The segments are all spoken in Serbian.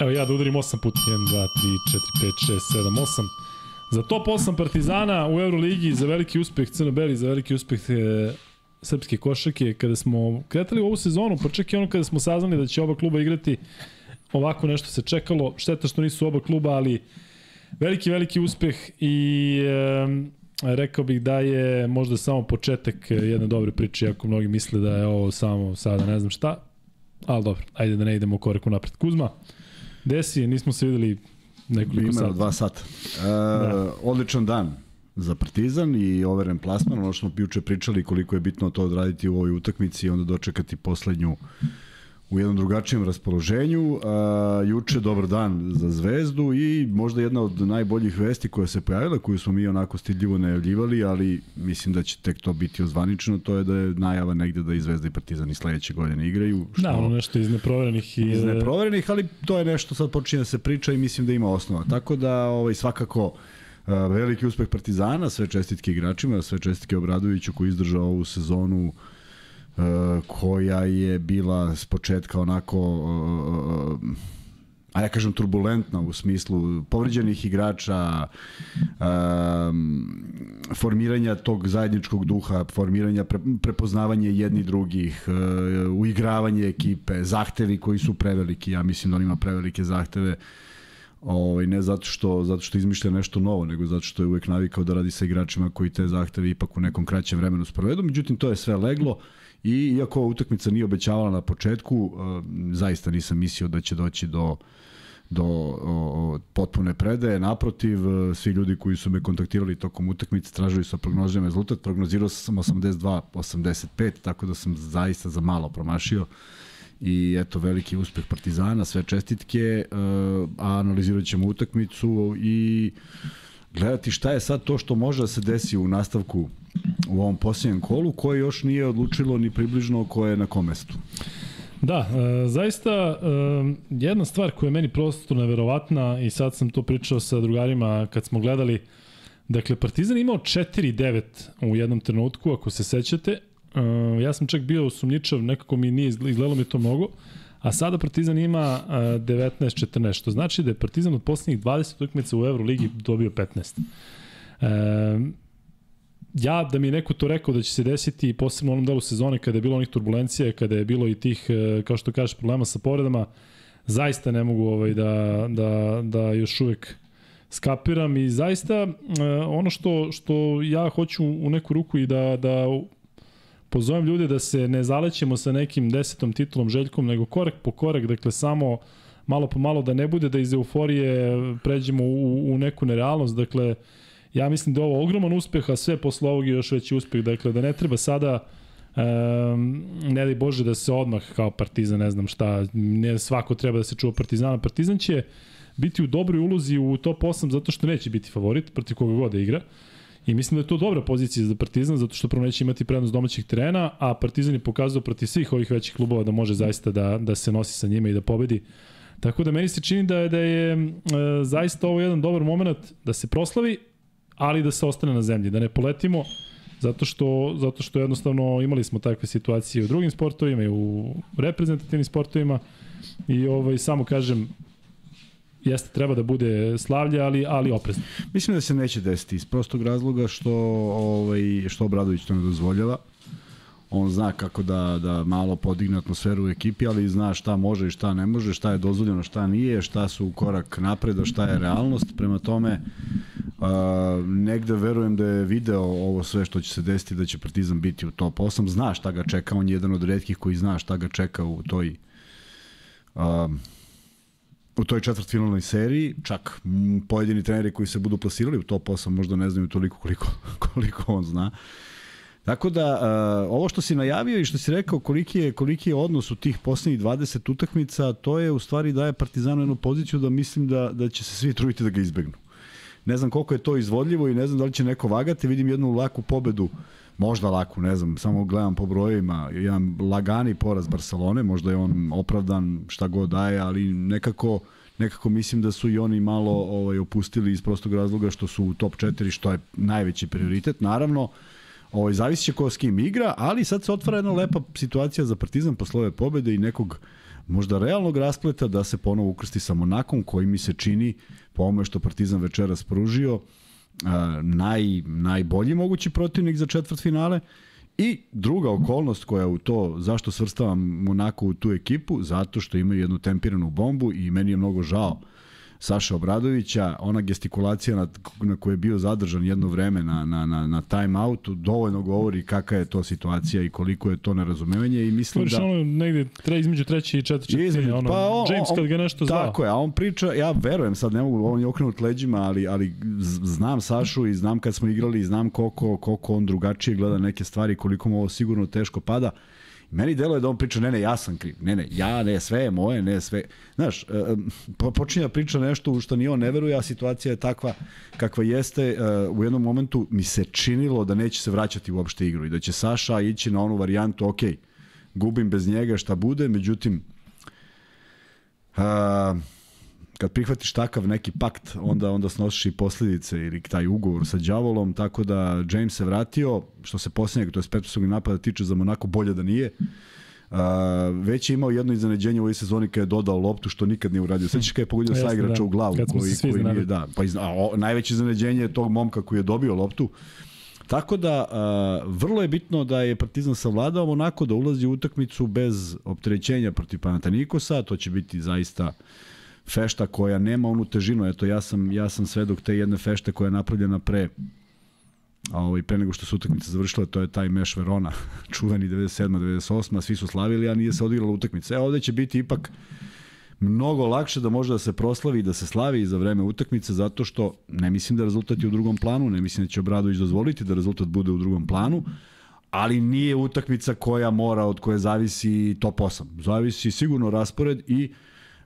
Evo ja da udarim 8 puta. 1, 2, 3, 4, 5, 6, 7, 8. Za top 8 Partizana u Euroligi, za veliki uspeh Crno-Beli, za veliki uspeh e, srpske košake, kada smo kretali u ovu sezonu, pa čak i ono kada smo saznali da će oba kluba igrati, ovako nešto se čekalo. Šteta što nisu oba kluba, ali veliki, veliki uspeh i e, rekao bih da je možda samo početak jedne dobre priče, ako mnogi misle da je ovo samo sada ne znam šta, ali dobro, ajde da ne idemo koreku napred. Kuzma, desi, nismo se videli nekoliko sata. dva sata. E, da. Odličan dan za Partizan i overen plasman, ono što smo juče pričali koliko je bitno to odraditi u ovoj utakmici i onda dočekati poslednju u jednom drugačijem raspoloženju. A, juče dobar dan za Zvezdu i možda jedna od najboljih vesti koja se pojavila, koju smo mi onako stidljivo najavljivali, ali mislim da će tek to biti ozvanično, to je da je najava negde da i Zvezda i Partizan i sledeće godine igraju. Što, da, ono nešto iz neproverenih. I... Iz neproverenih, ali to je nešto sad počinje da se priča i mislim da ima osnova. Tako da ovaj, svakako veliki uspeh Partizana, sve čestitke igračima, sve čestitke Obradoviću koji izdržao ovu sezonu uh, E, koja je bila s početka onako e, e, a ja kažem turbulentna u smislu povređenih igrača, um, formiranja tog zajedničkog duha, formiranja, pre, prepoznavanje jedni drugih, uigravanje ekipe, zahtevi koji su preveliki, ja mislim da on ima prevelike zahteve, ovaj, ne zato što, zato što izmišlja nešto novo, nego zato što je uvek navikao da radi sa igračima koji te zahteve ipak u nekom kraćem vremenu sprovedu, međutim to je sve leglo, uh, I iako utakmica nije obećavala na početku, uh, zaista nisam mislio da će doći do do o, potpune predaje. Naprotiv, uh, svi ljudi koji su me kontaktirali tokom utakmice tražili su prognozirani rezultat. Prognozirao sam 82-85, tako da sam zaista za malo promašio i eto veliki uspeh Partizana, sve čestitke, uh, a analizirat ćemo utakmicu i gledati šta je sad to što može da se desi u nastavku u ovom posljednjem kolu, koje još nije odlučilo ni približno ko je na kom mestu. Da, e, zaista e, jedna stvar koja je meni prosto neverovatna i sad sam to pričao sa drugarima kad smo gledali, dakle Partizan imao 4-9 u jednom trenutku, ako se sećate, e, ja sam čak bio sumnjičav, nekako mi nije izgledalo mi to mnogo, a sada Partizan ima 19-14, e, što znači da je Partizan od poslednjih 20 utakmica u Euroligi dobio 15. E, ja, da mi je neko to rekao da će se desiti, posebno u onom delu sezone kada je bilo onih turbulencija, kada je bilo i tih, e, kao što kažeš, problema sa povredama, zaista ne mogu ovaj, da, da, da još uvek skapiram i zaista e, ono što, što ja hoću u neku ruku i da, da pozovem ljude da se ne zalećemo sa nekim desetom titulom Željkom, nego korak po korak, dakle samo malo po malo da ne bude da iz euforije pređemo u, u neku nerealnost, dakle Ja mislim da je ovo ogroman uspeh, a sve posle ovog je još veći uspeh. Dakle, da ne treba sada um, ne li Bože da se odmah kao Partizan, ne znam šta, ne svako treba da se čuva Partizana. Partizan će biti u dobroj ulozi u top 8 zato što neće biti favorit protiv koga god da igra. I mislim da je to dobra pozicija za Partizan, zato što prvo neće imati prednost domaćih terena, a Partizan je pokazao protiv svih ovih većih klubova da može zaista da, da se nosi sa njima i da pobedi. Tako da meni se čini da je, da je e, zaista ovo jedan dobar moment da se proslavi, ali da se ostane na zemlji, da ne poletimo, zato što, zato što jednostavno imali smo takve situacije u drugim sportovima i u reprezentativnim sportovima i ovaj, samo kažem, jeste treba da bude slavlje, ali ali oprezno. Mislim da se neće desiti iz prostog razloga što ovaj što Obradović to ne dozvoljava on zna kako da, da malo podigne atmosferu u ekipi, ali zna šta može i šta ne može, šta je dozvoljeno, šta nije, šta su korak napred, a šta je realnost. Prema tome, a, negde verujem da je video ovo sve što će se desiti, da će Partizan biti u top 8. Zna šta ga čeka, on je jedan od redkih koji zna šta ga čeka u toj a, u toj četvrtfinalnoj seriji, čak pojedini treneri koji se budu plasirali u top 8 možda ne znaju toliko koliko, koliko on zna. Uh, Tako da, uh, ovo što si najavio i što si rekao koliki je, koliki je odnos u tih poslednjih 20 utakmica, to je u stvari daje Partizanu jednu poziciju da mislim da, da će se svi truditi da ga izbegnu. Ne znam koliko je to izvodljivo i ne znam da li će neko vagati, vidim jednu laku pobedu, možda laku, ne znam, samo gledam po brojevima, jedan lagani poraz Barcelone, možda je on opravdan šta god daje, ali nekako nekako mislim da su i oni malo ovaj opustili iz prostog razloga što su u top 4, što je najveći prioritet. Naravno, Ovaj, zavisi će ko s kim igra, ali sad se otvara jedna lepa situacija za Partizan posle ove pobede i nekog možda realnog raspleta da se ponovo ukrsti sa Monakom koji mi se čini po ovome što Partizan večeras pružio naj, najbolji mogući protivnik za četvrt finale I druga okolnost koja u to, zašto svrstavam Monako u tu ekipu, zato što imaju jednu tempiranu bombu i meni je mnogo žao Saša Obradovića, ona gestikulacija na, na kojoj je bio zadržan jedno vreme na, na, na, na time outu, dovoljno govori kakva je to situacija i koliko je to nerazumevanje i mislim Govoriš da... ono negde tre, između treće i četvrće između, ono, pa on, James kad ga nešto zvao. Tako je, a on priča, ja verujem, sad ne mogu, on je okrenut leđima, ali, ali znam Sašu i znam kad smo igrali i znam koliko, koliko on drugačije gleda neke stvari, koliko mu ovo sigurno teško pada. Meni deluje da on priča, ne, ne, ja sam kriv. Ne, ne, ja, ne, sve je moje, ne, sve. Znaš, e, počinje da priča nešto u što ni on ne veruje, a situacija je takva kakva jeste. E, u jednom momentu mi se činilo da neće se vraćati uopšte igru i da će Saša ići na onu varijantu, ok, gubim bez njega šta bude, međutim, uh, kad prihvatiš takav neki pakt, onda onda snosiš i posledice ili taj ugovor sa đavolom, tako da James se vratio, što se posljednjeg, to je petosog napada tiče za Monako, bolje da nije. Uh, već je imao jedno iznenađenje u ovoj sezoni kada je dodao loptu što nikad nije uradio. Sećaš kada je pogodio sa igrača da. u glavu koji koji nije da. Pa iz, a, o, najveće iznenađenje je tog momka koji je dobio loptu. Tako da uh, vrlo je bitno da je Partizan savladao onako da ulazi u utakmicu bez opterećenja protiv Panatanikosa, to će biti zaista uh, fešta koja nema onu težinu. Eto, ja sam, ja sam svedok te jedne fešte koja je napravljena pre a ovaj, pre nego što su utakmice završile, to je taj Meš Verona, čuveni 97. 98. Svi su slavili, a nije se odigrala utakmica. E, ovde će biti ipak mnogo lakše da može da se proslavi i da se slavi za vreme utakmice, zato što ne mislim da rezultat je u drugom planu, ne mislim da će Obradović dozvoliti da rezultat bude u drugom planu, ali nije utakmica koja mora, od koje zavisi top 8. Zavisi sigurno raspored i uh,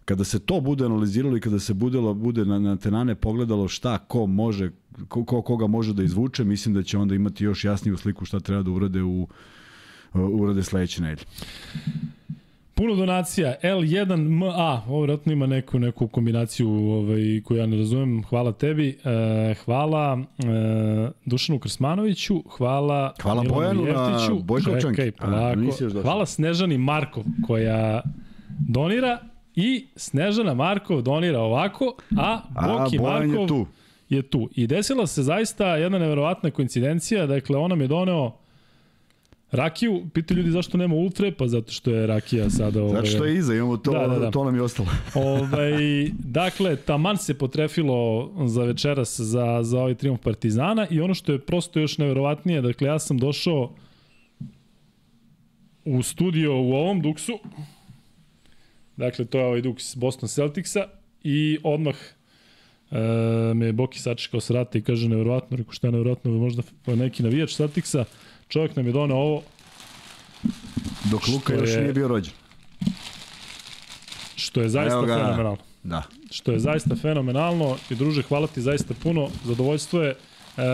Kada se to bude analiziralo i kada se budelo, bude na, na tenane pogledalo šta ko može, ko, ko koga može da izvuče, mislim da će onda imati još jasniju sliku šta treba da urade u urade sledeće nedelje. Puno donacija, L1MA, ovo vratno ima neku, neku kombinaciju ovaj, koju ja ne razumem, hvala tebi, e, hvala e, Dušanu Krsmanoviću, hvala Hvala Milanu Bojanu Jeftiću, na Bojkovčanki. Čekaj, polako, hvala Snežani Markov koja donira I Snežana Markov donira ovako, a Boki a, Markov je tu. je tu. I desila se zaista jedna neverovatna koincidencija, dakle ona mi je doneo Rakiju, pitaju ljudi zašto nema ultre, pa zato što je Rakija sada... Ovaj, zato što je iza, imamo to, da, da, da. to nam je ostalo. ovaj, dakle, taman se potrefilo za večeras za, za ovaj triumf Partizana i ono što je prosto još neverovatnije, dakle, ja sam došao u studio u ovom duksu, Dakle, to je ovaj Dux Boston Celticsa i odmah e, me Boki sačekao s rata i kaže nevjerovatno, rekao šta je nevjerovatno, možda neki navijač Celticsa, čovjek nam je donao ovo. Dok Luka još je, nije bio rođen. Što je zaista fenomenalno. Da. Što je zaista fenomenalno i druže, hvala ti zaista puno, zadovoljstvo je. E,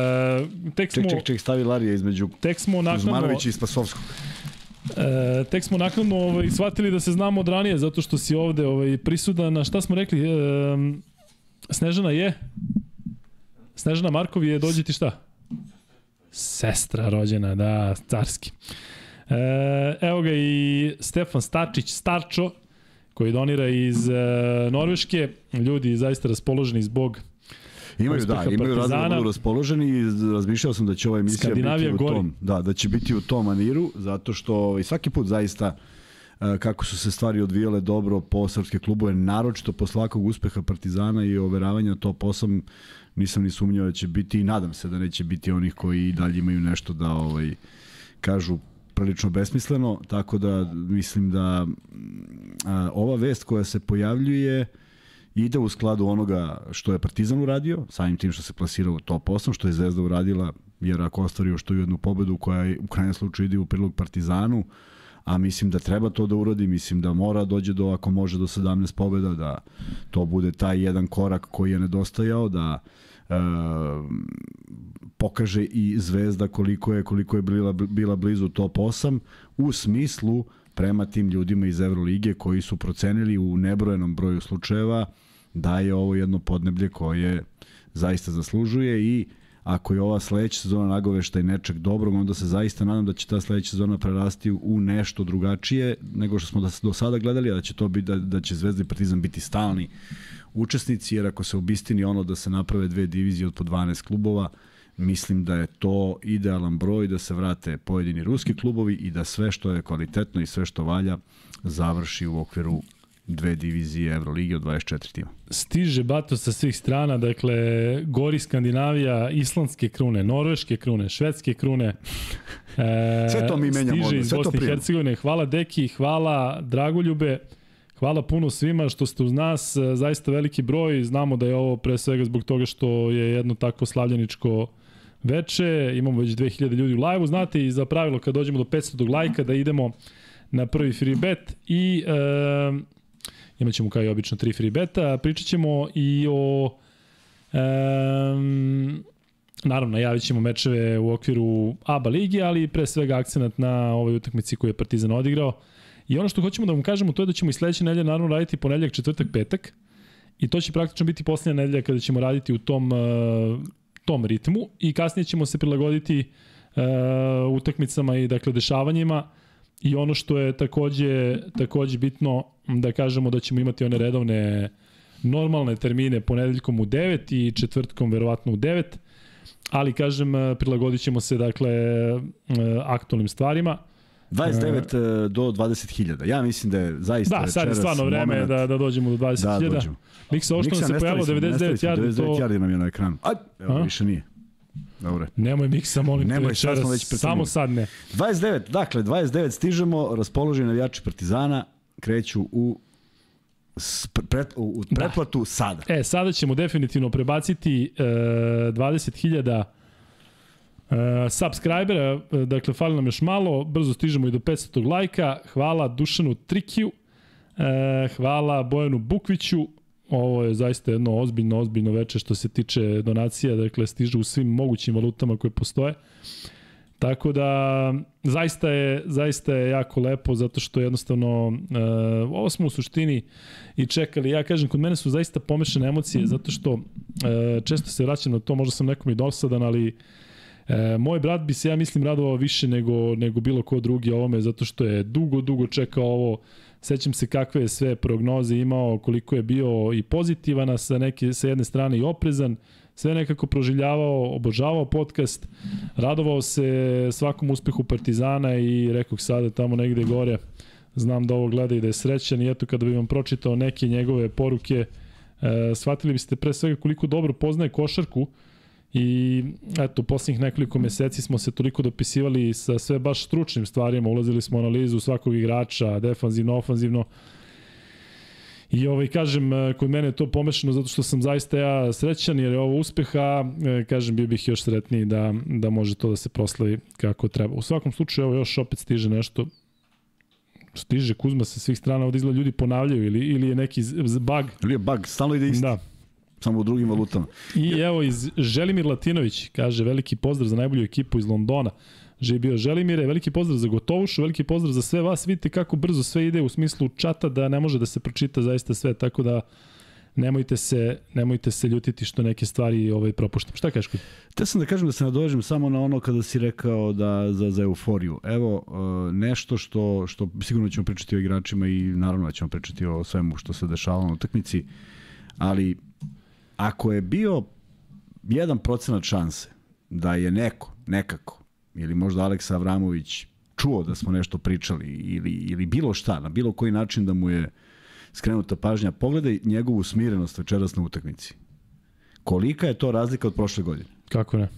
tek smo, ček, ček, ček, stavi Larija između tek smo naknadno, i Spasovskog. E, tek smo naknadno ovaj, shvatili da se znamo od ranije, zato što si ovde ovaj, prisudan. Šta smo rekli? E, Snežana je? Snežana Markov je, dođi ti šta? Sestra rođena, da, carski. E, evo ga i Stefan Starčić, Starčo, koji donira iz e, Norveške. Ljudi zaista raspoloženi zbog Imaju, da, imaju da budu raspoloženi i razmišljao sam da će ova emisija biti u gori. tom, da, da će biti u tom maniru, zato što i svaki put zaista e, kako su se stvari odvijale dobro po srpske klubove, naročito posle svakog uspeha Partizana i overavanja top 8, nisam ni sumnjao da će biti i nadam se da neće biti onih koji i dalje imaju nešto da ovaj kažu prilično besmisleno, tako da mislim da a, ova vest koja se pojavljuje ide u skladu onoga što je Partizan uradio, samim tim što se plasirao u top 8, što je Zvezda uradila, jer ako ostvario što jednu pobedu koja je u krajnjem slučaju ide u prilog Partizanu, a mislim da treba to da uradi, mislim da mora dođe do, ako može, do 17 pobeda, da to bude taj jedan korak koji je nedostajao, da e, pokaže i Zvezda koliko je koliko je bila, bila blizu top 8 u smislu prema tim ljudima iz Evrolige koji su procenili u nebrojenom broju slučajeva da je ovo jedno podneblje koje zaista zaslužuje i ako je ova sledeća sezona nagovešta i nečeg dobrog, onda se zaista nadam da će ta sledeća sezona prerasti u nešto drugačije nego što smo do sada gledali, a da će to biti da, da će Zvezda i Partizan biti stalni učesnici, jer ako se obistini ono da se naprave dve divizije od po 12 klubova, mislim da je to idealan broj da se vrate pojedini ruski klubovi i da sve što je kvalitetno i sve što valja završi u okviru dve divizije Evrolige od 24 tima. Stiže bato sa svih strana, dakle, gori Skandinavija, islandske krune, norveške krune, švedske krune. E, sve to mi menjamo, stiže iz Bosne i Hercegovine. Hvala Deki, hvala Dragoljube. Hvala puno svima što ste uz nas, zaista veliki broj, znamo da je ovo pre svega zbog toga što je jedno takvo slavljeničko veče, imamo već 2000 ljudi u live-u, znate i za pravilo kad dođemo do 500 lajka da idemo na prvi free bet i e, imat ćemo kao i obično tri free beta, pričat ćemo i o e, naravno najavit ćemo mečeve u okviru ABA ligi, ali pre svega akcenat na ovoj utakmici koju je Partizan odigrao. I ono što hoćemo da vam kažemo to je da ćemo i sledeće nedelje naravno raditi ponedeljak, četvrtak, petak. I to će praktično biti poslednja nedelja kada ćemo raditi u tom, uh, tom ritmu i kasnije ćemo se prilagoditi uh, utakmicama i dakle dešavanjima. I ono što je takođe, takođe bitno da kažemo da ćemo imati one redovne normalne termine ponedeljkom u 9 i četvrtkom verovatno u 9 ali kažem prilagodit ćemo se dakle aktualnim stvarima 29 uh, do 20.000. Ja mislim da je zaista Da, sad je stvarno vreme moment... da, da dođemo do 20.000. Da, dođemo. Miksa, nam se pojavilo 99 yardi, 99 to... 99 yardi nam je na ekranu. Aj, evo, A? više nije. Dobre. Nemoj Miksa, molim Nemoj, te večeras, već samo sad ne. 29, dakle, 29 stižemo, raspoloženi navijači Partizana kreću u pret, u da. pretplatu da. sada. E, sada ćemo definitivno prebaciti e, 20.000 Uh, subscribera, uh, dakle, fali nam još malo, brzo stižemo i do 500 lajka. Hvala Dušanu Trikiju, uh, hvala Bojanu Bukviću, ovo je zaista jedno ozbiljno, ozbiljno veče što se tiče donacija, dakle, stižu u svim mogućim valutama koje postoje. Tako da, zaista je, zaista je jako lepo, zato što jednostavno, uh, ovo smo u suštini i čekali. Ja kažem, kod mene su zaista pomešane emocije, zato što uh, često se vraćam na to, možda sam nekom i dosadan, ali E, moj brat bi se, ja mislim, radovao više nego, nego bilo ko drugi ovome, zato što je dugo, dugo čekao ovo. Sećam se kakve je sve prognoze imao, koliko je bio i pozitivan, a sa, neke, sa jedne strane i oprezan, sve nekako proživljavao, obožavao podcast, radovao se svakom uspehu Partizana i rekao sada tamo negde gore, znam da ovo gleda i da je srećan i eto kada bih vam pročitao neke njegove poruke, e, shvatili biste pre svega koliko dobro poznaje košarku, I eto, poslednjih nekoliko meseci smo se toliko dopisivali sa sve baš stručnim stvarima, ulazili smo u analizu svakog igrača, defanzivno, ofanzivno. I ovaj, kažem, kod mene je to pomešano zato što sam zaista ja srećan jer je ovo uspeha, e, kažem, bio bih još sretniji da, da može to da se proslavi kako treba. U svakom slučaju, evo još opet stiže nešto, stiže Kuzma sa svih strana, ovdje izgleda ljudi ponavljaju ili, ili je neki bug. Ili je bug, stalno ide isti. Da, samo u drugim valutama. I evo iz Želimir Latinović kaže veliki pozdrav za najbolju ekipu iz Londona. Že je bio Želimire, veliki pozdrav za Gotovušu, veliki pozdrav za sve vas. Vidite kako brzo sve ide u smislu čata da ne može da se pročita zaista sve, tako da nemojte se, nemojte se ljutiti što neke stvari ovaj, propuštam. Šta kažeš? Te sam da kažem da se nadovežem samo na ono kada si rekao da za, za euforiju. Evo, uh, nešto što, što sigurno ćemo pričati o igračima i naravno da ćemo pričati o svemu što se dešava na utakmici, ali ako je bio jedan procenat šanse da je neko, nekako, ili možda Aleksa Avramović čuo da smo nešto pričali ili, ili bilo šta, na bilo koji način da mu je skrenuta pažnja, pogledaj njegovu smirenost večeras na utakmici. Kolika je to razlika od prošle godine? Kako ne?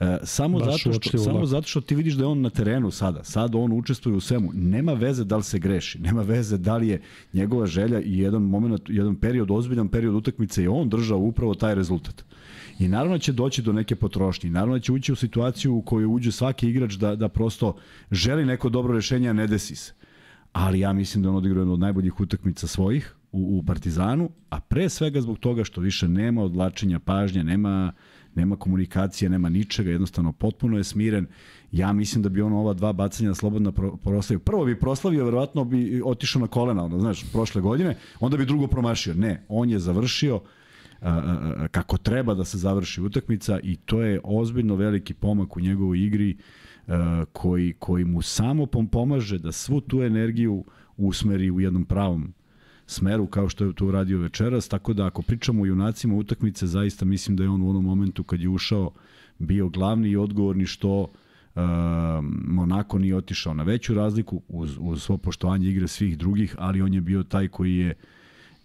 E, samo, Baš zato što, samo zato što ti vidiš da je on na terenu sada, sad on učestvuje u svemu. Nema veze da li se greši, nema veze da li je njegova želja i jedan moment, jedan period, ozbiljan period utakmice i on držao upravo taj rezultat. I naravno će doći do neke potrošnje. Naravno će ući u situaciju u kojoj uđe svaki igrač da, da prosto želi neko dobro rešenje, a ne desi se. Ali ja mislim da on odigrao jednu od najboljih utakmica svojih u, u Partizanu, a pre svega zbog toga što više nema odlačenja pažnje, nema nema komunikacije, nema ničega, jednostavno potpuno je smiren. Ja mislim da bi on ova dva bacanja slobodno proslavio. Prvo bi proslavio, verovatno bi otišao na kolena, onda, znaš, prošle godine, onda bi drugo promašio. Ne, on je završio, Uh, kako treba da se završi utakmica i to je ozbiljno veliki pomak u njegovoj igri koji, koji mu samo pomaže da svu tu energiju usmeri u jednom pravom smeru kao što je to uradio večeras, tako da ako pričamo o junacima utakmice, zaista mislim da je on u onom momentu kad je ušao bio glavni i odgovorni što uh, Monako nije otišao na veću razliku uz, uz svo poštovanje igre svih drugih, ali on je bio taj koji je uh,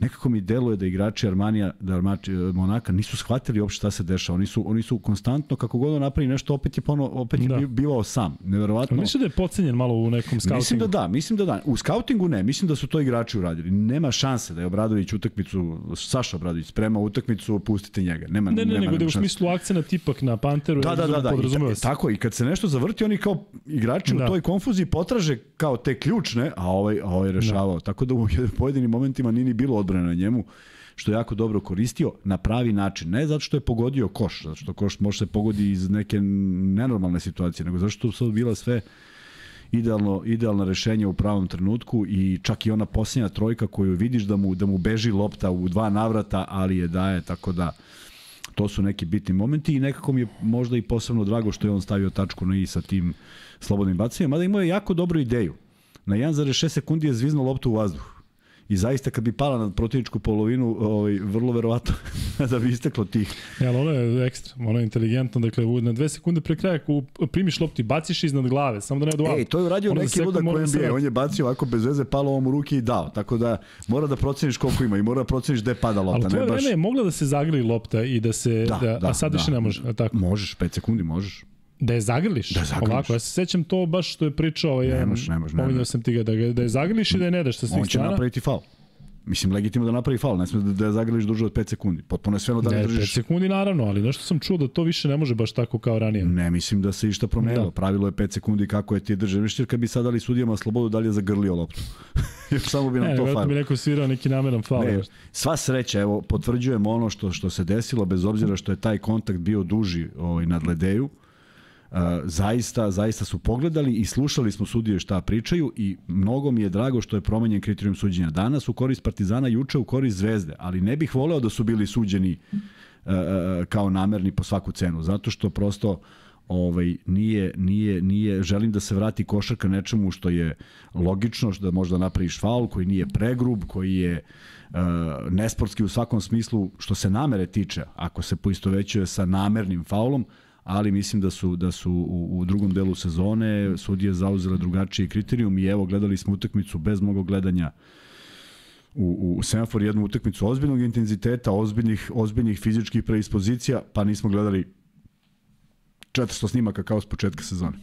nekako mi deluje da igrači Armanija, da Armači, Monaka nisu shvatili uopšte šta se dešava. Oni su, oni su konstantno, kako god on napravi nešto, opet je, pono, opet je da. bivao sam. Neverovatno. Mislim da je pocenjen malo u nekom skautingu. Mislim da da, mislim da da. U skautingu ne, mislim da su to igrači uradili. Nema šanse da je Obradović utakmicu, Saša Obradović sprema utakmicu, pustite njega. Nema, ne, ne, nema, nego da u smislu akcena tipak na Panteru. Da, da, da, da. I, ta, tako, i kad se nešto zavrti, oni kao igrači da. u toj konfuziji potraže kao te ključne, a ovaj, a ovaj rešavao. Da. Tako da u pojedinim momentima nije ni bilo odbrane na njemu što je jako dobro koristio na pravi način. Ne zato što je pogodio koš, zato što koš može se pogodi iz neke nenormalne situacije, nego zato što su bila sve idealno, idealna rešenja u pravom trenutku i čak i ona posljednja trojka koju vidiš da mu, da mu beži lopta u dva navrata, ali je daje, tako da to su neki bitni momenti i nekako mi je možda i posebno drago što je on stavio tačku na i sa tim slobodnim bacanjem, mada imao je jako dobru ideju. Na 1,6 sekundi je zviznuo loptu u vazduh i zaista kad bi pala na protivničku polovinu, ovaj, vrlo verovatno da bi isteklo tih. Ja, ali ono je ekstra, ono je inteligentno, dakle na dve sekunde pre kraja ako primiš loptu i baciš iznad glave, samo da ne doa. Ej, to je uradio neki ludak kojem bi, on je bacio ovako bez veze, palo ovom u ruke i dao, tako da mora da proceniš koliko ima i mora da proceniš gde pada lopta. Ali to je baš... vreme je mogla da se zagrli lopta i da se, da, da, da a sad da, više ne može, tako? Možeš, 5 sekundi možeš. Da je zagrliš? Da je zagrliš. Ovako, ja se sećam to baš što je pričao. Ovaj, nemaš, nemaš, nemaš. sam ti ga da, ga, da je zagrliš i da je ne daš sa svih strana. On će strana. napraviti faul. Mislim, legitimno da napravi faul, ne sme da, da zagrliš duže od 5 sekundi. Potpuno je sve da ne, držiš... 5 sekundi naravno, ali nešto sam čuo da to više ne može baš tako kao ranije. Ne, mislim da se išta promenilo. Da. Pravilo je 5 sekundi kako je ti držiš, jer kad bi sad dali sudijama slobodu, dalje je zagrlio loptu. Samo bi nam ne, to faul. bi neko svirao neki nameran faul. Ne, sva sreća, evo, potvrđujem ono što, što se desilo, bez obzira što je taj kontakt bio duži ovaj, nad Ledeju zaista, zaista su pogledali i slušali smo sudije šta pričaju i mnogo mi je drago što je promenjen kriterijum suđenja. Danas u korist Partizana, juče u korist Zvezde, ali ne bih voleo da su bili suđeni uh, kao namerni po svaku cenu, zato što prosto ovaj nije nije nije želim da se vrati košarka nečemu što je logično što da možda napraviš faul koji nije pregrub koji je uh, nesportski u svakom smislu što se namere tiče ako se poistovećuje sa namernim faulom ali mislim da su da su u, u drugom delu sezone sudije zauzele drugačiji kriterijum i evo gledali smo utakmicu bez mnogo gledanja u, u semafor jednu utakmicu ozbiljnog intenziteta, ozbiljnih, ozbiljnih fizičkih predispozicija, pa nismo gledali 400 snimaka kao s početka sezone.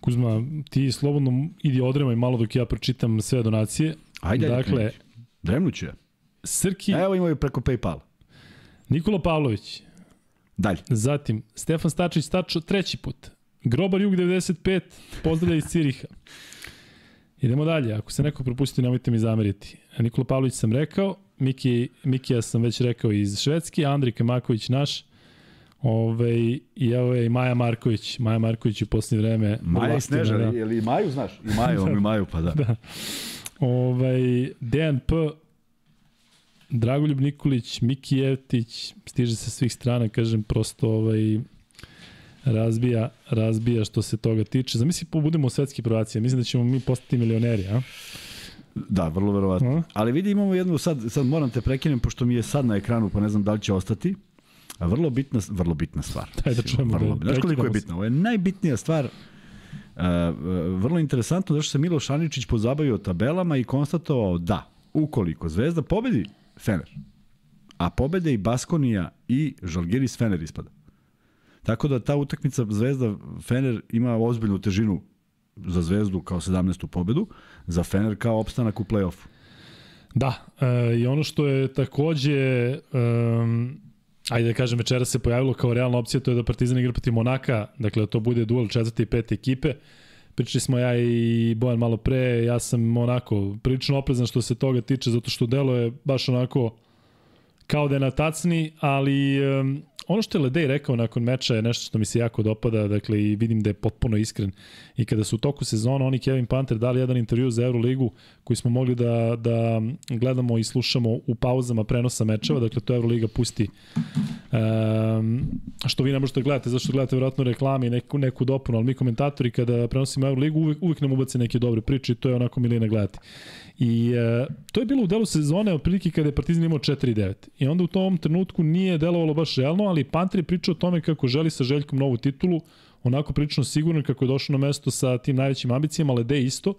Kuzma, ti slobodno idi odremaj malo dok ja pročitam sve donacije. Ajde, dakle, Dremnuće. Srki... Evo imaju preko Paypal. Nikola Pavlović, Dalje. Zatim, Stefan Stačić stačo treći put. Grobar Jug 95, pozdravlja iz Ciriha. Idemo dalje, ako se neko propusti, nemojte mi zameriti. Nikola Pavlović sam rekao, Miki, Miki ja sam već rekao iz Švedske, Andri Kemaković naš, Ove, I evo je i Maja Marković. Maja Marković u posljednje vreme. Maja i Sneža, da. ili i Maju znaš? I Maju, i Maju, pa da. da. Ove, Dejan P. Dragoljub Nikolić, Miki Jevtić, stiže sa svih strana, kažem, prosto ovaj, razbija, razbija što se toga tiče. Zamisli, budemo u svetski prvaci, mislim da ćemo mi postati milioneri, a? Da, vrlo verovatno. A? Ali vidi, imamo jednu, sad, sad moram te prekinem, pošto mi je sad na ekranu, pa ne znam da li će ostati. A vrlo bitna, vrlo bitna stvar. Daj da čujemo. Vrlo, da, znaš koliko je bitna? Ovo je najbitnija stvar Uh, vrlo interesantno da što se Miloš Aničić pozabavio tabelama i konstatovao da ukoliko Zvezda pobedi Fener. A pobede i Baskonija i Žalgiris Fener ispada. Tako da ta utakmica Zvezda Fener ima ozbiljnu težinu za Zvezdu kao 17. pobedu, za Fener kao opstanak u play-offu. Da, e, i ono što je takođe, um, ajde da kažem, večera se pojavilo kao realna opcija, to je da Partizan igra protiv Monaka, dakle da to bude duel četvrte i pete ekipe. Pričali smo ja i Bojan malo pre, ja sam onako prilično oprezan što se toga tiče, zato što delo je baš onako kao da je na tacni, ali ono što je Ledej rekao nakon meča je nešto što mi se jako dopada, dakle i vidim da je potpuno iskren. I kada su u toku sezona oni Kevin Panter dali jedan intervju za Euroligu koji smo mogli da, da gledamo i slušamo u pauzama prenosa mečeva, dakle to Euroliga pusti um, što vi ne možete gledati, zašto gledate vjerojatno reklame i neku, neku dopunu, ali mi komentatori kada prenosimo Euroligu uvek, uvek nam ubace neke dobre priče i to je onako milina gledati. I e, to je bilo u delu sezone otprilike kada je Partizan imao 4-9. I onda u tom trenutku nije delovalo baš realno, ali Panter je pričao o tome kako želi sa Željkom novu titulu, onako prilično sigurno kako je došao na mesto sa tim najvećim ambicijama, Lede isto.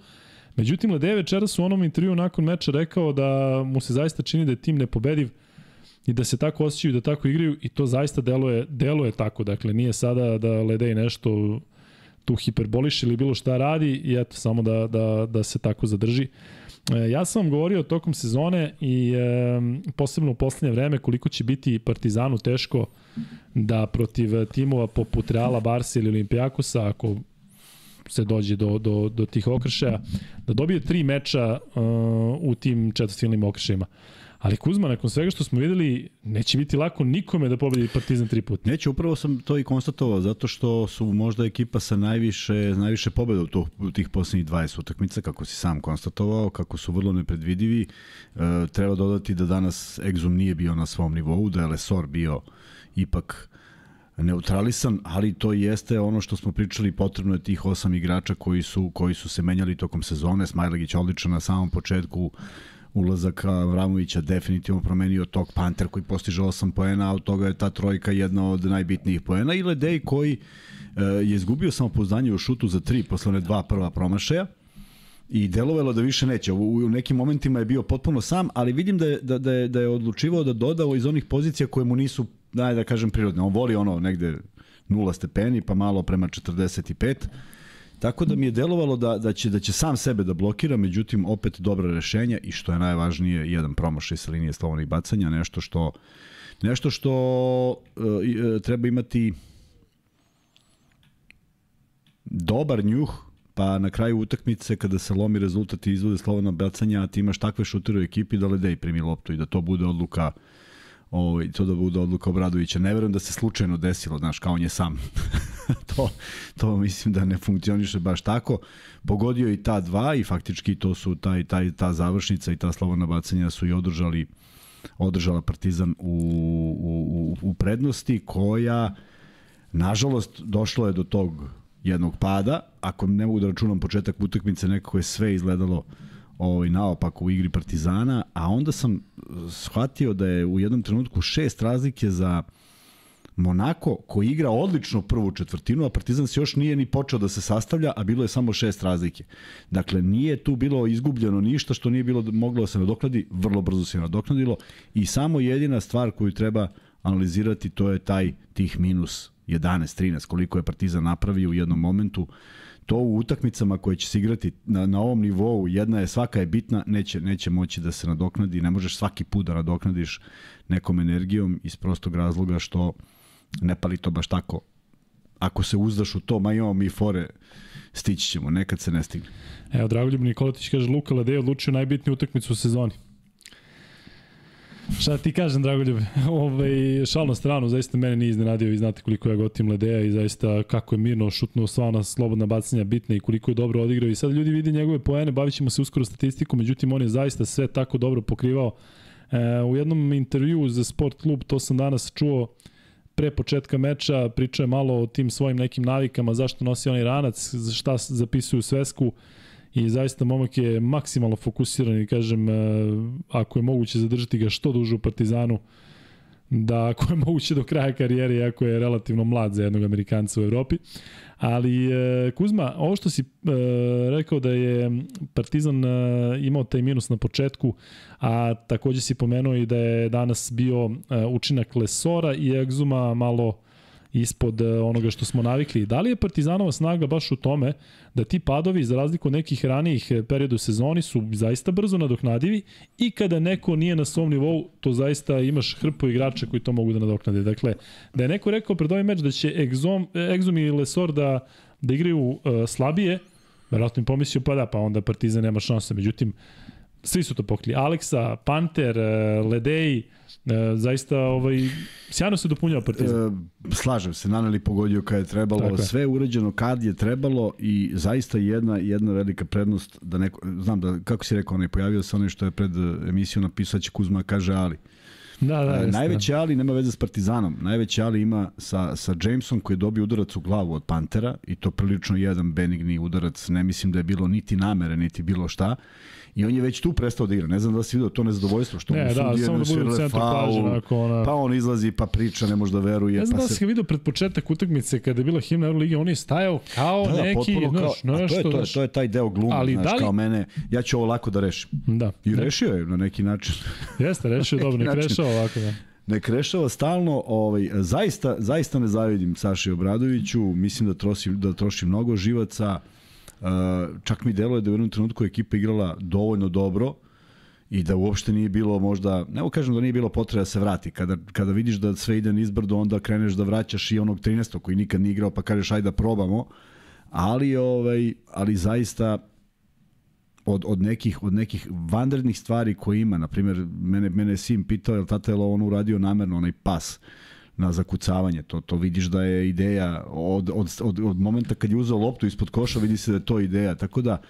Međutim, Lede večeras u onom intervju nakon meča rekao da mu se zaista čini da je tim nepobediv i da se tako osjećaju, da tako igraju i to zaista deluje, deluje tako. Dakle, nije sada da Ledej nešto tu hiperboliš ili bilo šta radi i eto, samo da, da, da se tako zadrži. Ja sam vam govorio tokom sezone i e, posebno u poslednje vreme koliko će biti Partizanu teško da protiv timova poput Reala, Barsa ili Olimpijakosa, ako se dođe do, do, do tih okršaja, da dobije tri meča uh, u tim četvrtfinalnim okršajima. Ali Kuzma, nakon svega što smo videli, neće biti lako nikome da pobedi Partizan tri puta. Neće, upravo sam to i konstatovao, zato što su možda ekipa sa najviše, najviše pobeda u, to, u tih poslednjih 20 utakmica, kako si sam konstatovao, kako su vrlo nepredvidivi. E, treba dodati da danas Exum nije bio na svom nivou, da je Lesor bio ipak neutralisan, ali to jeste ono što smo pričali, potrebno je tih osam igrača koji su koji su se menjali tokom sezone, Smajlegić odličan na samom početku, ulazak Vramovića definitivno promenio tog Panter koji postiže 8 poena, a od toga je ta trojka jedna od najbitnijih poena i Ledej koji e, je izgubio samopouzdanje u šutu za 3 posle one dva prva promašaja i delovalo da više neće. U, u nekim momentima je bio potpuno sam, ali vidim da je, da, da je, da je odlučivao da dodao iz onih pozicija koje mu nisu, daj da kažem, prirodne. On voli ono negde nula stepeni, pa malo prema 45 Tako da mi je delovalo da, da, će, da će sam sebe da blokira, međutim opet dobra rešenja i što je najvažnije, jedan promašaj sa linije slobodnih bacanja, nešto što nešto što uh, treba imati dobar njuh, pa na kraju utakmice kada se lomi rezultat i izvode slobodna bacanja, a ti imaš takve šutere u ekipi da Ledej primi loptu i da to bude odluka ovaj, to da bude odluka Obradovića. Ne verujem da se slučajno desilo, znaš, kao on je sam. to, to mislim da ne funkcioniše baš tako. Pogodio i ta dva i faktički to su taj, taj, ta završnica i ta slobodna bacanja su i održali održala Partizan u, u, u prednosti koja nažalost došlo je do tog jednog pada. Ako ne mogu da računam početak utakmice, nekako je sve izgledalo ovaj, naopak u igri Partizana, a onda sam shvatio da je u jednom trenutku šest razlike za Monako koji igra odlično prvu četvrtinu, a Partizan se još nije ni počeo da se sastavlja, a bilo je samo šest razlike. Dakle, nije tu bilo izgubljeno ništa što nije bilo moglo da se nadokladi, vrlo brzo se nadoknadilo i samo jedina stvar koju treba analizirati to je taj tih minus 11-13 koliko je Partizan napravio u jednom momentu to u utakmicama koje će se igrati na, na ovom nivou, jedna je, svaka je bitna, neće, neće moći da se nadoknadi, ne možeš svaki put da nadoknadiš nekom energijom iz prostog razloga što ne pali to baš tako. Ako se uzdaš u to, ma imamo mi fore, stići ćemo, nekad se ne stigne. Evo, Dragoljub Nikolatić kaže, Luka Ladej odlučio najbitniju utakmicu u sezoni. Šta ti kažem, Dragoljub? Ove, šal na stranu, zaista mene nije iznenadio i znate koliko ja gotim Ledeja i zaista kako je mirno šutnuo sva ona slobodna bacanja bitna i koliko je dobro odigrao. I sad ljudi vidi njegove poene, bavit ćemo se uskoro statistiku, međutim on je zaista sve tako dobro pokrivao. E, u jednom intervju za Sport klub, to sam danas čuo, pre početka meča, pričao je malo o tim svojim nekim navikama, zašto nosi onaj ranac, šta zapisuju svesku. I zaista momak je maksimalno fokusiran i kažem, e, ako je moguće zadržati ga što duže u Partizanu, da ako je moguće do kraja karijere, iako je relativno mlad za jednog Amerikanca u Evropi. Ali, e, Kuzma, ovo što si e, rekao da je Partizan e, imao taj minus na početku, a takođe si pomenuo i da je danas bio učinak Lesora i Egzuma malo ispod e, onoga što smo navikli. Da li je Partizanova snaga baš u tome da ti padovi, za razliku od nekih ranijih e, perioda u sezoni, su zaista brzo nadoknadivi i kada neko nije na svom nivou, to zaista imaš hrpu igrača koji to mogu da nadoknade. Dakle, da je neko rekao pred ovaj meč da će Exom, Exom i Lesor da, da igraju uh, slabije, verovatno im pomislio pa da, pa onda Partizan nema šanse. Međutim, Svi su to pokli. Aleksa, Panter, e, Ledej, e, zaista ovaj, sjajno se dopunjava Partizan. E, slažem se, Naneli pogodio kad je trebalo, Tako sve je urađeno kad je trebalo i zaista jedna jedna velika prednost da neko, znam da, kako si rekao, onaj pojavio se onaj što je pred emisijom napisao će Kuzma kaže Ali. Da, da, jeste, najveći Ali nema veze s Partizanom. Najveći Ali ima sa, sa Jamesom koji je dobio udarac u glavu od Pantera i to prilično jedan benigni udarac. Ne mislim da je bilo niti namere, niti bilo šta. I on je već tu prestao da igra. Ne znam da si vidio to nezadovoljstvo što ne, mu da, samo da bude u centru plaže, ona... Pa on izlazi, pa priča, ne može da veruje. Ne znam pa da se... si ga vidio pred početak utakmice kada je bila himna Euroligi, on je stajao kao da, da, neki, znaš, kao, nešto, to je, to, je, to je taj deo gluma, ali znaš, da li... kao mene, ja ću ovo lako da rešim. Da. I ne. rešio je na neki način. Jeste, rešio je dobro, ne rešao ovako, da ne krešava stalno, ovaj, zaista, zaista ne zavidim Saši Obradoviću, mislim da troši, da troši mnogo živaca, čak mi deluje da u jednom trenutku ekipa igrala dovoljno dobro, i da uopšte nije bilo možda, ne kažem da nije bilo potreba da se vrati. Kada, kada vidiš da sve ide nizbrdo, onda kreneš da vraćaš i onog 13. koji nikad nije igrao, pa kažeš ajde da probamo. Ali, ovaj, ali zaista od, od, nekih, od nekih vanrednih stvari koje ima, na primjer, mene, mene je sin pitao, je li tata je li on uradio namerno onaj pas na zakucavanje, to, to vidiš da je ideja od, od, od, od momenta kad je uzeo loptu ispod koša, vidi se da je to ideja, tako da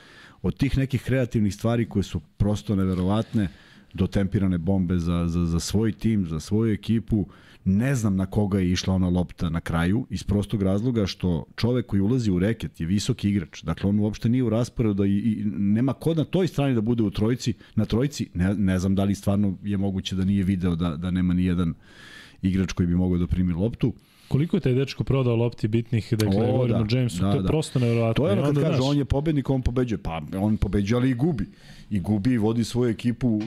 od tih nekih kreativnih stvari koje su prosto neverovatne, do tempirane bombe za, za, za svoj tim, za svoju ekipu, Ne znam na koga je išla ona lopta na kraju, iz prostog razloga što čovek koji ulazi u reket je visoki igrač. Dakle, on uopšte nije u rasporedu da i, i nema ko na toj strani da bude u trojici, na trojici. Ne, ne znam da li stvarno je moguće da nije video da, da nema ni jedan igrač koji bi mogao da primi loptu. Koliko je taj dečko prodao lopti bitnih, dakle, o, govorimo da, Jamesu, da, to je da. prosto nevjerojatno. To je ono kad kaže, on je pobednik, on pobeđuje. Pa, on pobeđuje, ali i gubi. I gubi i vodi svoju ekipu.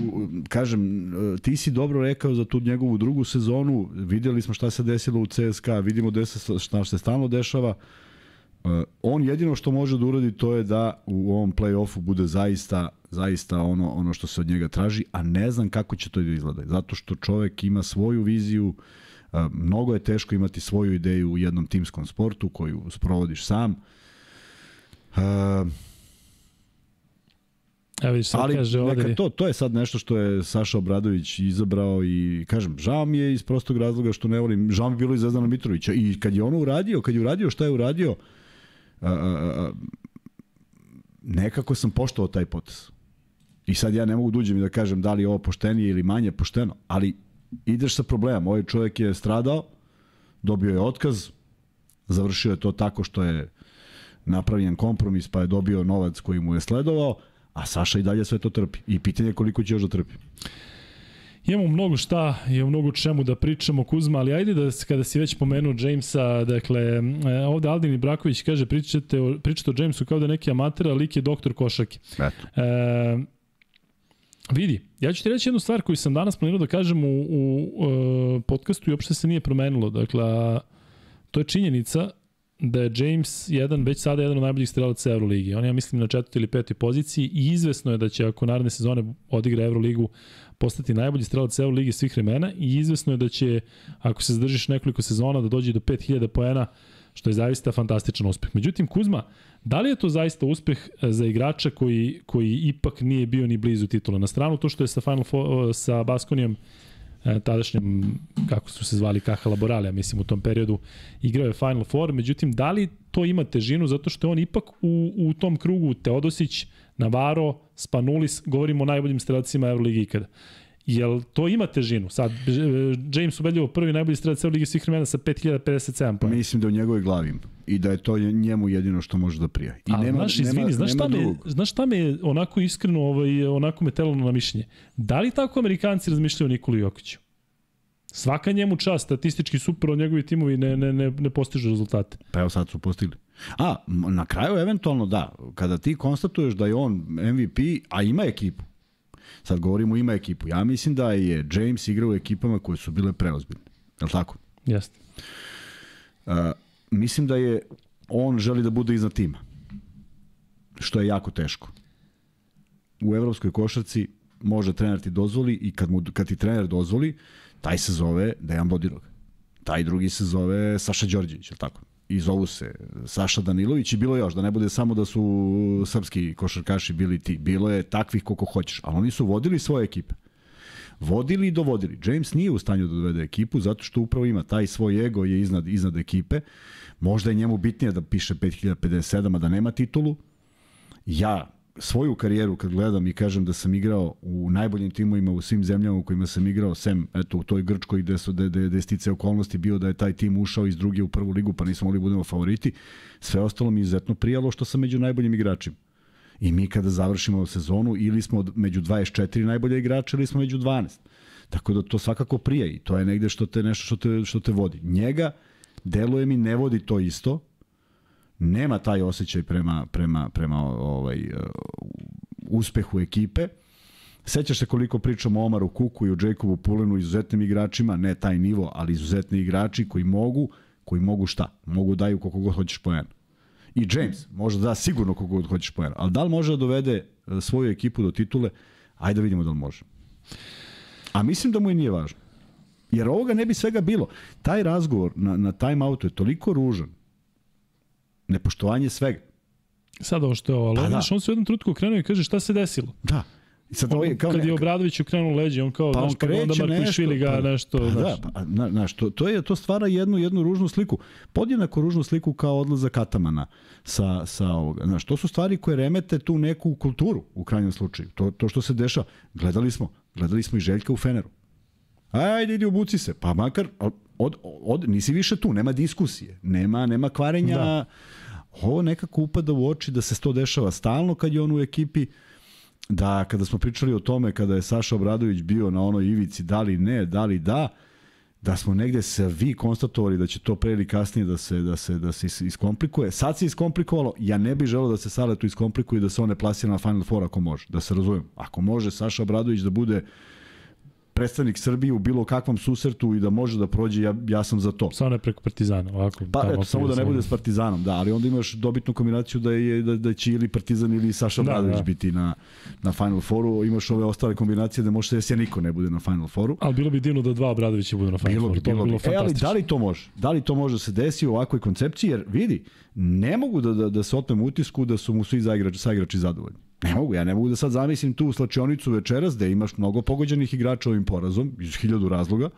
Kažem, ti si dobro rekao za tu njegovu drugu sezonu. Videli smo šta se desilo u CSKA, vidimo da se, šta se stalno dešava. Uh, on jedino što može da uradi to je da u ovom play-offu bude zaista zaista ono ono što se od njega traži, a ne znam kako će to da izgleda. Zato što čovek ima svoju viziju, uh, Mnogo je teško imati svoju ideju u jednom timskom sportu koju sprovodiš sam. Evo vidiš, ali kaže ovde... Neka, to, to je sad nešto što je Saša Obradović izabrao i kažem, žao mi je iz prostog razloga što ne volim, žao mi je bilo i Zvezdana Mitrovića i kad je ono uradio, kad je uradio šta je uradio, a, nekako sam poštovao taj potes. I sad ja ne mogu da uđem i da kažem da li je ovo poštenije ili manje pošteno, ali ideš sa problemom. Ovaj čovjek je stradao, dobio je otkaz, završio je to tako što je napravljen kompromis pa je dobio novac koji mu je sledovao, a Saša i dalje sve to trpi. I pitanje je koliko će još da trpi. Imamo mnogo šta i o mnogo čemu da pričamo Kuzma, ali ajde da kada si već pomenuo Jamesa, dakle, e, ovde Aldin Ibraković kaže pričate o, pričate o Jamesu kao da neki amater, a lik je doktor košake. Eto. E, Vidi, ja ću ti reći jednu stvar koju sam danas planirao da kažem u, u, u e, podcastu i uopšte se nije promenilo. Dakle, to je činjenica da je James jedan, već sada jedan od najboljih strelaca Euroligi. On je, ja mislim, na četvrtoj ili petoj poziciji i izvesno je da će, ako naredne sezone odigra Euroligu, postati najbolji strelac Euroligi svih vremena i izvesno je da će, ako se zadržiš nekoliko sezona, da dođe do 5000 poena, što je zaista fantastičan uspeh. Međutim, Kuzma, Da li je to zaista uspeh e, za igrača koji, koji ipak nije bio ni blizu titula? Na stranu to što je sa, Final Four, sa Baskonijom e, tadašnjem, kako su se zvali, Kaha Laboralija, mislim u tom periodu, igrao je Final Four, međutim, da li to ima težinu zato što je on ipak u, u tom krugu Teodosić, Navaro, Spanulis, govorimo o najboljim strelacima Euroligi ikada. Jel to ima težinu? Sad, James ubedljivo prvi najbolji strelac Euroligi svih vremena sa 5057 pojena. Mislim da u njegovoj glavi i da je to njemu jedino što može da prija. I A, nema, znaš, izvini, nema, znaš, šta me, znaš šta me onako iskreno, ovaj, onako me telano na mišljenje? Da li tako Amerikanci razmišljaju o Nikoli Jokiću? Svaka njemu čast, statistički super, od njegovi timovi ne, ne, ne, ne postižu rezultate. Pa evo sad su postigli. A, na kraju eventualno da, kada ti konstatuješ da je on MVP, a ima ekipu, sad govorimo ima ekipu, ja mislim da je James igrao u ekipama koje su bile preozbiljne. Je li tako? Jeste. Uh, mislim da je on želi da bude iznad tima. Što je jako teško. U evropskoj košarci može trener ti dozvoli i kad, mu, kad ti trener dozvoli, taj se zove Dejan Bodirog. Taj drugi se zove Saša Đorđević, je tako? i zovu se Saša Danilović i bilo još, da ne bude samo da su srpski košarkaši bili ti. Bilo je takvih koliko hoćeš, ali oni su vodili svoje ekipe. Vodili i dovodili. James nije u stanju da dovede ekipu zato što upravo ima taj svoj ego je iznad, iznad ekipe. Možda je njemu bitnije da piše 5057, a da nema titulu. Ja svoju karijeru kad gledam i kažem da sam igrao u najboljim timovima u svim zemljama u kojima sam igrao, sem eto u toj Grčkoj gde su gde, gde stice okolnosti bio da je taj tim ušao iz druge u prvu ligu pa nismo mogli da budemo favoriti, sve ostalo mi izuzetno prijalo što sam među najboljim igračima. I mi kada završimo sezonu ili smo među 24 najbolje igrača ili smo među 12. Tako da to svakako prija i to je negde što te nešto što te, što te vodi. Njega deluje mi ne vodi to isto, nema taj osjećaj prema, prema, prema ovaj, uh, uspehu ekipe. Sećaš se koliko pričamo o Omaru Kuku i o Jacobu Pulenu, izuzetnim igračima, ne taj nivo, ali izuzetni igrači koji mogu, koji mogu šta? Mogu daju koliko god hoćeš poena. I James može da sigurno koliko god hoćeš poena, ali da li može da dovede uh, svoju ekipu do titule? Ajde da vidimo da li može. A mislim da mu i nije važno. Jer ovoga ne bi svega bilo. Taj razgovor na, na time outu je toliko ružan, nepoštovanje svega. Sad ovo što je ovo, Pa da. on se u jednom trutku okrenuo i kaže šta se desilo. Da. I sad On, ovaj, kao kad je Obradović okrenuo leđe, on kao, pa on znaš, pa onda kreće Markovišvili nešto. ga pa, nešto, pa, znaš. da, pa, na, znaš, to, to, je, to stvara jednu, jednu ružnu sliku. Podjednako ružnu sliku kao odlazak Katamana sa, sa ovoga. Znaš, to su stvari koje remete tu neku kulturu u krajnjem slučaju. To, to što se dešava. Gledali smo, gledali smo i Željka u Feneru. Ajde, idi obuci se. Pa makar, od, od, od, nisi više tu, nema diskusije, nema, nema kvarenja. Da. Ovo nekako upada u oči da se to dešava stalno kad je on u ekipi, da kada smo pričali o tome kada je Saša Obradović bio na onoj ivici da li ne, da li da, da smo negde se vi konstatovali da će to pre ili kasnije da se, da se, da se is- iskomplikuje. Sad se iskomplikovalo, ja ne bih želeo da se Saletu iskomplikuje i da se on ne plasira na Final Four ako može, da se razumijem. Ako može Saša Obradović da bude predstavnik Srbije u bilo kakvom susretu i da može da prođe, ja, ja sam za to. Samo ne preko Partizana, ovako. Pa eto, samo da ne bude s Partizanom, da, ali onda imaš dobitnu kombinaciju da je da, da će ili Partizan ili Saša Da, Bradović da. biti na na Final Fouru, imaš ove ostale kombinacije da može se da niko ne bude na Final Fouru. Ali bilo bi divno da dva Obradovića budu na Final Bilo Fouru. bi, To bi bilo bi. bilo E, ali da li to može? Da li to može da se desi u ovakvoj koncepciji? Jer vidi, ne mogu da, da, da se otmem utisku da su mu svi zaigrači, saigrači zadovoljni. Ne mogu, ja ne mogu da sad zamislim tu slačionicu večeras gde imaš mnogo pogođenih igrača ovim porazom, iz hiljadu razloga.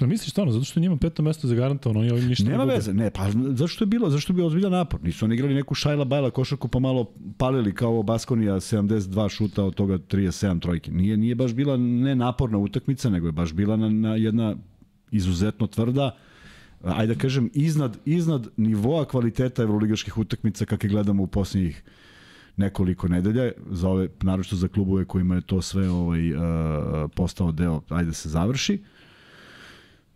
Jel misliš stvarno, zato što njima peto mesto zagarantovano, oni ovim ništa Nema ne veze, ne, pa zašto je bilo, zašto je bio ozbiljan napor? Nisu oni igrali neku šajla bajla košarku pa malo palili kao Baskonija 72 šuta od toga 37 trojke. Nije nije baš bila ne naporna utakmica, nego je baš bila na, na jedna izuzetno tvrda ajde da kažem iznad iznad nivoa kvaliteta evroligaških utakmica kakve gledamo u poslednjih nekoliko nedelja za ove naročito za klubove kojima je to sve ovaj uh, postao deo ajde da se završi.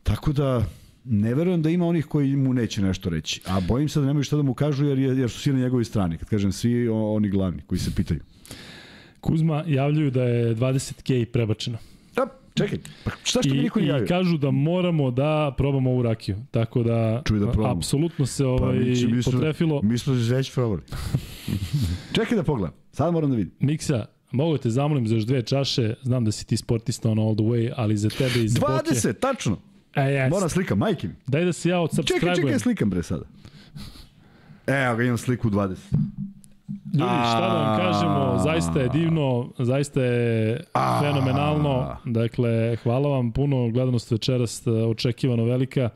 Tako da ne verujem da ima onih koji mu neće nešto reći. A bojim se da nemaju šta da mu kažu jer, je- jer su svi na njegovoj strani. Kad kažem svi, oni glavni koji se pitaju. Kuzma javljaju da je 20k prebačeno. Čekaj, pa šta što mi I, niko nije I javio? kažu da moramo da probamo ovu rakiju. Tako da, Čuj da probamo. apsolutno se Pa, ovaj, mi, će- mi potrefilo. mi smo već probali. čekaj da pogledam. Sad moram da vidim. Miksa, mogu te zamolim za još dve čaše, znam da si ti sportista on all the way, ali za tebe i za Boke. 20, tačno. E, jes. Moram slikam, majke mi. Daj da se ja Čekaj, čekaj, odsubscribe-ujem. slikam bre sada. Evo ga, imam sliku 20. Ljudi, šta da vam kažemo, zaista je divno, zaista je fenomenalno. Dakle, hvala vam puno, gledanost večeras e, očekivano velika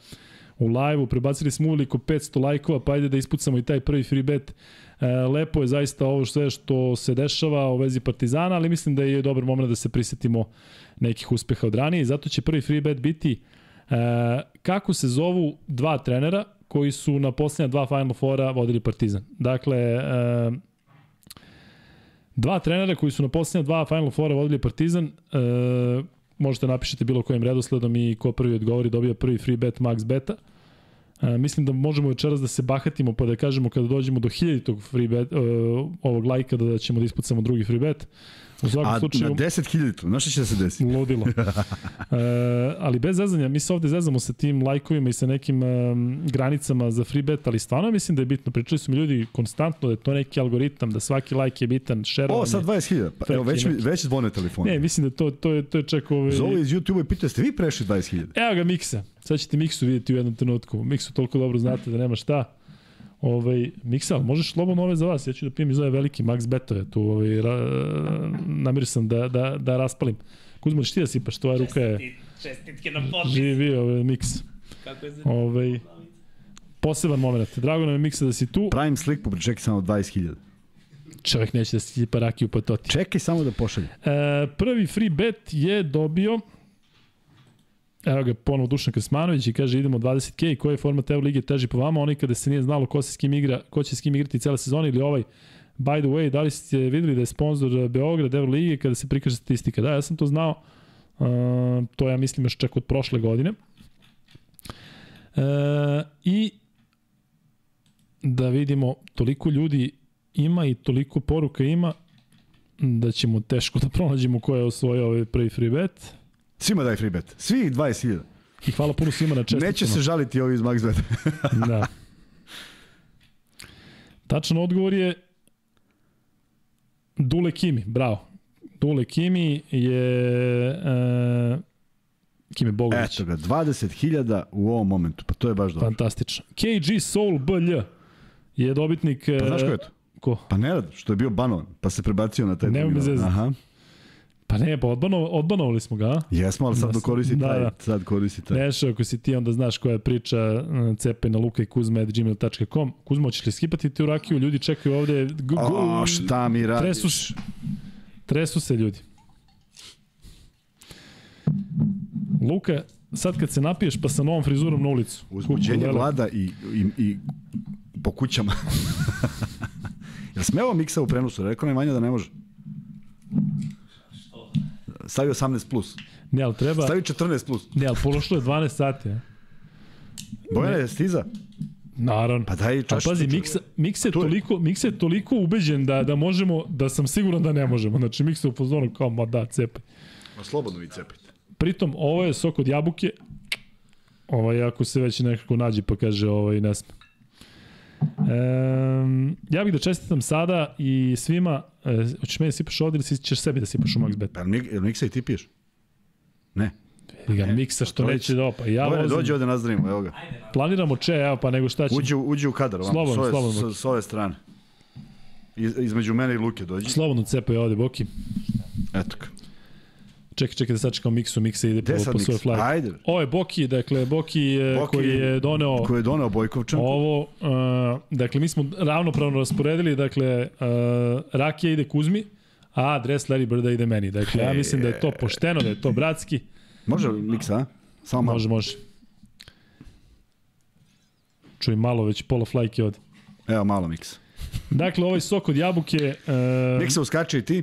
u live-u. Prebacili smo uliko 500 lajkova, pa ajde da ispucamo i taj prvi free bet. E, lepo je zaista ovo sve što se dešava u vezi Partizana, ali mislim da je dobar moment da se prisetimo nekih uspeha od ranije. Zato će prvi free bet biti e, kako se zovu dva trenera koji su na posljednja dva Final Fora vodili Partizan. Dakle, e, dva trenera koji su na posljednja dva Final Fora vodili Partizan, e, možete napišete bilo kojim redosledom i ko prvi odgovori dobija prvi free bet max beta. E, mislim da možemo večeras da se bahatimo pa da kažemo kada dođemo do hiljaditog free bet, e, ovog lajka da, da ćemo da ispucamo drugi free bet. U svakom A slučaju... na 10.000, znaš šta će da se desi? Ludilo. e, ali bez zezanja, mi se ovde zezamo sa tim lajkovima i sa nekim um, granicama za free bet, ali stvarno mislim da je bitno. Pričali su mi ljudi konstantno da je to neki algoritam, da svaki lajk je bitan, šerovanje. O, sad 20.000. Pa, evo, već, već zvone telefon. Ne, mislim da to, to je, to je čak ovaj... Zovu iz YouTube-a i pitaju, ste vi prešli 20.000? Evo ga Miksa. sad ćete Miksu vidjeti u jednom trenutku. Miksu toliko dobro znate da nema šta. Ovaj, Miksa, možeš slobodno ove za vas, ja ću da pijem iz ove veliki Max Betove, tu ovaj, ra, namir sam da, da, da raspalim. Kuzmo, ti da sipaš, tvoja ruka je... Čestitke na potpis. Živi ovaj, Miks. Kako je za... Ovaj, poseban moment. Drago nam je Miksa da si tu. Pravim sliku, pričekaj samo 20.000. Čovjek neće da si sipa rakiju po toti. Čekaj samo da pošalje. E, prvi free bet je dobio Evo ga ponovo Dušan Krsmanović i kaže idemo 20k, koji je format Evo lige teži po vama, oni kada se nije znalo ko se s kim igra, ko će s kim igrati cele sezone ili ovaj By the way, da li ste videli da je sponsor Beograd Evo lige kada se prikaže statistika? Da, ja sam to znao, uh, to ja mislim još čak od prošle godine. Uh, I da vidimo, toliko ljudi ima i toliko poruka ima da ćemo teško da pronađemo ko je osvojio ovaj prvi free bet. Svima daj free bet. Svih 20.000. I hvala puno svima na čestitkama. Neće se žaliti ovi iz MaxBet. da. Tačan odgovor je Dule Kimi, bravo. Dule Kimi je uh, Kimi Bogović. Eto ga, 20.000 u ovom momentu, pa to je baš dobro. Fantastično. KG Soul BL je dobitnik... Pa znaš ko je to? Ko? Pa Nerad, što je bio banovan, pa se prebacio na taj Nemo me zezati. Aha. Pa ne, pa odbano, odbanovali smo ga? Jesmo, ali sad da, koristi da, taj. da. Sad koristi taj. Nešo, ako si ti onda znaš koja je priča cepaj na luka i kuzma at gmail.com. Kuzma, hoćeš li skipati ti u rakiju? Ljudi čekaju ovde. Gu, O, šta mi radiš? tresu, se- tresu se ljudi. Luka, sad kad se napiješ pa sa novom frizurom na ulicu. Uzbuđenje vlada i, i, i po kućama. Jel smeo miksa u prenosu? Rekao nam Vanja da ne može. Stavi 18 plus. Ne, ali treba... Stavi 14 plus. Ne, ali pološlo je 12 sati. A? Bojane, je stiza? Naravno. Pa daj A čašicu. pazi. Miksa, Miksa, je toliko, Miksa je toliko ubeđen da, da možemo, da sam siguran da ne možemo. Znači, Miksa je u fazonu kao, ma da, cepaj. Ma slobodno vi cepite. Pritom, ovo je sok od jabuke. Ovaj, ako se već nekako nađe pa kaže ovaj, ne sme. Um, ja bih da čestitam sada i svima, e, hoćeš meni da sipaš ovde ili ćeš sebi da sipaš u MaxBet? Pa jel mi- jel miksa i ti piješ? Ne. Vidi ga, miksa što to već. neće da opa. Ja vozim, dođi ovde nazdravimo, evo ga. planiramo če, evo pa nego šta će. Uđi, uđi u kadar, ovamo, Slobodno, s, ove, slobodno. s, s ove strane. Iz, između mene i Luke dođi. Slobodno cepaj ovde, Boki. Eto ga. Čekaj, čekaj da sačekam miksu, miksa ide po, po svoj Miksa? flag. Ajde. Ovo je Boki, dakle Boki, Boki Boki koji je doneo Ko je doneo Bojkovčanku? ovo, uh, dakle mi smo ravnopravno rasporedili, dakle uh, Rakija ide Kuzmi, a dres Larry Birda ide meni. Dakle, ja mislim da je to pošteno, da je to bratski. Može miksa, a? Samo malo. Može, može. Čuj malo, već pola flajke od. Evo malo miksa. Dakle, ovaj sok od jabuke, uh, Miksa uskače i ti.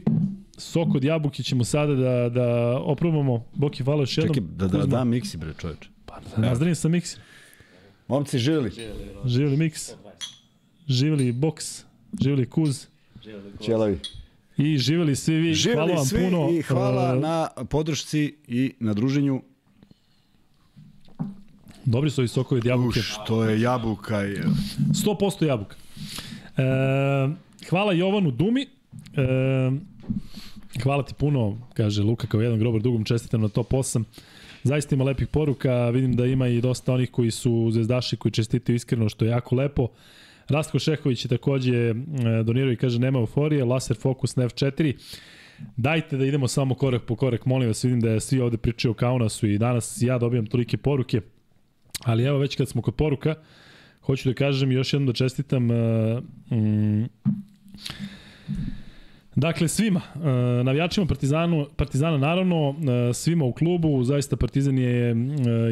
Sok od jabuke ćemo sada da, da oprobamo. Boki, hvala još jednom. Čekaj, da, da, Kuzma. da miksi bre čoveče. Pa, da nazdravim sa Miksi. Momci živeli. Živeli Miks, živeli Boks, živeli Kuz Ćelavi. i živeli svi vi. hvala Živeli vam svi puno. i hvala Uh, na podršci i na druženju. Dobri su ovi sokovi od jabuke. Uš, to je jabuka. Je. 100% jabuka. E, hvala Jovanu Dumi. E, hvala ti puno, kaže Luka kao jedan grobar dugom, čestitam na top 8. Zaista ima lepih poruka, vidim da ima i dosta onih koji su zvezdaši koji čestitaju iskreno, što je jako lepo. Rastko Šehović je takođe e, donirao i kaže nema euforije, laser fokus na F4. Dajte da idemo samo korak po korak, molim vas, vidim da je svi ovde pričaju o Kaunasu i danas ja dobijam tolike poruke. Ali evo već kad smo kod poruka, hoću da kažem još jednom da čestitam uh, mm, Dakle, svima, uh, navijačima Partizanu, Partizana naravno, uh, svima u klubu, zaista Partizan je uh,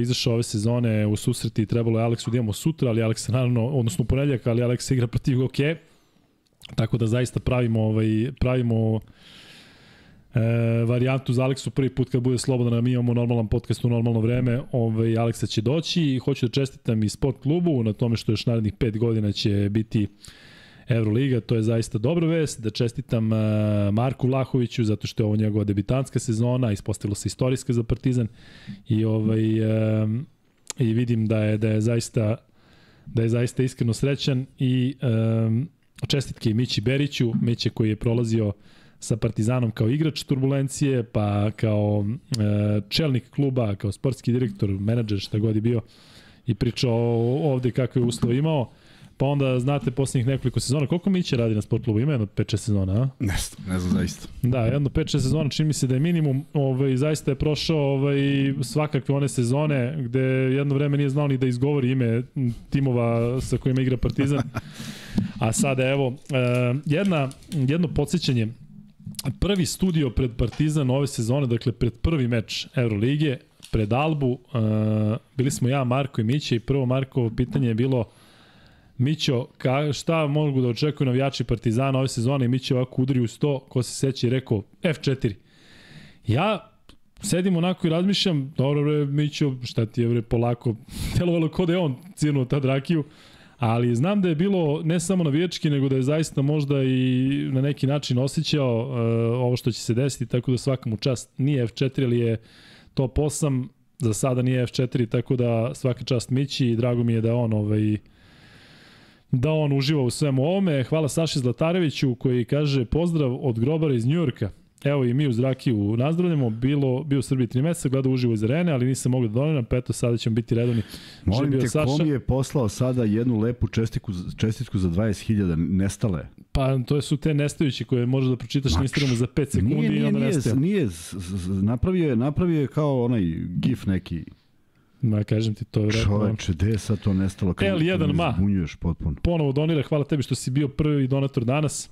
izašao ove sezone u susreti, trebalo je Aleksu da imamo sutra, ali Aleksa naravno, odnosno u ponedljak, ali Aleksa igra protiv OK. Tako da zaista pravimo, ovaj, pravimo e, varijantu za Aleksu prvi put kad bude slobodan, a mi imamo normalan podcast u normalno vreme, ovaj, Aleksa će doći i hoću da čestitam i sport klubu na tome što još narednih pet godina će biti Euroliga, to je zaista dobra vest, da čestitam uh, Marku Vlahoviću zato što je ovo njegova debitanska sezona, ispostavilo se istorijska za Partizan i ovaj i vidim da je da je zaista da je zaista iskreno srećan i um, čestitke i Mići Beriću, Miće koji je prolazio sa Partizanom kao igrač turbulencije, pa kao e, čelnik kluba, kao sportski direktor, menadžer, šta god je bio, i pričao ovde kakve uslove imao. Pa onda, znate, poslednjih nekoliko sezona, koliko Miće radi na sport klubu? Ima jedno 5-6 sezona, a? Ne ne znam zaista. Da, jedno 5-6 sezona čini mi se da je minimum, ovaj, zaista je prošao ovaj, svakakve one sezone gde jedno vreme nije znao ni da izgovori ime timova sa kojima igra Partizan. A sada evo, eh, jedna, jedno podsjećanje, prvi studio pred Partizan ove sezone, dakle pred prvi meč Euroligije, pred Albu, eh, bili smo ja, Marko i Miće i prvo Markovo pitanje je bilo Mićo, ka, šta mogu da očekuju navijači Partizana ove sezone? Mićo ovako udari u 100, ko se seća i rekao F4. Ja sedim onako i razmišljam, dobro bre, Mićo, šta ti je bre, polako, delovalo ko da je on cirnuo tad rakiju, ali znam da je bilo ne samo navijački, nego da je zaista možda i na neki način osjećao uh, ovo što će se desiti, tako da svakom čast. Nije F4, ali je top 8, za sada nije F4, tako da svaka čast Mići i drago mi je da on ovaj, da on uživa u svemu ovome. Hvala Saši Zlatareviću koji kaže pozdrav od grobara iz Njujorka. Evo i mi u Zrakiju nazdravljamo, bilo, bio u Srbiji 3 meseca, gledao uživo iz arene, ali nisam mogao da donem, pa eto sada ćemo biti redovni. Molim te, Saša. ko mi je poslao sada jednu lepu čestitku, čestitku za 20.000 nestale? Pa to su te nestajući koje možeš da pročitaš na Instagramu za 5 sekundi nije, nije, i onda nije, nestaje. Nije, napravio je, napravio je kao onaj gif neki. Ma, kažem ti, to je vredno. Čoveče, gde je sad to nestalo? Kako L1 ma. Zbunjuješ potpuno. Ponovo donira, hvala tebi što si bio prvi donator danas.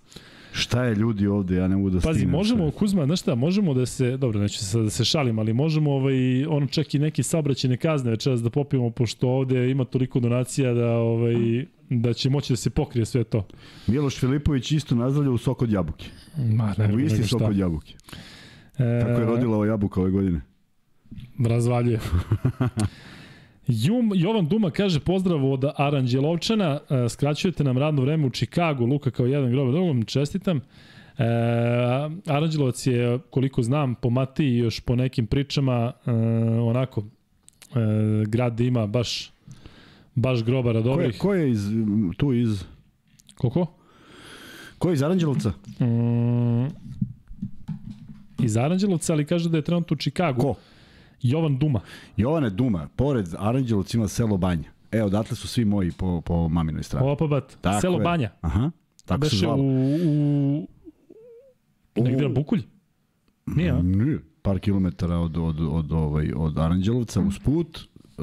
Šta je ljudi ovde, ja ne mogu da Pazi, stignem možemo, sve. Kuzma, znaš šta, možemo da se, dobro, neću sad da se šalim, ali možemo ovaj, ono čak i neki saobraćene kazne večeras da popijemo, pošto ovde ima toliko donacija da, ovaj, da će moći da se pokrije sve to. Miloš Filipović isto nazdravlja u sok od jabuke. Ma, ne, U isti sok od jabuke. E, Tako je rodila ova jabuka ove godine. Razvaljuje. Jum, Jovan Duma kaže pozdrav od Aranđelovčana, e, skraćujete nam radno vreme u Čikagu, Luka kao jedan grob, drugom čestitam. E, Aranđelovac je, koliko znam, po Matiji i još po nekim pričama, e, onako, e, grad ima baš, baš grobara Ko je, dobrih. ko je iz, tu iz... Koliko? Ko je iz Aranđelovca? Mm, iz Aranđelovca, ali kaže da je trenutno u Čikagu. Ko? Jovan Duma. Jovane Duma, pored Aranđelovca ima selo Banja. E, odatle su svi moji po, po maminoj strani. Opa bat, Tako selo je. Banja. Aha, tako se Beše zvalo. u, u, negde na Bukulj? Nije, a? Nije, par kilometara od, od, od, ovaj, od Aranđelovca uz put. E,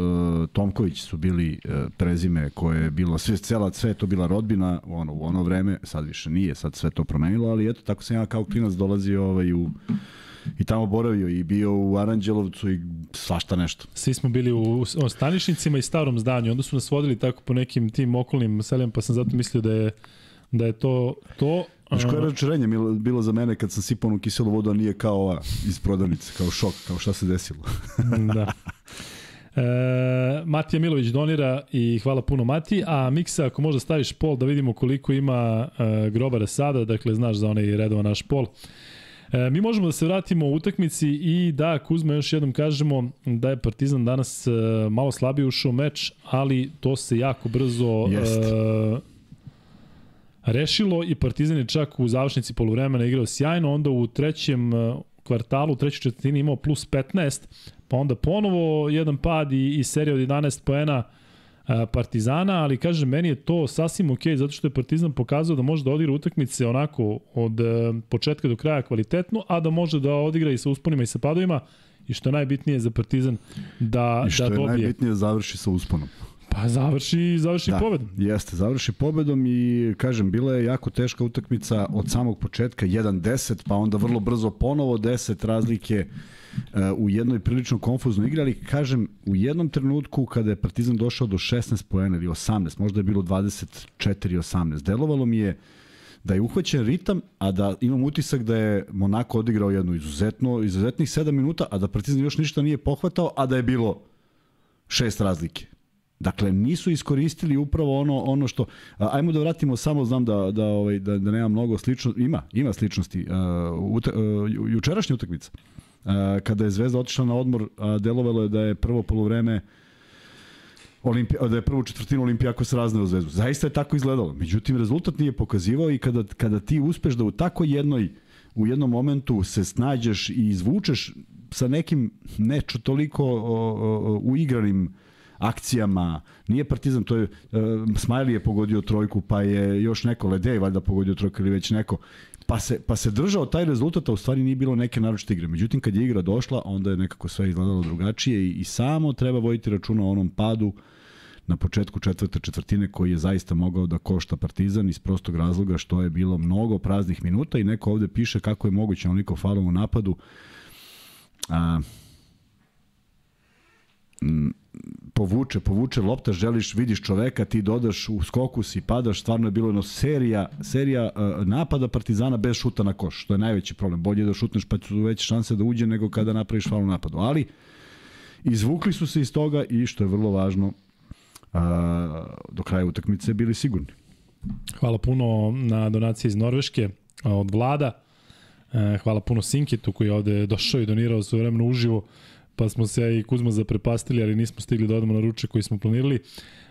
Tomković su bili e, prezime koje je bilo, sve, cela, sve to bila rodbina ono, u ono vreme, sad više nije, sad sve to promenilo, ali eto, tako sam ja kao klinac dolazio ovaj, u, i tamo boravio i bio u Aranđelovcu i svašta nešto. Svi smo bili u, u stanišnicima i starom zdanju, onda su nas vodili tako po nekim tim okolnim selima, pa sam zato mislio da je, da je to to. Znaš koje A, razočarenje bilo, bilo za mene kad sam sipao onu kiselu vodu, a nije kao ova iz prodavnice, kao šok, kao šta se desilo. da. E, Matija Milović donira i hvala puno Mati, a Miksa ako možda staviš pol da vidimo koliko ima e, grobara sada, dakle znaš za onaj redovan naš pol. E, mi možemo da se vratimo u utakmici i da Kuzma još jednom kažemo da je Partizan danas e, malo slabije ušao meč, ali to se jako brzo Jest. e, rešilo i Partizan je čak u završnici poluvremena igrao sjajno, onda u trećem e, kvartalu, u trećoj četvrtini imao plus 15, pa onda ponovo jedan pad i, i serija od 11 poena e, Partizana, ali kažem, meni je to sasvim ok, zato što je Partizan pokazao da može da odigra utakmice onako od e, početka do kraja kvalitetno, a da može da odigra i sa usponima i sa padovima, i što je najbitnije za Partizan da, I što da je dobije. najbitnije završi sa usponom. Pa završi, završi da. pobedom. Jeste, završi pobedom i kažem, bila je jako teška utakmica od samog početka, 1-10, pa onda vrlo brzo ponovo 10 razlike u jednoj prilično konfuznoj igri, ali kažem, u jednom trenutku kada je Partizan došao do 16 poena ili 18, možda je bilo 24-18, delovalo mi je da je uhvaćen ritam, a da imam utisak da je Monako odigrao jednu izuzetno, izuzetnih 7 minuta, a da Partizan još ništa nije pohvatao, a da je bilo šest razlike. Dakle, nisu iskoristili upravo ono ono što ajmo da vratimo samo znam da da ovaj da, da nema mnogo slično ima ima sličnosti uh, ute, uh, jučerašnja utakmica. Uh, kada je Zvezda otišla na odmor, uh, delovalo je da je prvo poluvreme Olimpija, da je prvu četvrtinu Olimpijakos razneo Zvezdu. Zaista je tako izgledalo. Međutim, rezultat nije pokazivao i kada, kada ti uspeš da u tako jednoj u jednom momentu se snađeš i izvučeš sa nekim ne čo toliko o, o, uigranim akcijama. Nije Partizan, to je uh, Smiley je pogodio trojku, pa je još neko Ledej valjda pogodio trojku ili već neko. Pa se, pa se držao taj rezultat, a u stvari nije bilo neke naročite igre. Međutim, kad je igra došla, onda je nekako sve izgledalo drugačije i, i samo treba voditi računa o onom padu na početku četvrte četvrtine koji je zaista mogao da košta Partizan iz prostog razloga što je bilo mnogo praznih minuta i neko ovde piše kako je moguće onoliko falom u napadu. A, m, povuče, povuče lopta, želiš, vidiš čoveka, ti dodaš u skoku si, padaš, stvarno je bilo jedno serija, serija uh, napada Partizana bez šuta na koš, što je najveći problem. Bolje je da šutneš pa su veće šanse da uđe nego kada napraviš faul u napadu. Ali izvukli su se iz toga i što je vrlo važno, uh, do kraja utakmice bili sigurni. Hvala puno na donaciji iz Norveške od Vlada. E, hvala puno Sinkitu koji je ovde došao i donirao svoje vremeno uživo pa smo se i Kuzma zaprepastili, ali nismo stigli da odemo na ruče koji smo planirali.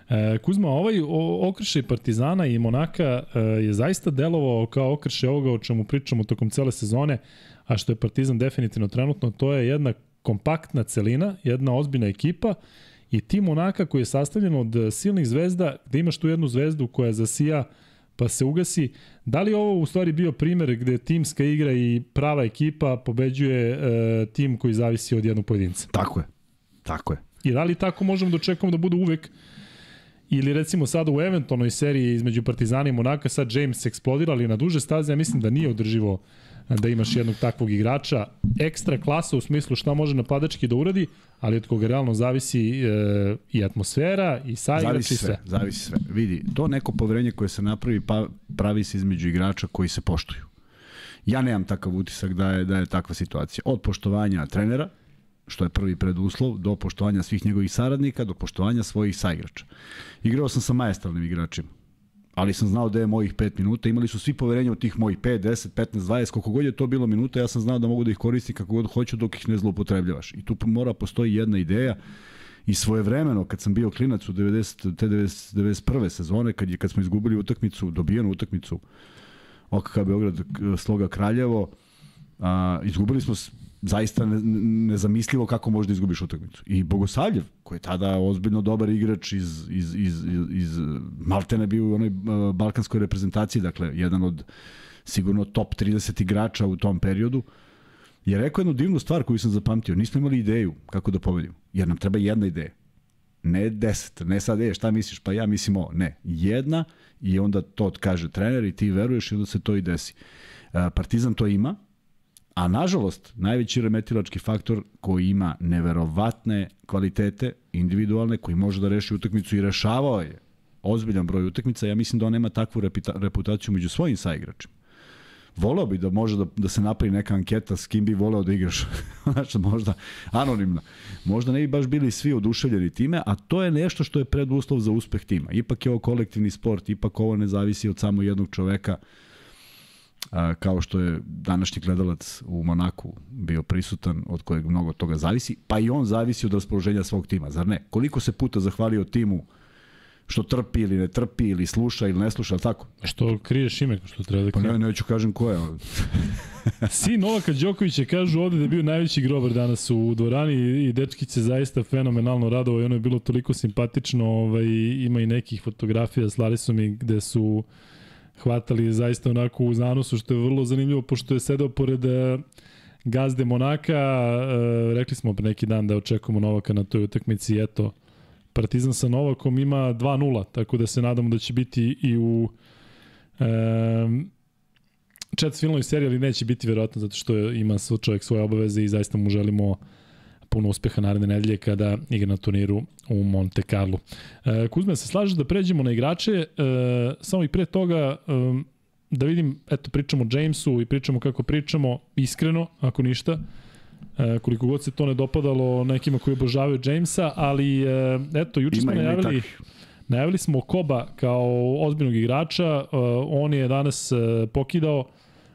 E, Kuzma, ovaj okršaj Partizana i Monaka e, je zaista delovao kao okršaj ovoga o čemu pričamo tokom cele sezone, a što je Partizan definitivno trenutno, to je jedna kompaktna celina, jedna ozbiljna ekipa i tim Monaka koji je sastavljen od silnih zvezda, gde imaš tu jednu zvezdu koja zasija pa se ugasi. Da li ovo u stvari bio primer gde timska igra i prava ekipa pobeđuje e, tim koji zavisi od jednog pojedinca? Tako je. Tako je. I da li tako možemo da očekujemo da bude uvek ili recimo sada u eventualnoj seriji između Partizana i Monaka sad James eksplodira, ali na duže staze ja mislim da nije održivo da imaš jednog takvog igrača. Ekstra klasa u smislu šta može napadački da uradi, ali od koga realno zavisi e, i atmosfera i saigrač i sve. sve. Zavisi sve. Vidi, to neko poverenje koje se napravi pa, pravi se između igrača koji se poštuju. Ja nemam takav utisak da je, da je takva situacija. Od poštovanja trenera, što je prvi preduslov, do poštovanja svih njegovih saradnika, do poštovanja svojih saigrača. Igrao sam sa majestralnim igračima ali sam znao da je mojih 5 minuta, imali su svi poverenje u tih mojih 5, 10, 15, 20, koliko god je to bilo minuta, ja sam znao da mogu da ih koristim kako god hoću dok ih ne zloupotrebljavaš. I tu mora postoji jedna ideja i svoje vremeno kad sam bio klinac u 90, te 90, 91. sezone, kad, je, kad smo izgubili utakmicu, dobijenu utakmicu OKK Beograd Sloga Kraljevo, a, izgubili smo zaista ne, nezamislivo kako možeš da izgubiš utakmicu. I Bogosavljev, koji je tada ozbiljno dobar igrač iz, iz, iz, iz, iz Maltene bio u onoj uh, balkanskoj reprezentaciji, dakle, jedan od sigurno top 30 igrača u tom periodu, je rekao jednu divnu stvar koju sam zapamtio. Nismo imali ideju kako da pobedimo, jer nam treba jedna ideja. Ne deset, ne sad, e, šta misliš, pa ja mislim ovo. Ne, jedna i onda to kaže trener i ti veruješ i onda se to i desi. Uh, Partizan to ima, A nažalost, najveći remetilački faktor koji ima neverovatne kvalitete individualne, koji može da reši utakmicu i rešavao je ozbiljan broj utakmica, ja mislim da on nema takvu reputaciju među svojim saigračima. Voleo bi da može da, da se napravi neka anketa s kim bi voleo da igraš. znači, možda anonimna. Možda ne bi baš bili svi oduševljeni time, a to je nešto što je preduslov za uspeh tima. Ipak je ovo kolektivni sport, ipak ovo ne zavisi od samo jednog čoveka a, kao što je današnji gledalac u Monaku bio prisutan, od kojeg mnogo toga zavisi, pa i on zavisi od raspoloženja svog tima, zar ne? Koliko se puta zahvalio timu što trpi ili ne trpi ili sluša ili ne sluša, tako? Što kriješ ime, što treba da Pa ne, neću kažem ko je. Sin Novaka Đokovića kažu ovde da je bio najveći grobar danas u dvorani i dečki se zaista fenomenalno radovao i ono je bilo toliko simpatično, ovaj, ima i nekih fotografija, slali su mi gde su hvatali zaista onako u zanosu, što je vrlo zanimljivo, pošto je sedao pored e, gazde Monaka, e, rekli smo pre neki dan da očekujemo Novaka na toj utakmici, eto, Partizan sa Novakom ima 2-0, tako da se nadamo da će biti i u e, četvrtfinalnoj seriji, ali neće biti verovatno zato što ima čovjek svoje obaveze i zaista mu želimo puno uspeha naredne nedelje kada igra na turniru u Monte Carlo. E, Kuzme, se slažeš da pređemo na igrače, e, samo i pre toga e, da vidim, eto, pričamo o Jamesu i pričamo kako pričamo, iskreno, ako ništa, e, koliko god se to ne dopadalo nekima koji obožavaju Jamesa, ali e, eto, juče smo najavili... Najavili smo Koba kao ozbiljnog igrača, uh, on je danas uh, pokidao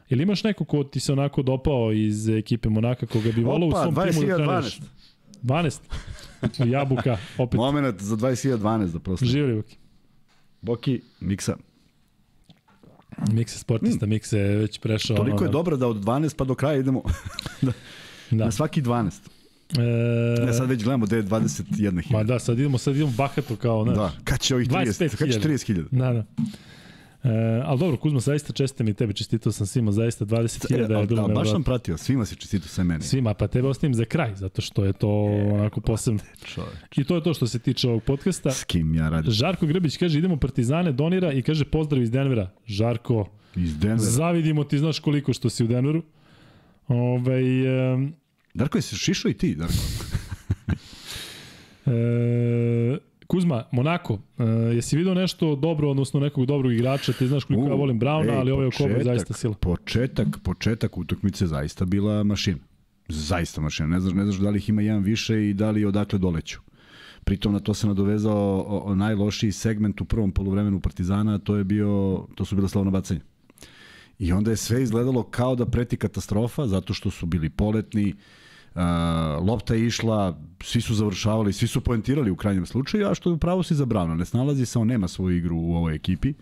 Ili imaš neko ko ti se onako dopao iz ekipe Monaka koga bi volao u svom timu da treniraš? 12. Jabuka, opet. Moment za 20.12 da prosto. Živjeli, Boki. Boki, Miksa. Mikse sportista, mm. Mikse je već prešao. Toliko ono, je dobra da od 12 pa do kraja idemo da, Da. na svaki 12. E, Ja sad već gledamo gde je 21.000. Ma da, sad idemo, sad idemo bahato kao, znaš. Da, kad će ovih 30, kad će 30.000? Da, da. E, ali dobro, Kuzma, zaista čestitam i tebe, čestitao sam svima, zaista 20.000 je bilo E, baš sam pratio, svima se čestito sa meni. Svima, pa tebe ostavim za kraj, zato što je to onako posebno. Čovek. I to je to što se tiče ovog podcasta. S kim ja radim? Žarko Grbić kaže idemo Partizane, donira i kaže pozdrav iz Denvera. Žarko, Iz Denvera. zavidimo ti, znaš koliko što si u Denveru. Ovaj, um, Darko, jesi šišao i ti, Darko? e, Kuzma, Monako, e, jesi video nešto dobro, odnosno nekog dobrog igrača, ti znaš koliko U, ja volim Brauna, ej, ali ovaj Okobo je zaista sila. Početak, početak utakmice zaista bila mašina. Zaista mašina. Ne znaš, ne znaš da li ih ima jedan više i da li odakle doleću. Pritom na to se nadovezao o, o najlošiji segment u prvom poluvremenu Partizana, to je bio to su bila slavna bacanja. I onda je sve izgledalo kao da preti katastrofa zato što su bili poletni, Uh, lopta je išla, svi su završavali, svi su poentirali u krajnjem slučaju, a što je upravo si za Brauna. Ne snalazi se, on nema svoju igru u ovoj ekipi.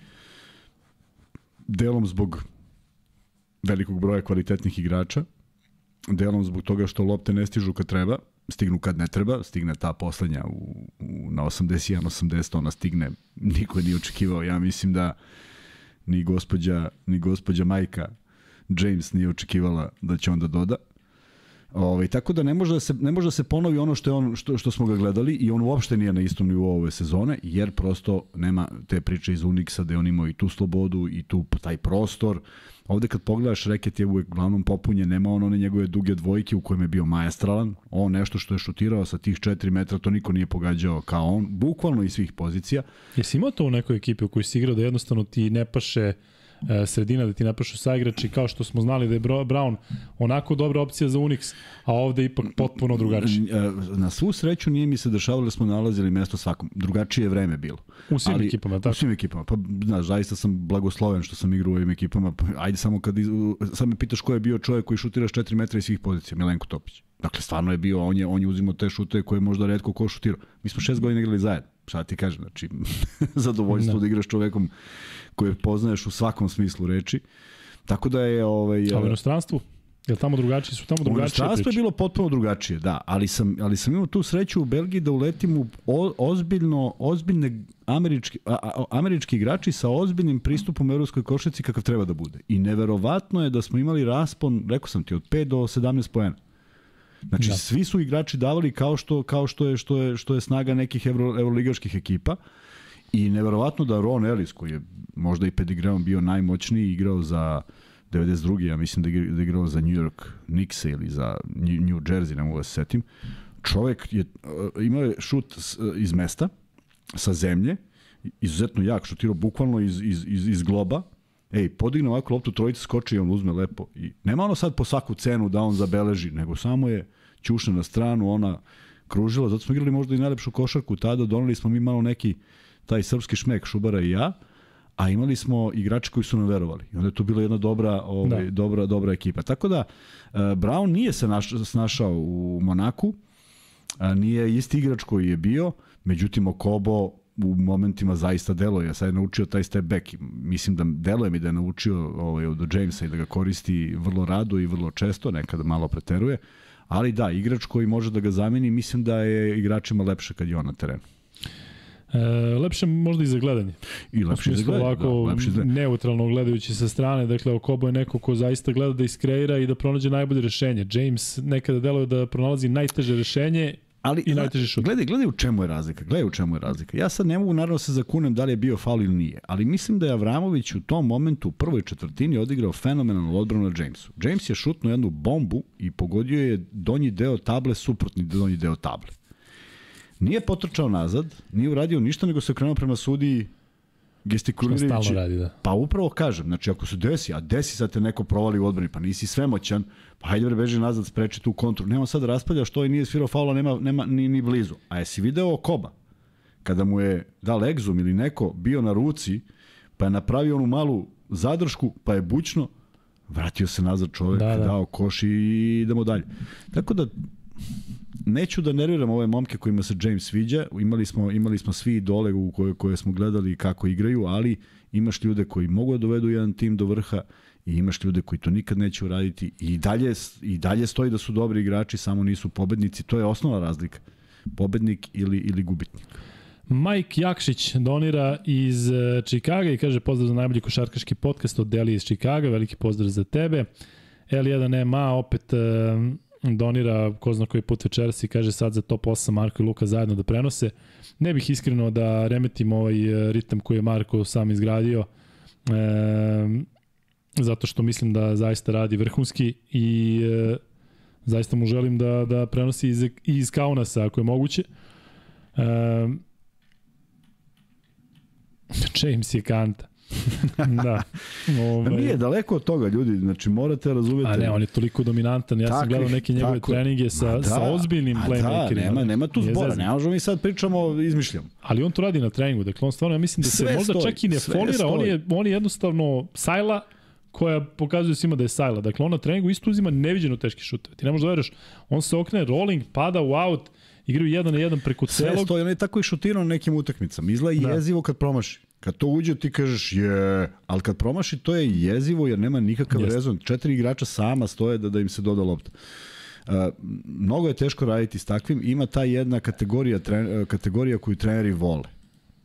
Delom zbog velikog broja kvalitetnih igrača, delom zbog toga što lopte ne stižu kad treba, stignu kad ne treba, stigne ta poslednja u, u, na 81-80, ona stigne, niko nije očekivao. Ja mislim da ni gospođa, ni gospođa majka James nije očekivala da će onda doda. Ovaj tako da ne može da se ne može da se ponovi ono što je on što što smo ga gledali i on uopšte nije na istom nivou ove sezone jer prosto nema te priče iz Unixa da on imao i tu slobodu i tu taj prostor. Ovde kad pogledaš reket je uvek uglavnom popunjen, nema on one njegove duge dvojke u kojem je bio maestralan. On nešto što je šutirao sa tih 4 metra, to niko nije pogađao kao on, bukvalno iz svih pozicija. Jesi imao to u nekoj ekipi u kojoj si igrao da jednostavno ti ne paše sredina da ti ne pašu saigrači kao što smo znali da je Bro- Brown onako dobra opcija za Unix, a ovde ipak potpuno drugačije. E, Na svu sreću nije mi se dešavalo da smo nalazili mesto svakom. Drugačije je vreme bilo. U svim ekipama, tako? U svim ekipama. Pa, znaš, zaista sam blagosloven što sam igrao u ovim ekipama. Pa, ajde samo kad, iz, sad me pitaš ko je bio čovjek koji šutira s 4 metra iz svih pozicija, Milenko Topić. Dakle, stvarno je bio, on je, on je uzimao te šute koje možda redko ko šutirao. Mi smo šest godina igrali zajedno. Šta ti kažem, znači, zadovoljstvo da. da igraš čovekom koje poznaješ u svakom smislu reči. Tako da je... Ovaj, A u inostranstvu? Je li tamo drugačije? Su tamo U drugačije inostranstvu je priče? bilo potpuno drugačije, da, ali sam, ali sam imao tu sreću u Belgiji da uletim u o, ozbiljno, ozbiljne američki, a, a, američki igrači sa ozbiljnim pristupom evropskoj košarci kakav treba da bude. I neverovatno je da smo imali raspon, rekao sam ti, od 5 do 17 poena. Znači, Da. svi su igrači davali kao što, kao što, je, što, je, što je snaga nekih evro, evroligaških ekipa. I neverovatno da Ron Ellis, koji je možda i pedigreom bio najmoćniji, igrao za 92. ja mislim da je da igrao za New York Knicks ili za New Jersey, ne mogu da se setim. Čovek je, uh, imao je šut uh, iz mesta, sa zemlje, izuzetno jak, šutirao bukvalno iz, iz, iz, iz globa, Ej, podigne ovako loptu, trojica skoči i on uzme lepo. I nema ono sad po svaku cenu da on zabeleži, nego samo je ćušna na stranu, ona kružila, zato smo igrali možda i najlepšu košarku tada, doneli smo mi malo neki taj srpski šmek, Šubara i ja, a imali smo igrače koji su nam verovali. I onda je to bila jedna dobra, ovaj, Da. dobra, dobra ekipa. Tako da, uh, Brown nije se naš, snašao u Monaku, a, nije isti igrač koji je bio, međutim Okobo u momentima zaista deluje. Sad je naučio taj step back. Mislim da deluje mi da je naučio ovaj, od Jamesa i da ga koristi vrlo rado i vrlo često, nekada malo preteruje. Ali da, igrač koji može da ga zameni, mislim da je igračima lepše kad je on na terenu. E, lepše možda i za gledanje. I lepše smislu izgleda. ovako Da, lepše izgleda. neutralno gledajući sa strane, dakle Okobo je neko ko zaista gleda da iskreira i da pronađe najbolje rešenje. James nekada deluje da pronalazi najteže rešenje Ali, i najteži šut. Gledaj, gledaj u čemu je razlika. Gledaj u čemu je razlika. Ja sad ne mogu naravno se zakunem da li je bio faul ili nije, ali mislim da je Avramović u tom momentu u prvoj četvrtini odigrao fenomenalnu odbranu na Jamesu. James je šutnuo jednu bombu i pogodio je donji deo table, suprotni donji deo table. Nije potrčao nazad, nije uradio ništa, nego se okrenuo prema sudiji Što gestikulirajući. stalno radi, da. Pa upravo kažem, znači ako se desi, a desi sad te neko provali u odbrani, pa nisi svemoćan, pa hajde bre beži nazad, spreči tu kontru. Nema sad da raspravlja što je nije svirao faula, nema, nema ni, ni blizu. A jesi video Koba? Kada mu je da li Exum ili neko bio na ruci, pa je napravio onu malu zadršku, pa je bućno, vratio se nazad čovek, Da, da, da. dao koš i idemo dalje. Tako da neću da nerviram ove momke kojima se James sviđa, imali smo, imali smo svi idole u koje, koje smo gledali kako igraju, ali imaš ljude koji mogu da dovedu jedan tim do vrha i imaš ljude koji to nikad neće uraditi i dalje, i dalje stoji da su dobri igrači, samo nisu pobednici, to je osnovna razlika. Pobednik ili, ili gubitnik. Mike Jakšić donira iz e, Čikaga i kaže pozdrav za najbolji košarkaški podcast od Deli iz Čikaga, veliki pozdrav za tebe. L1MA opet e, donira ko zna koji put večeras i kaže sad za top 8 Marko i Luka zajedno da prenose. Ne bih iskreno da remetim ovaj e, ritam koji je Marko sam izgradio, e, zato što mislim da zaista radi vrhunski i e, zaista mu želim da, da prenosi iz, iz Kaunasa ako je moguće. E, James je kanta. da. Ovaj... Nije daleko od toga, ljudi, znači morate razumeti. A ne, on je toliko dominantan. Ja tako, sam gledao neke njegove tako, treninge sa, da, sa ozbiljnim playmakerima. Da, nema, nema tu zbora, ne možemo mi sad pričamo, izmišljam. Ali on to radi na treningu, dakle on stvarno, ja mislim da se sve možda stoji, čak i ne folira, stoji. on je, on je jednostavno sajla koja pokazuje svima da je sajla. Dakle, on na treningu isto uzima neviđeno teški šuteve. Ti ne možeš da veriš, on se okne rolling, pada u out, igraju jedan na jedan preko celog. Sve stoji, on je tako i šutirao na nekim utakmicama. Izgleda da. jezivo kad promaši. Kad to uđe ti kažeš je, ali kad promaši to je jezivo jer nema nikakav Jest. rezon. Četiri igrača sama stoje da, da im se doda lopta. Uh, mnogo je teško raditi s takvim. Ima ta jedna kategorija, tren, kategorija koju treneri vole.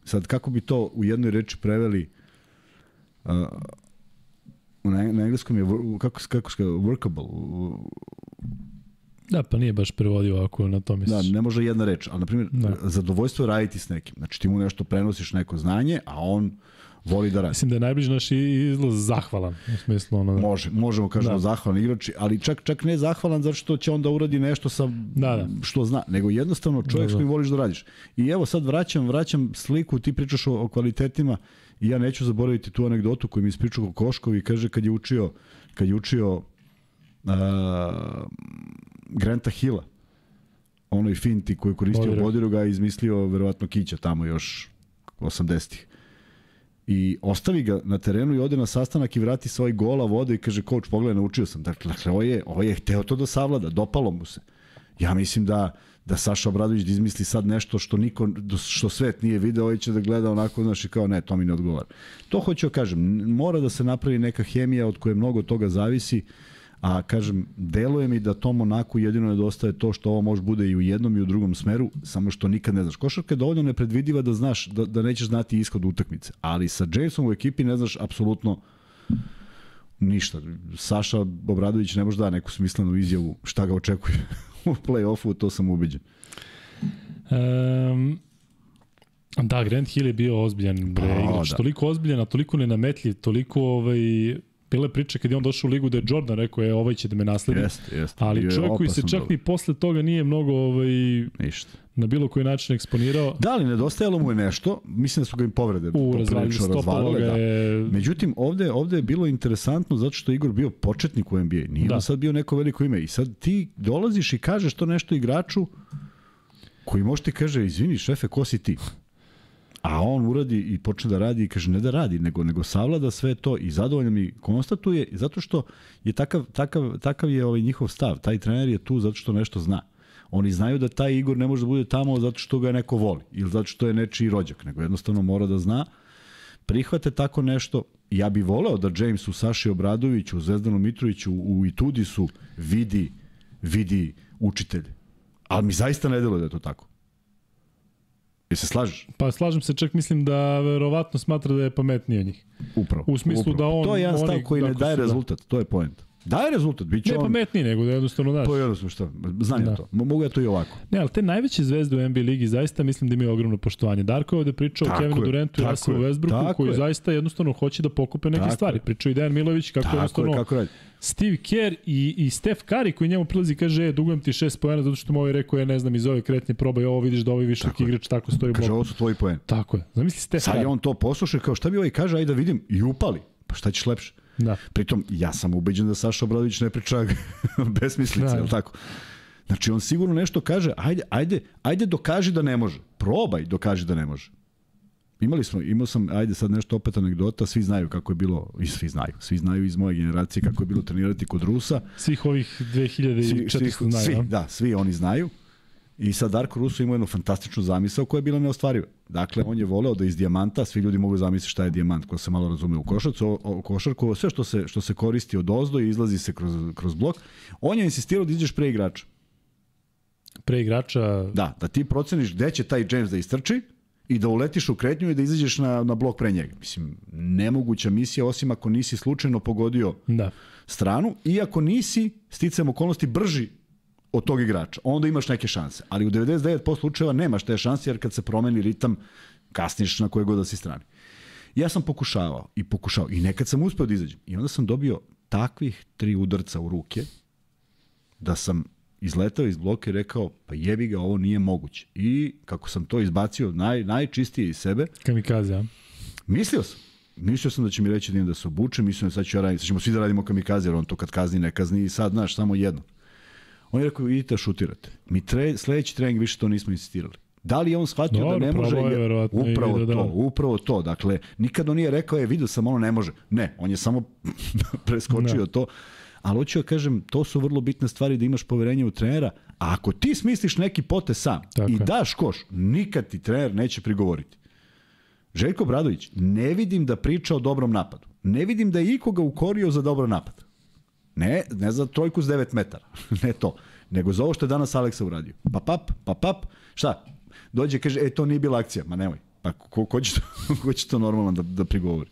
Sad, kako bi to u jednoj reči preveli uh, na, na engleskom je kako, kako se workable Da, pa nije baš prevodio ako na to misliš. Da, ne može jedna reč, ali na primjer da. zadovoljstvo je raditi s nekim. Znači ti mu nešto prenosiš neko znanje, a on voli da radi. Mislim da je najbliži naš izlaz zahvalan, u smislu ono da... Može, možemo kažemo da. zahvalan igrač, ali čak čak ne zahvalan zato što će onda uradi nešto sa da, da. što zna, nego jednostavno čovjek da, da. s kojim voliš da radiš. I evo sad vraćam, vraćam sliku, ti pričaš o, o kvalitetima i ja neću zaboraviti tu anegdotu koju mi ispričao Kokoškovi, kaže kad je učio kad je učio uh, Granta Hilla, onoj finti koju je koristio Bodiroga, Bodiroga izmislio verovatno Kića tamo još 80-ih. I ostavi ga na terenu i ode na sastanak i vrati svoj gola vode i kaže, coach, pogledaj, naučio sam. Dakle, dakle ovo, je, ovo je hteo to da savlada, dopalo mu se. Ja mislim da da Saša Obradović da izmisli sad nešto što niko što svet nije video, ovaj će da gleda onako znači kao ne, to mi ne odgovara. To hoću da kažem, mora da se napravi neka hemija od koje mnogo toga zavisi a kažem, deluje mi da tom Monaku jedino nedostaje to što ovo može bude i u jednom i u drugom smeru, samo što nikad ne znaš. Košarka je dovoljno nepredvidiva da znaš, da, da nećeš znati ishod utakmice, ali sa Jamesom u ekipi ne znaš apsolutno ništa. Saša Obradović ne može da neku smislenu izjavu šta ga očekuje u play-offu, to sam ubeđen. Um, da, Grant Hill je bio ozbiljan bre, pa, igrač, da. toliko ozbiljan, a toliko nenametljiv, toliko ovaj, Bile priče kad je on došao u ligu da je Jordan rekao je ovaj će da me nasledi. Jeste, jeste. Ali čovjek koji se čak dobro. ni posle toga nije mnogo ovaj, Ništa. na bilo koji način eksponirao. Da li nedostajalo mu je nešto? Mislim da su ga im povrede U, razvalili, razvalile. Da. Je... Međutim, ovde, ovde je bilo interesantno zato što Igor bio početnik u NBA. Nije da. sad bio neko veliko ime. I sad ti dolaziš i kažeš to nešto igraču koji može ti kaže, izvini šefe, ko si ti? A on uradi i počne da radi i kaže ne da radi, nego nego savlada sve to i zadovoljno mi konstatuje zato što je takav, takav, takav je ovaj njihov stav. Taj trener je tu zato što nešto zna. Oni znaju da taj Igor ne može da bude tamo zato što ga neko voli ili zato što je nečiji rođak, nego jednostavno mora da zna. Prihvate tako nešto. Ja bih voleo da James u Saši Obradoviću, u Zvezdanu Mitroviću, u Itudisu vidi, vidi učitelj. Ali mi zaista ne deluje da je to tako. I se slažeš? Pa slažem se, čak mislim da verovatno smatra da je pametniji od njih. Upravo. U smislu upravo. da on... To je jedan stav koji ne daje da. rezultat, da. to je point. Daje rezultat, bit će ne on... Pametniji, nego da jednostavno znaš. Pa jednostavno šta, znam da. ja to. Mogu ja to i ovako. Ne, ali te najveće zvezde u NBA ligi zaista mislim da imaju ogromno poštovanje. Darko je ovde pričao tako o Kevinu Durantu i Russellu Westbrooku koji je. zaista jednostavno hoće da pokupe neke tako stvari. Pričao i Dejan Milović kako tako jednostavno... Je, kako radi. Steve Kerr i, i Steph Curry koji njemu prilazi kaže e, dugujem ti šest pojena zato što mu ovaj rekao je ne znam iz ove kretnje probaj ovo vidiš da ovaj višak igrač tako stoji u Kaže ovo su tvoji poeni. Tako je. Zamisli Steph Sad je on to posluša kao šta bi ovaj kaže ajde da vidim i upali. Pa šta ćeš lepše? Da. Pritom, ja sam ubeđen da Saša Obradović ne priča besmislice, da. je tako? Znači, on sigurno nešto kaže, ajde, ajde, ajde dokaži da ne može. Probaj, dokaži da ne može. Imali smo, imao sam, ajde sad nešto opet anegdota, svi znaju kako je bilo, i svi znaju, svi znaju iz moje generacije kako je bilo trenirati kod Rusa. Svih ovih 2400 svi, znaju. Svi, da, svi oni znaju. I sad Darko Russo ima jednu fantastičnu zamisao koja je bila neostvariva. Dakle, on je voleo da iz dijamanta, svi ljudi mogu zamisliti šta je dijamant, ko se malo razume u košarcu, o, košarku, sve što se, što se koristi od ozdo i izlazi se kroz, kroz blok, on je insistirao da iđeš pre igrača. Pre igrača, Da, da ti proceniš gde će taj James da istrči i da uletiš u kretnju i da izađeš na, na blok pre njega. Mislim, nemoguća misija, osim ako nisi slučajno pogodio da. stranu, iako nisi, sticajem okolnosti, brži od tog igrača. Onda imaš neke šanse. Ali u 99% slučajeva nemaš te šanse, jer kad se promeni ritam, kasniš na koje god da si strani. Ja sam pokušavao i pokušao i nekad sam uspeo da izađem. I onda sam dobio takvih tri udarca u ruke da sam izletao iz bloka i rekao, pa jebi ga, ovo nije moguće. I kako sam to izbacio naj, najčistije iz sebe, kamikaze, a? mislio sam. Mislio sam da će mi reći da idem da se obučem, mislio sam da sad ću ja raditi, sad ćemo svi da radimo kamikaze, jer on to kad kazni ne kazni i sad, znaš, samo jedno. On je rekao, idite da šutirate. Mi tre, sledeći trening više to nismo insistirali. Da li je on shvatio Dobro, da ne može? je i upravo vidio da- to, upravo to. Dakle, nikad on nije rekao, je, vidio sam ono ne može. Ne, on je samo preskočio Da. to. Ali hoću da kažem, to su vrlo bitne stvari da imaš poverenje u trenera, a ako ti smisliš neki pote sam Tako i daš koš, nikad ti trener neće prigovoriti. Željko Bradović, ne vidim da priča o dobrom napadu. Ne vidim da je ikoga ukorio za dobro napad. Ne, ne za trojku s 9 metara. ne to. Nego za ovo što je danas Aleksa uradio. Pa pap, pa pap. Šta? Dođe kaže, e, to nije bila akcija. Ma nemoj. Pa ko, ko, će, to, ko će to normalno da, da prigovori?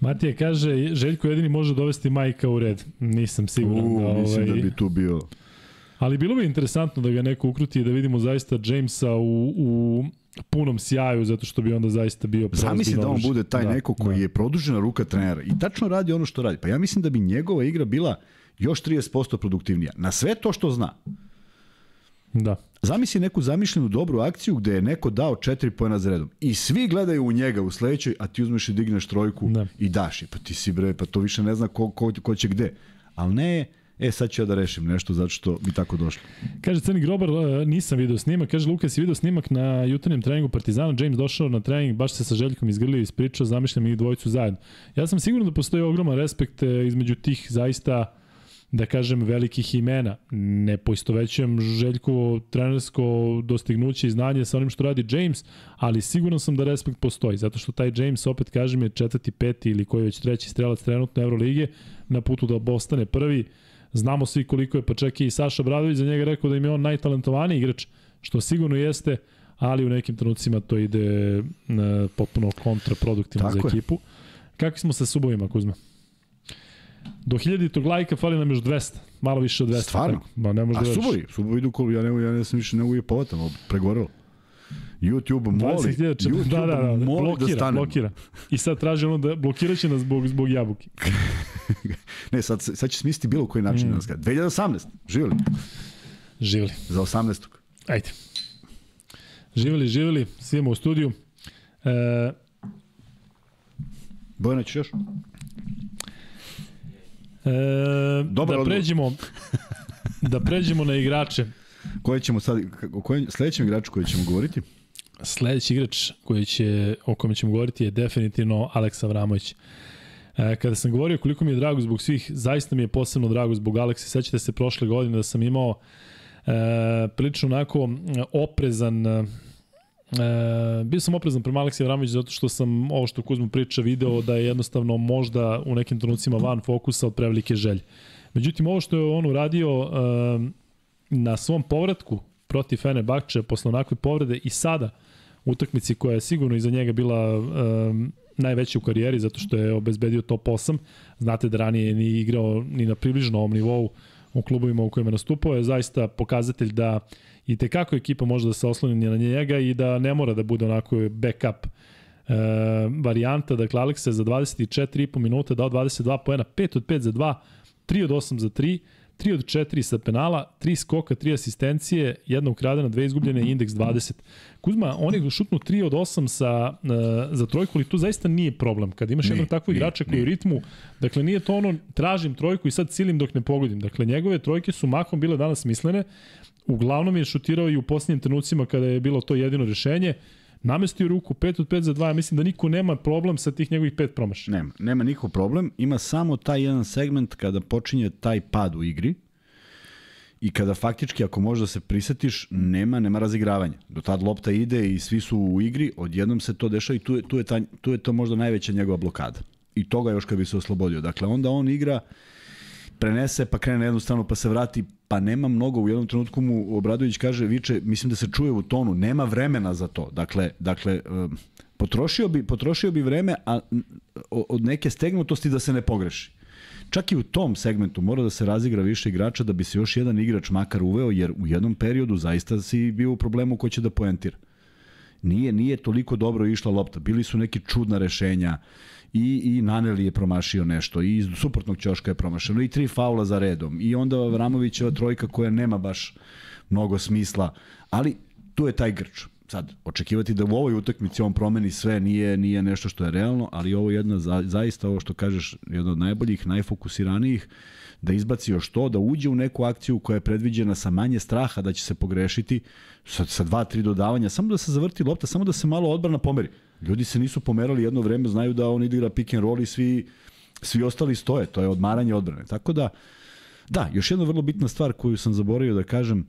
Matija kaže, Željko jedini može dovesti majka u red. Nisam siguran. U, da, mislim ovaj, da bi tu bio... Ali bilo bi interesantno da ga neko ukruti i da vidimo zaista Jamesa u, u punom sjaju, zato što bi onda zaista bio Zamisli da on bude taj da, neko koji da. je produžena ruka trenera i tačno radi ono što radi. Pa ja mislim da bi njegova igra bila još 30% produktivnija. Na sve to što zna. Da. Zamisli neku zamišljenu dobru akciju gde je neko dao četiri pojena za redom i svi gledaju u njega u sledećoj, a ti uzmeš i digneš trojku Da. i daš je. Pa ti si bre, pa to više ne zna ko, ko, ko će gde. Ali ne, e sad ću ja da rešim nešto zato što bi tako došlo. Kaže Crni Grobar, e, nisam video snimak. Kaže Lukas, je video snimak na jutarnjem treningu Partizana. James došao na trening, baš se sa Željkom izgrlio i ispričao, zamišljam i dvojicu zajedno. Ja sam siguran da postoji ogroman respekt e, između tih zaista da kažem, velikih imena. Ne poistovećujem Željkovo trenersko dostignuće i znanje sa onim što radi James, ali siguran sam da respekt postoji, zato što taj James, opet kažem, je četvrti, peti ili koji je već treći strelac trenutno Evrolige, na putu da postane prvi. Znamo svi koliko je, pa čak i Saša Bradović za njega rekao da im je on najtalentovaniji igrač, što sigurno jeste, ali u nekim trenucima to ide e, potpuno kontraproduktivno za Tako je. ekipu. Kakvi smo sa subovima, Kuzma? Do 1000 lajka fali nam još 200, malo više od 200. Stvarno? tako? Ma ne može A da subovi, subovi idu kolo, ja ne, ja ne sam više ne mogu je povatam, pregorelo. YouTube moli, 20.000 YouTube da, da, da, moli blokira, da stanemo. blokira. I sad traži ono da blokirat će nas zbog, zbog jabuke. Ne, sad, sad će smisliti bilo koji način mm. da nas kada. 2018, živjeli, Živeli. za 18. Ajde. Živeli, živeli, svima u studiju. E, Bojana ćeš još? e, Dobar da odgovor. pređemo da pređemo na igrače. Koje ćemo sad, o kojem sledećem igraču koji ćemo govoriti? Sledeći igrač koji će, o kome ćemo govoriti je definitivno Aleksa Vramović. E, kada sam govorio koliko mi je drago zbog svih, zaista mi je posebno drago zbog Aleksa. Sećate se prošle godine da sam imao e, prilično onako oprezan e, bio sam oprezan prema Aleksi Avramoviću zato što sam ovo što Kuzmo priča video da je jednostavno možda u nekim trenucima van fokusa od prevelike želje. Međutim, ovo što je on uradio e, na svom povratku protiv Bakče posle onakve povrede i sada utakmici koja je sigurno iza njega bila um, najveća u karijeri zato što je obezbedio top 8. Znate da ranije nije igrao ni na približno ovom nivou u klubovima u kojima nastupao, je zaista pokazatelj da i te kako ekipa može da se osloni na njega i da ne mora da bude onako backup e, varijanta. Dakle, Aleksa za 24,5 minuta dao 22 poena, 5 od 5 za 2, 3 od 8 za 3, 3 od 4 sa penala, 3 skoka, 3 asistencije, jedna ukradena, dve izgubljene i indeks 20. Kuzma, on je šutnuo 3 od 8 sa, uh, za trojku, ali tu zaista nije problem. Kad imaš jednog takvog igrača koji je u ritmu, dakle nije to ono tražim trojku i sad cilim dok ne pogodim. Dakle, njegove trojke su mahom bile danas smislene, uglavnom je šutirao i u posljednjim trenucima kada je bilo to jedino rešenje, namestio ruku 5 od 5 za 2, ja mislim da niko nema problem sa tih njegovih 5 promašaja. Nema, nema nikakav problem. Ima samo taj jedan segment kada počinje taj pad u igri i kada faktički, ako možda se prisetiš, nema, nema razigravanja. Do tad lopta ide i svi su u igri, odjednom se to dešava i tu je, tu je, ta, tu je to možda najveća njegova blokada. I toga još kad bi se oslobodio. Dakle, onda on igra, prenese, pa krene na jednu stranu, pa se vrati, pa nema mnogo. U jednom trenutku mu Obradović kaže, viče, mislim da se čuje u tonu, nema vremena za to. Dakle, dakle potrošio, bi, potrošio bi vreme a, od neke stegnutosti da se ne pogreši. Čak i u tom segmentu mora da se razigra više igrača da bi se još jedan igrač makar uveo, jer u jednom periodu zaista si bio u problemu ko će da poentira. Nije, nije toliko dobro išla lopta. Bili su neki čudna rešenja i, i Naneli je promašio nešto, i iz suprotnog ćoška je promašeno, i tri faula za redom, i onda Vramovićeva trojka koja nema baš mnogo smisla, ali tu je taj grč. Sad, očekivati da u ovoj utakmici on promeni sve nije nije nešto što je realno, ali ovo je jedna za, zaista ovo što kažeš, jedna od najboljih, najfokusiranijih, da izbaci još to, da uđe u neku akciju koja je predviđena sa manje straha da će se pogrešiti, sa, sa dva, tri dodavanja, samo da se zavrti lopta, samo da se malo odbrana pomeri. Ljudi se nisu pomerali jedno vreme, znaju da on igra pick and roll i svi, svi ostali stoje, to je odmaranje odbrane. Tako da, da, još jedna vrlo bitna stvar koju sam zaboravio da kažem,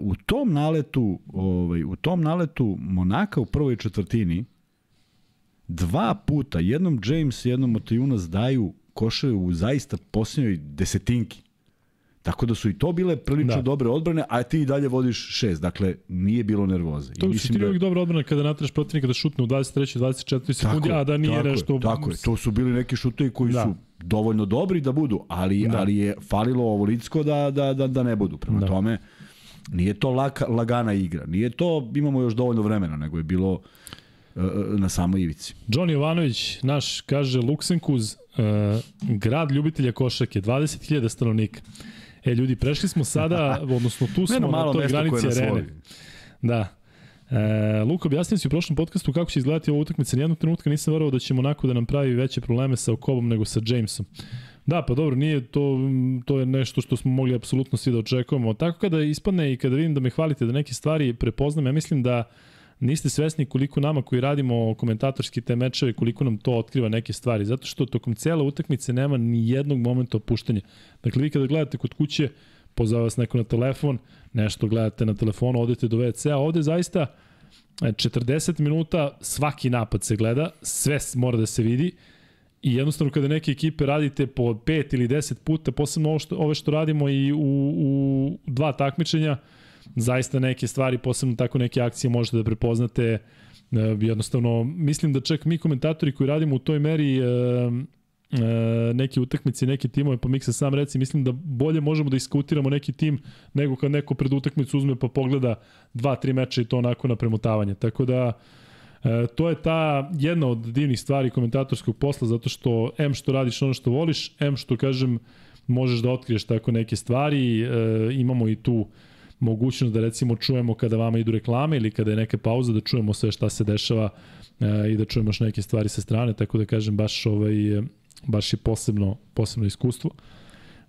u tom naletu, ovaj, u tom naletu Monaka u prvoj četvrtini dva puta, jednom James jednom Matajunas daju koševe u zaista posljednjoj desetinki. Tako da su i to bile prilično da. dobre odbrane, a ti i dalje vodiš šest. Dakle, nije bilo nervoze. To I su ti da... dobre odbrane kada natraš protivnika da šutne u 23. 24. sekundi, a da nije tako nešto... Tako je, to su bili neki šutovi koji da. su dovoljno dobri da budu, ali, da. ali je falilo ovo licko da, da, da, da ne budu. Prema da. tome, nije to laka, lagana igra. Nije to, imamo još dovoljno vremena, nego je bilo uh, na samoj ivici. John Jovanović, naš, kaže Luksenkuz, uh, grad ljubitelja košake, 20.000 stanovnika. E, ljudi, prešli smo sada, odnosno tu smo na toj granici arene. Da. E, Luka, objasnio si u prošlom podcastu kako će izgledati ova utakmica. Nijednog trenutka nisam verovao da će Monako da nam pravi veće probleme sa Okobom nego sa Jamesom. Da, pa dobro, nije to, to je nešto što smo mogli apsolutno svi da očekujemo. Tako kada ispadne i kada vidim da me hvalite da neke stvari prepoznam, ja mislim da niste svesni koliko nama koji radimo komentatorski te mečeve, koliko nam to otkriva neke stvari. Zato što tokom cele utakmice nema ni jednog momenta opuštanja. Dakle, vi kada gledate kod kuće, pozove vas neko na telefon, nešto gledate na telefonu, odete do WC-a, ovde zaista 40 e, minuta svaki napad se gleda, sve mora da se vidi i jednostavno kada neke ekipe radite po 5 ili 10 puta, posebno ovo što, ove što radimo i u, u dva takmičenja, zaista neke stvari, posebno tako neke akcije možete da prepoznate e, jednostavno, mislim da čak mi komentatori koji radimo u toj meri e, neke utakmice, neke timove, pa Miksa sam reci, mislim da bolje možemo da iskutiramo neki tim nego kad neko pred utakmicu uzme pa pogleda dva, tri meča i to onako na premotavanje. Tako da, E, to je ta jedna od divnih stvari komentatorskog posla, zato što M što radiš ono što voliš, M što kažem možeš da otkriješ tako neke stvari, e, imamo i tu mogućnost da recimo čujemo kada vama idu reklame ili kada je neka pauza da čujemo sve šta se dešava e, i da čujemo još neke stvari sa strane, tako da kažem baš ovaj baš je posebno posebno iskustvo.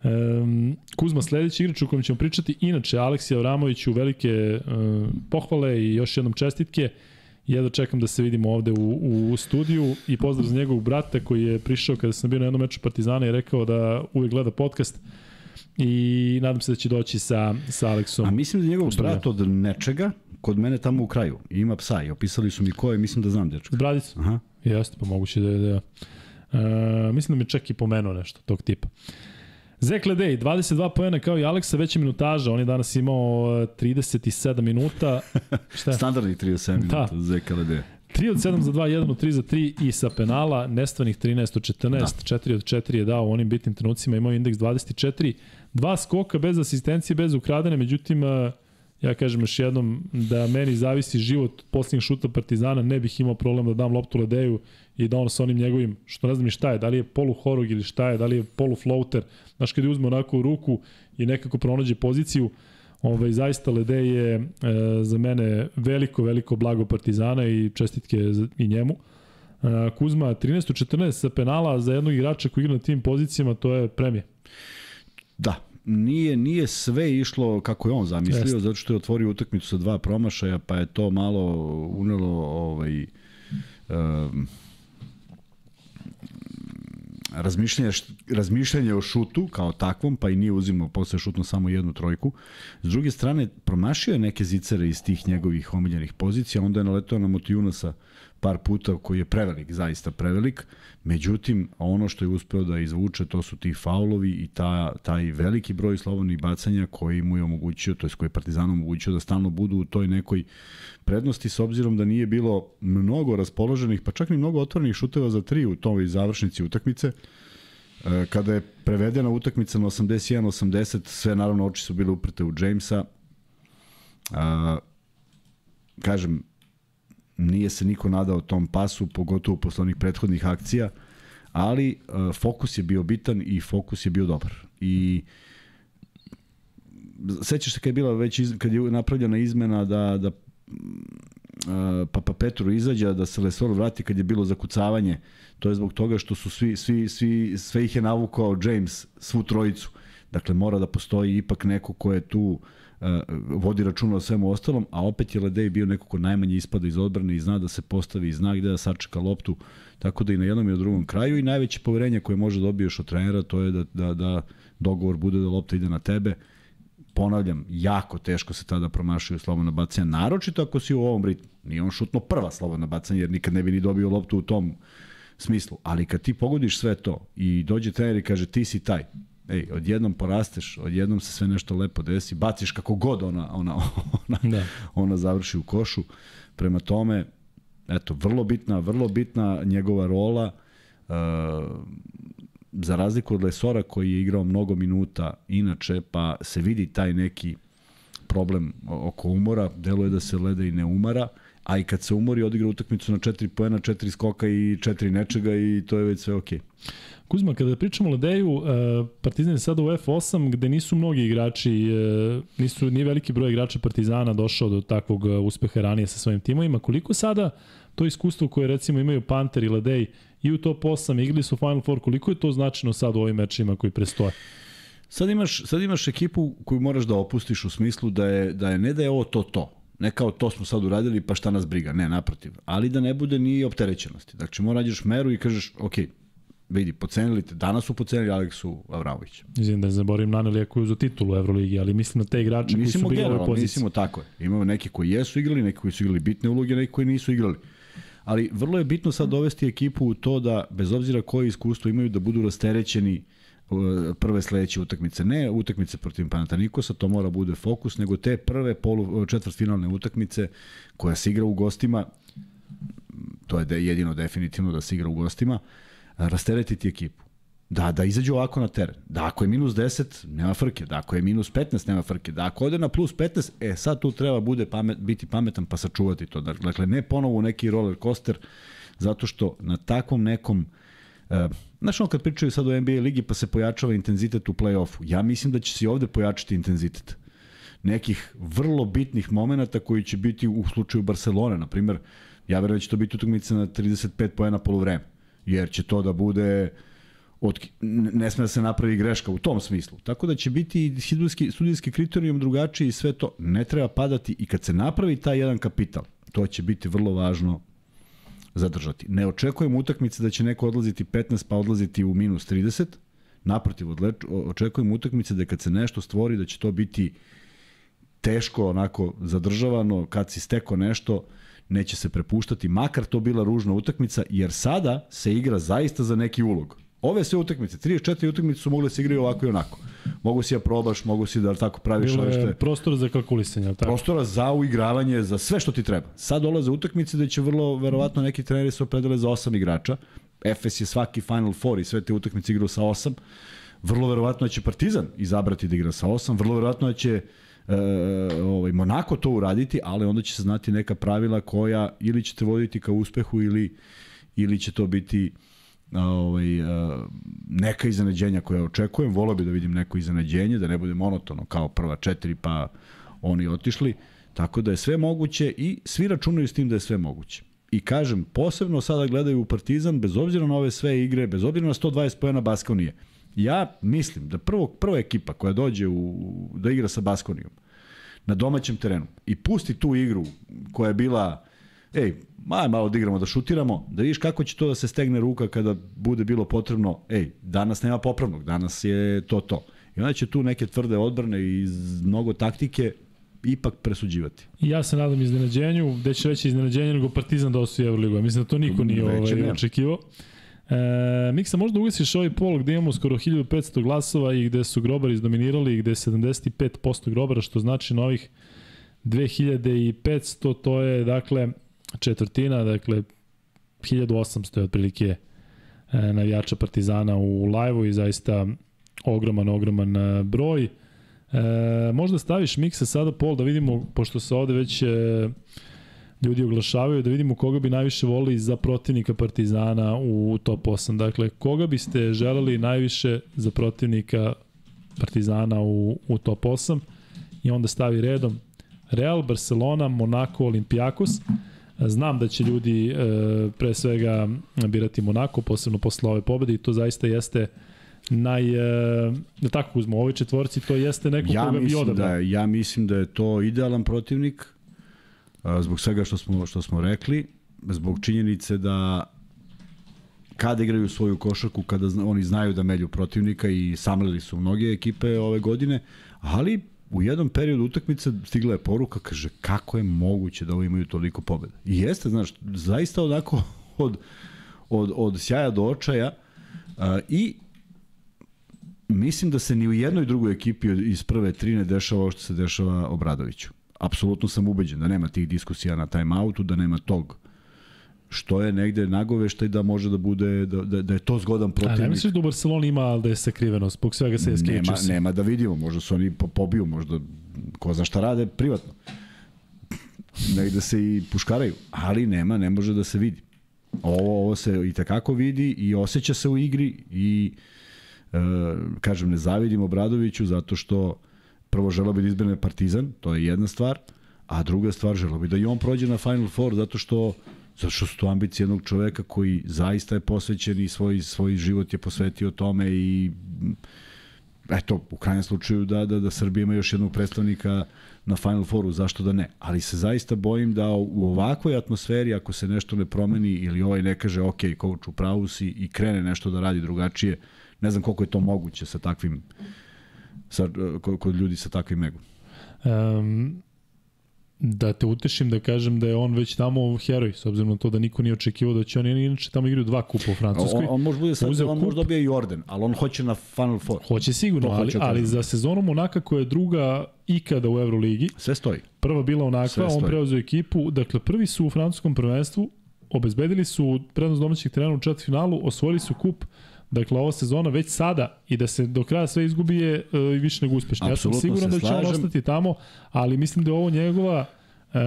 Um, Kuzma sledeći igrač o kojem ćemo pričati, inače Aleksija Avramoviću velike uh, pohvale i još jednom čestitke. Uh, Jedva čekam da se vidimo ovde u, u studiju i pozdrav za njegovog brata koji je prišao kada sam bio na jednom meču Partizana i rekao da uvek gleda podcast i nadam se da će doći sa, sa Aleksom. A mislim da je njegov brat od nečega kod mene tamo u kraju. ima psa i opisali su mi ko je, mislim da znam dečka. Bradica? Aha. Jeste, pa moguće da je da... Uh, mislim da mi čak i pomenuo nešto tog tipa. Zek Ledej, 22 pojena kao i Aleksa, veća minutaža. On je danas imao 37 minuta. Šta je? Standardnih 37 da. minuta, Zek Ledej. 3 od 7 za 2, 1 od 3 za 3 i sa penala, nestvanih 13 od 14, da. 4 od 4 je dao u onim bitnim trenucima, imao indeks 24, dva skoka bez asistencije, bez ukradene, međutim, ja kažem još jednom da meni zavisi život posljednjeg šuta Partizana, ne bih imao problem da dam loptu Ledeju i da on sa onim njegovim, što ne znam šta je, da li je polu horog ili šta je, da li je polu floater, znaš kada je uzme onako u ruku i nekako pronađe poziciju, ovaj, zaista Lede je e, za mene veliko, veliko blago Partizana i čestitke i njemu. E, Kuzma 13-14 sa penala za jednog igrača koji igra na tim pozicijama, to je premije. Da, nije nije sve išlo kako je on zamislio, Jest. zato što je otvorio utakmicu sa dva promašaja, pa je to malo unelo ovaj um, razmišljanje, razmišljanje o šutu kao takvom, pa i nije uzimao posle šutno samo jednu trojku. S druge strane, promašio je neke zicere iz tih njegovih omiljenih pozicija, onda je naletao na Motijunasa par puta koji je prevelik, zaista prevelik. Međutim, ono što je uspeo da izvuče, to su ti faulovi i ta, taj veliki broj slobodnih bacanja koji mu je omogućio, to je koji je Partizanu omogućio da stalno budu u toj nekoj prednosti s obzirom da nije bilo mnogo raspoloženih, pa čak ni mnogo otvorenih šuteva za tri u toj završnici utakmice. E, Kada je prevedena utakmica na 81-80, sve naravno oči su bile uprte u Jamesa. Kažem, nije se niko nadao tom pasu, pogotovo posle onih prethodnih akcija, ali uh, fokus je bio bitan i fokus je bio dobar. I sećaš se kad je bila već iz, kad je napravljena izmena da da uh, Papa Petru izađe da se Lesor vrati kad je bilo zakucavanje to je zbog toga što su svi, svi, svi sve ih je navukao James svu trojicu dakle mora da postoji ipak neko ko je tu uh, vodi računa o svemu ostalom, a opet je Ledej bio neko ko najmanje ispada iz odbrane i zna da se postavi i zna gde da sačeka loptu, tako da i na jednom i na drugom kraju i najveće poverenje koje može dobiješ od trenera to je da, da, da dogovor bude da lopta ide na tebe, ponavljam, jako teško se tada promašaju slobodna bacanja, naročito ako si u ovom ritmu. Nije on šutno prva slobodna bacanja, jer nikad ne bi ni dobio loptu u tom smislu. Ali kad ti pogodiš sve to i dođe trener i kaže ti si taj, ej, odjednom porasteš, odjednom se sve nešto lepo desi, baciš kako god ona, ona, ona, Da. ona završi u košu. Prema tome, eto, vrlo bitna, vrlo bitna njegova rola, uh, za razliku od Lesora koji je igrao mnogo minuta inače, pa se vidi taj neki problem oko umora, deluje da se leda i ne umara, a i kad se umori odigra utakmicu na 4 poena, 4 skoka i 4 nečega i to je već sve okej. Kuzma, kada pričamo o Ledeju, uh, Partizan je sada u F8 gde nisu mnogi igrači, uh, nisu, nije veliki broj igrača Partizana došao do takvog uh, uspeha ranije sa svojim timovima. Koliko sada to iskustvo koje recimo imaju Panter i Ledej i u top 8, igli su Final Four, koliko je to značajno sad u ovim mečima koji prestoje? Sad imaš, sad imaš ekipu koju moraš da opustiš u smislu da je, da je ne da je ovo to to, ne kao to smo sad uradili pa šta nas briga, ne naprotiv, ali da ne bude ni opterećenosti. Dakle, mora nađeš meru i kažeš, ok, vidi, pocenili te, danas su pocenili Aleksu Avramovića. Izvijem da ne zaboravim koji je za titulu Euroligi, ali mislim na te igrače koji su bili u ovoj poziciji. mislimo tako je. Imamo neki koji jesu igrali, neki koji su igrali bitne uloge, neki koji nisu igrali. Ali vrlo je bitno sad dovesti ekipu u to da, bez obzira koje iskustvo imaju, da budu rasterećeni uh, prve sledeće utakmice. Ne utakmice protiv Panatanikosa, to mora bude fokus, nego te prve polu, četvrtfinalne utakmice koja se igra u gostima, to je jedino definitivno da se igra u gostima, rasteretiti ekipu. Da, da izađu ovako na teren. Da ako je minus 10, nema frke. Da ako je minus 15, nema frke. Da ako ode na plus 15, e sad tu treba bude pamet, biti pametan pa sačuvati to. Dakle, ne ponovo neki roller coaster, zato što na takvom nekom Uh, znaš ono kad pričaju sad o NBA ligi pa se pojačava intenzitet u play-offu. Ja mislim da će se i ovde pojačati intenzitet nekih vrlo bitnih momenata koji će biti u slučaju Barcelone, na primer, ja verujem da će to biti utakmica na 35 poena polovreme, jer će to da bude od, ne sme da se napravi greška u tom smislu. Tako da će biti studijski, studijski kriterijum drugačiji i sve to. Ne treba padati i kad se napravi taj jedan kapital, to će biti vrlo važno zadržati. Ne očekujem utakmice da će neko odlaziti 15 pa odlaziti u minus 30. Naprotiv, očekujem utakmice da kad se nešto stvori da će to biti teško onako zadržavano, kad si steko nešto, neće se prepuštati, makar to bila ružna utakmica, jer sada se igra zaista za neki ulog. Ove sve utakmice, 34 utakmice su mogle da se igraju ovako i onako. Mogu si da probaš, mogu si da tako praviš Bilo ove što prostor za kalkulisanje, tako? prostora za uigravanje, za sve što ti treba. Sad dolaze utakmice da će vrlo, verovatno, neki treneri se opredele za osam igrača. Efes je svaki Final Four i sve te utakmice igrao sa osam. Vrlo verovatno će Partizan izabrati da igra sa osam. Vrlo verovatno će e, ovaj, Monako to uraditi, ali onda će se znati neka pravila koja ili će te voditi ka uspehu ili, ili će to biti ovaj, uh, neka iznenađenja koja očekujem, volao bi da vidim neko iznenađenje, da ne bude monotono kao prva četiri pa oni otišli, tako da je sve moguće i svi računaju s tim da je sve moguće. I kažem, posebno sada gledaju u Partizan, bez obzira na ove sve igre, bez obzira na 120 pojena Baskonije. Ja mislim da prvo, prva ekipa koja dođe u, da igra sa Baskonijom na domaćem terenu i pusti tu igru koja je bila ej, maj malo da igramo, da šutiramo, da vidiš kako će to da se stegne ruka kada bude bilo potrebno, ej, danas nema popravnog, danas je to to. I onda će tu neke tvrde odbrane i mnogo taktike ipak presuđivati. Ja se nadam iznenađenju, gde će veće iznenađenje nego Partizan da osvoji Euroligu. Mislim da to niko nije Veće ovaj, očekivao. E, Miksa, možda ugasiš ovaj pol gde imamo skoro 1500 glasova i gde su grobari izdominirali i gde je 75% grobara, što znači novih 2500, to je dakle četvrtina, dakle 1800 je otprilike e, navijača Partizana u live-u i zaista ogroman, ogroman e, broj. E, možda staviš miksa sada pol da vidimo, pošto se ovde već e, ljudi oglašavaju, da vidimo koga bi najviše volili za protivnika Partizana u top 8. Dakle, koga biste želeli najviše za protivnika Partizana u, u top 8 i onda stavi redom Real, Barcelona, Monaco, Olympiakos. Znam da će ljudi e, pre svega birati Monako, posebno posle ove pobede i to zaista jeste naj, e, da tako uzmo, ovoj četvorci to jeste neko Ja koga bi mislim, odabrao. da ja mislim da je to idealan protivnik, zbog svega što smo, što smo rekli, zbog činjenice da kada igraju svoju košarku, kada zna, oni znaju da melju protivnika i samlili su mnoge ekipe ove godine, ali u jednom periodu utakmice stigla je poruka, kaže, kako je moguće da ovo imaju toliko pobjeda. I jeste, znaš, zaista onako od, od, od sjaja do očaja a, i mislim da se ni u jednoj drugoj ekipi iz prve tri ne dešava ovo što se dešava Obradoviću. Apsolutno sam ubeđen da nema tih diskusija na timeoutu, da nema tog što je negde nagoveštaj da može da bude da, da, da je to zgodan A ne protivnik. misliš da u Barceloni ima da je sakriveno zbog svega se je nema, nema da vidimo, možda su oni po- pobiju, možda ko zna šta rade privatno. Negde se i puškaraju, ali nema, ne može da se vidi. Ovo, ovo se i takako vidi i osjeća se u igri i e, kažem, ne zavidim Obradoviću zato što prvo želeo bi da izbrane Partizan, to je jedna stvar, a druga stvar želeo bi da i on prođe na Final Four zato što zato što su to ambicije jednog čoveka koji zaista je posvećen i svoj, svoj život je posvetio tome i eto, u krajnjem slučaju da, da, da Srbija ima još jednog predstavnika na Final Fouru, zašto da ne? Ali se zaista bojim da u ovakvoj atmosferi, ako se nešto ne promeni ili ovaj ne kaže, ok, coach, u pravu si i krene nešto da radi drugačije, ne znam koliko je to moguće sa takvim, sa, kod, kod ljudi sa takvim egom. Um, da te utešim da kažem da je on već tamo heroj, s obzirom na to da niko nije očekivao da će on inače tamo igraju dva kupa u Francuskoj. On, on može bude sad, on kup. može dobije i orden, ali on hoće na Final Four. Hoće sigurno, To ali, hoće ali za sezonu Monaka koja je druga ikada u Euroligi, Sve stoji. prva bila onakva, on preuzeo ekipu, dakle prvi su u francuskom prvenstvu, obezbedili su prednost domaćih trenera u četvrtfinalu, osvojili su kup, dakle ova sezona već sada i da se do kraja sve izgubi je e, više nego uspešno. Ja sam siguran se da će on ostati tamo, ali mislim da je ovo njegova e,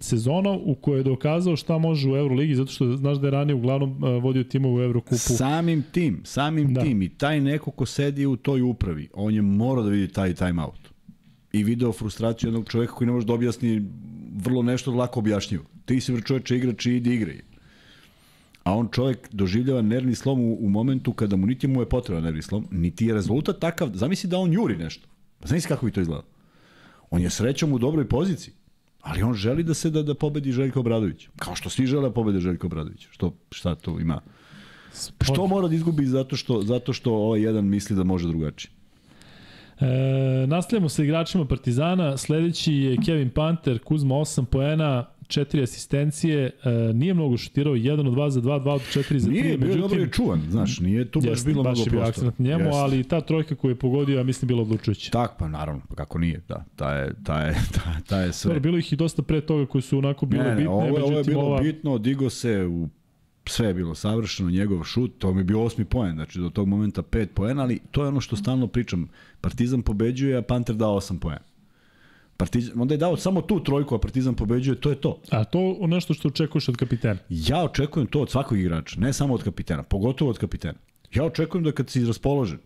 sezona u kojoj je dokazao šta može u Euroligi, zato što znaš da je ranije uglavnom e, vodio timove u Eurokupu. Samim tim, samim Da. tim i taj neko ko sedi u toj upravi, on je morao da vidi taj timeout. I video frustraciju jednog čoveka koji ne može da objasni vrlo nešto lako objašnjivo. Ti si bre čoveče igrač i idi igraj. A on čovjek doživljava nervni slom u, u momentu kada mu niti mu je potreban nervni slom, niti je rezultat takav, zamisli da on juri nešto. Pa Zamisli kako bi to izgledalo. On je srećom u dobroj poziciji, ali on želi da se da, da pobedi Željko Obradović. Kao što svi žele da pobede Željko Obradović. Što, šta to ima? Što mora da izgubi zato što, zato što ovaj jedan misli da može drugačije? E, nastavljamo sa igračima Partizana. Sledeći je Kevin Panter, Kuzma 8 poena, 4 asistencije, e, nije mnogo šutirao, 1 od 2 za 2, 2 od 4 za 3. Nije, bio je dobro i čuvan, znaš, nije tu baš jeste, bilo baš mnogo je bio prostora. akcent njemu, Jeste. ali ta trojka koju je pogodio, ja mislim, bila odlučujuća. Tak, pa naravno, pa kako nije, da, ta je, ta je, ta, ta je sve. Dobro, bilo ih i dosta pre toga koji su onako bile ne, ne, bitne, ovo, je- ovo je međutim bilo ova... bitno, digo se u sve je bilo savršeno, njegov šut, to mi je bio osmi poen, znači do tog momenta pet poena, ali to je ono što stalno pričam. Partizan pobeđuje, a Panter dao osam poena. Partizan, onda je dao samo tu trojku, a Partizan pobeđuje, to je to. A to nešto što očekuješ od kapitena. Ja očekujem to od svakog igrača, ne samo od kapitena, pogotovo od kapitena. Ja očekujem da kad si raspoložen,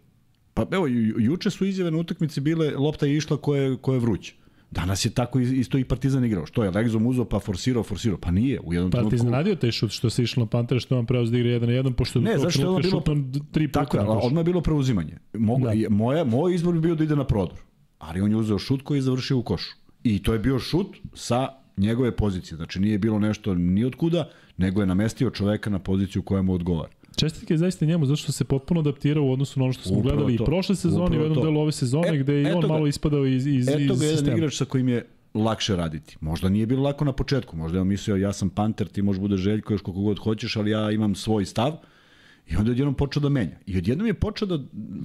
pa evo, ju, juče su izjave na utakmici bile, lopta je išla ko je, ko je vruć. Danas je tako is- isto i Partizan igrao. Što je, Legzom uzao pa forsirao, forsirao. Pa nije, u jednom Pa ti trenutku... iznenadio taj šut što se išlo na Pantera, što on preo da igra 1 na 1, pošto Ne, zašto je bilo... šutno tri puta. Tako je, odmah je bilo preuzimanje. Mogu, da. moja, moj izbor bi bio da ide na prodor. Ali on je uzeo šut koji je završio u košu. I to je bio šut sa njegove pozicije. Znači nije bilo nešto ni od kuda, nego je namestio čoveka na poziciju koja mu odgovara. Čestitke zaista njemu, zato što se potpuno adaptirao u odnosu na ono što smo Upravo gledali to. i prošle sezone i u jednom to. delu ove sezone, E, gde je i eto on ga. malo ispadao iz, iz, Eto iz ga jedan sistema. igrač sa kojim je lakše raditi. Možda nije bilo lako na početku, možda je on mislio ja sam panter, ti možeš bude željko još koliko god hoćeš, ali ja imam svoj stav. I onda je odjednom počeo da menja. I odjednom je počeo da,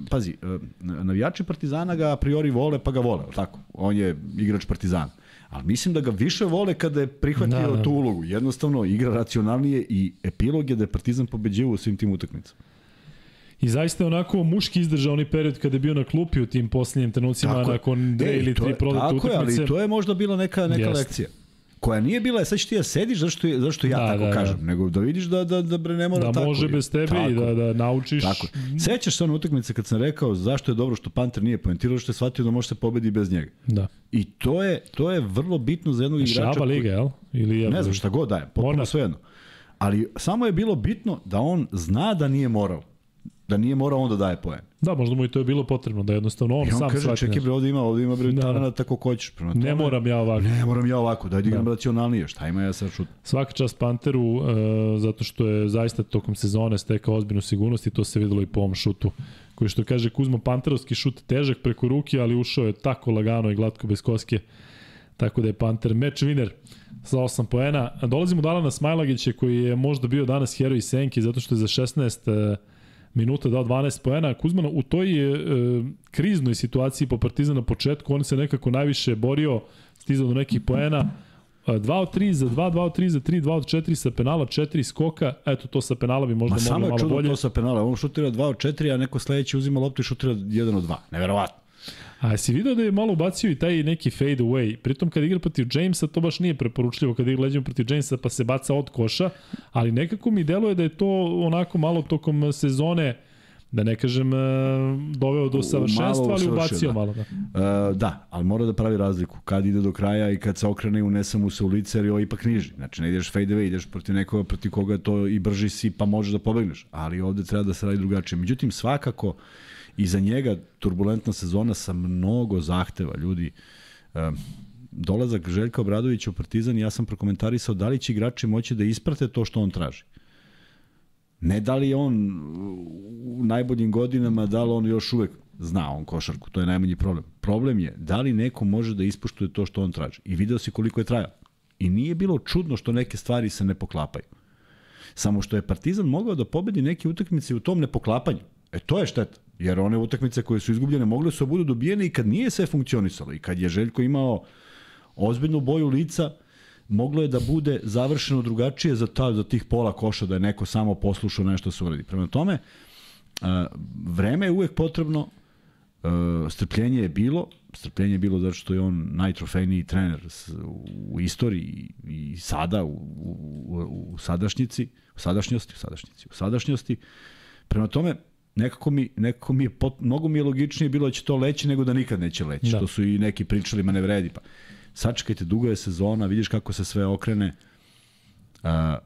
pazi, e, navijači Partizana ga a priori vole pa ga vole, tako? On je igrač Partizana. Ali mislim da ga više vole kada je prihvatio Da, da, tu ulogu. Jednostavno, igra racionalnije i epilog je da je Partizan pobeđivo u svim tim utakmicama. I zaista je onako muški izdržao onaj period kada je bio na klupi u tim posljednjim trenucima Tako nakon dve ili tri prodate tako je, utakmice. ali to je možda bila neka, neka Jeste. lekcija. Koja nije bila, sad ćeš ti da sediš zašto, je- zašto ja Da, tako da, da. kažem, nego da vidiš da, da, da bre ne mora Da tako. može bez tebe tako, i da, da naučiš. Tako. je. Sećaš se one utakmice kad sam rekao zašto je dobro što Panter nije poentirao, što je shvatio da može se pobedi bez njega. Da. I to je, to je vrlo bitno za jednog igrača. Šaba liga, jel? Ili je, Ne znam šta god daje, potpuno svejedno. Ali samo je bilo bitno da on zna da nije morao. Da nije morao on da daje poen. Da, možda mu i to je bilo potrebno, da jednostavno on, I on sam kaže, čekaj bre, ovde ima, ovde ima bre Da. talenta tako hoćeš. Prema Ne tome- moram ja ovako. Ne, moram ja ovako, daj da igram racionalnije. Šta ima ja sad šut? Svaka čast Panteru, uh, zato što je zaista tokom sezone stekao ozbiljnu sigurnost i to se videlo i po ovom šutu. Koji što kaže Kuzma Panterovski šut težak preko ruke, ali ušao je tako lagano i glatko bez koske. Tako da je Panter meč winner sa 8 poena. Dolazimo do Alana Smajlagića koji je možda bio danas heroj Senki zato što je za 16 uh, minuta dao 12 poena. Kuzmano u toj uh, kriznoj situaciji po Partizan na početku on se nekako najviše borio, stizao do nekih poena. 2 od 3 za 2, 2 od 3 za 3, 2 od 4 sa penala, 4 skoka. Eto, to sa penala bi možda Ma moglo samo je malo čudo bolje. to sa penala. On šutira 2 od 4, a neko sledeći uzima loptu i šutira 1 od 2. Neverovatno. A si video da je malo ubacio i taj neki fade away? Pritom kad igra protiv Jamesa to baš nije preporučljivo kad igra leđima protiv Jamesa pa se baca od koša, ali nekako mi deluje da je to onako malo tokom sezone da ne kažem e, doveo do savršenstva, ali ubacio da. malo. Da. Uh, da, ali mora da pravi razliku. Kad ide do kraja i kad se okrene i unese mu se u lice, jer je ovo ipak niži. Znači, ne ideš fade away, ideš protiv nekoga protiv koga to i brži si, pa možeš da pobegneš. Ali ovde treba da se radi drugačije. Međutim, svakako, i za njega turbulentna sezona sa mnogo zahteva, ljudi. Um, dolazak Željka Obradovića u Partizan, ja sam prokomentarisao da li će igrači moći da isprate to što on traži. Ne da li on u najboljim godinama, da li on još uvek zna on košarku, to je najmanji problem. Problem je da li neko može da ispoštuje to što on traži. I video si koliko je trajao. I nije bilo čudno što neke stvari se ne poklapaju. Samo što je Partizan mogao da pobedi neke utakmice u tom nepoklapanju. E to je šteta. Jer one utakmice koje su izgubljene mogle su da budu dobijene i kad nije sve funkcionisalo. I kad je Željko imao ozbiljnu boju lica, moglo je da bude završeno drugačije za, ta, za tih pola koša, da je neko samo poslušao nešto se uradi. Prema tome, a, vreme je uvek potrebno, a, strpljenje je bilo, strpljenje je bilo zato što je on najtrofejniji trener u istoriji i sada u, u, u sadašnjici, u sadašnjosti, u sadašnjici, u sadašnjosti. Prema tome, nekako mi, nekako mi je, pot, mnogo mi je logičnije bilo da će to leći nego da nikad neće leći. Da. Što su i neki pričali, ma ne vredi. Pa, sačekajte, duga je sezona, vidiš kako se sve okrene. A,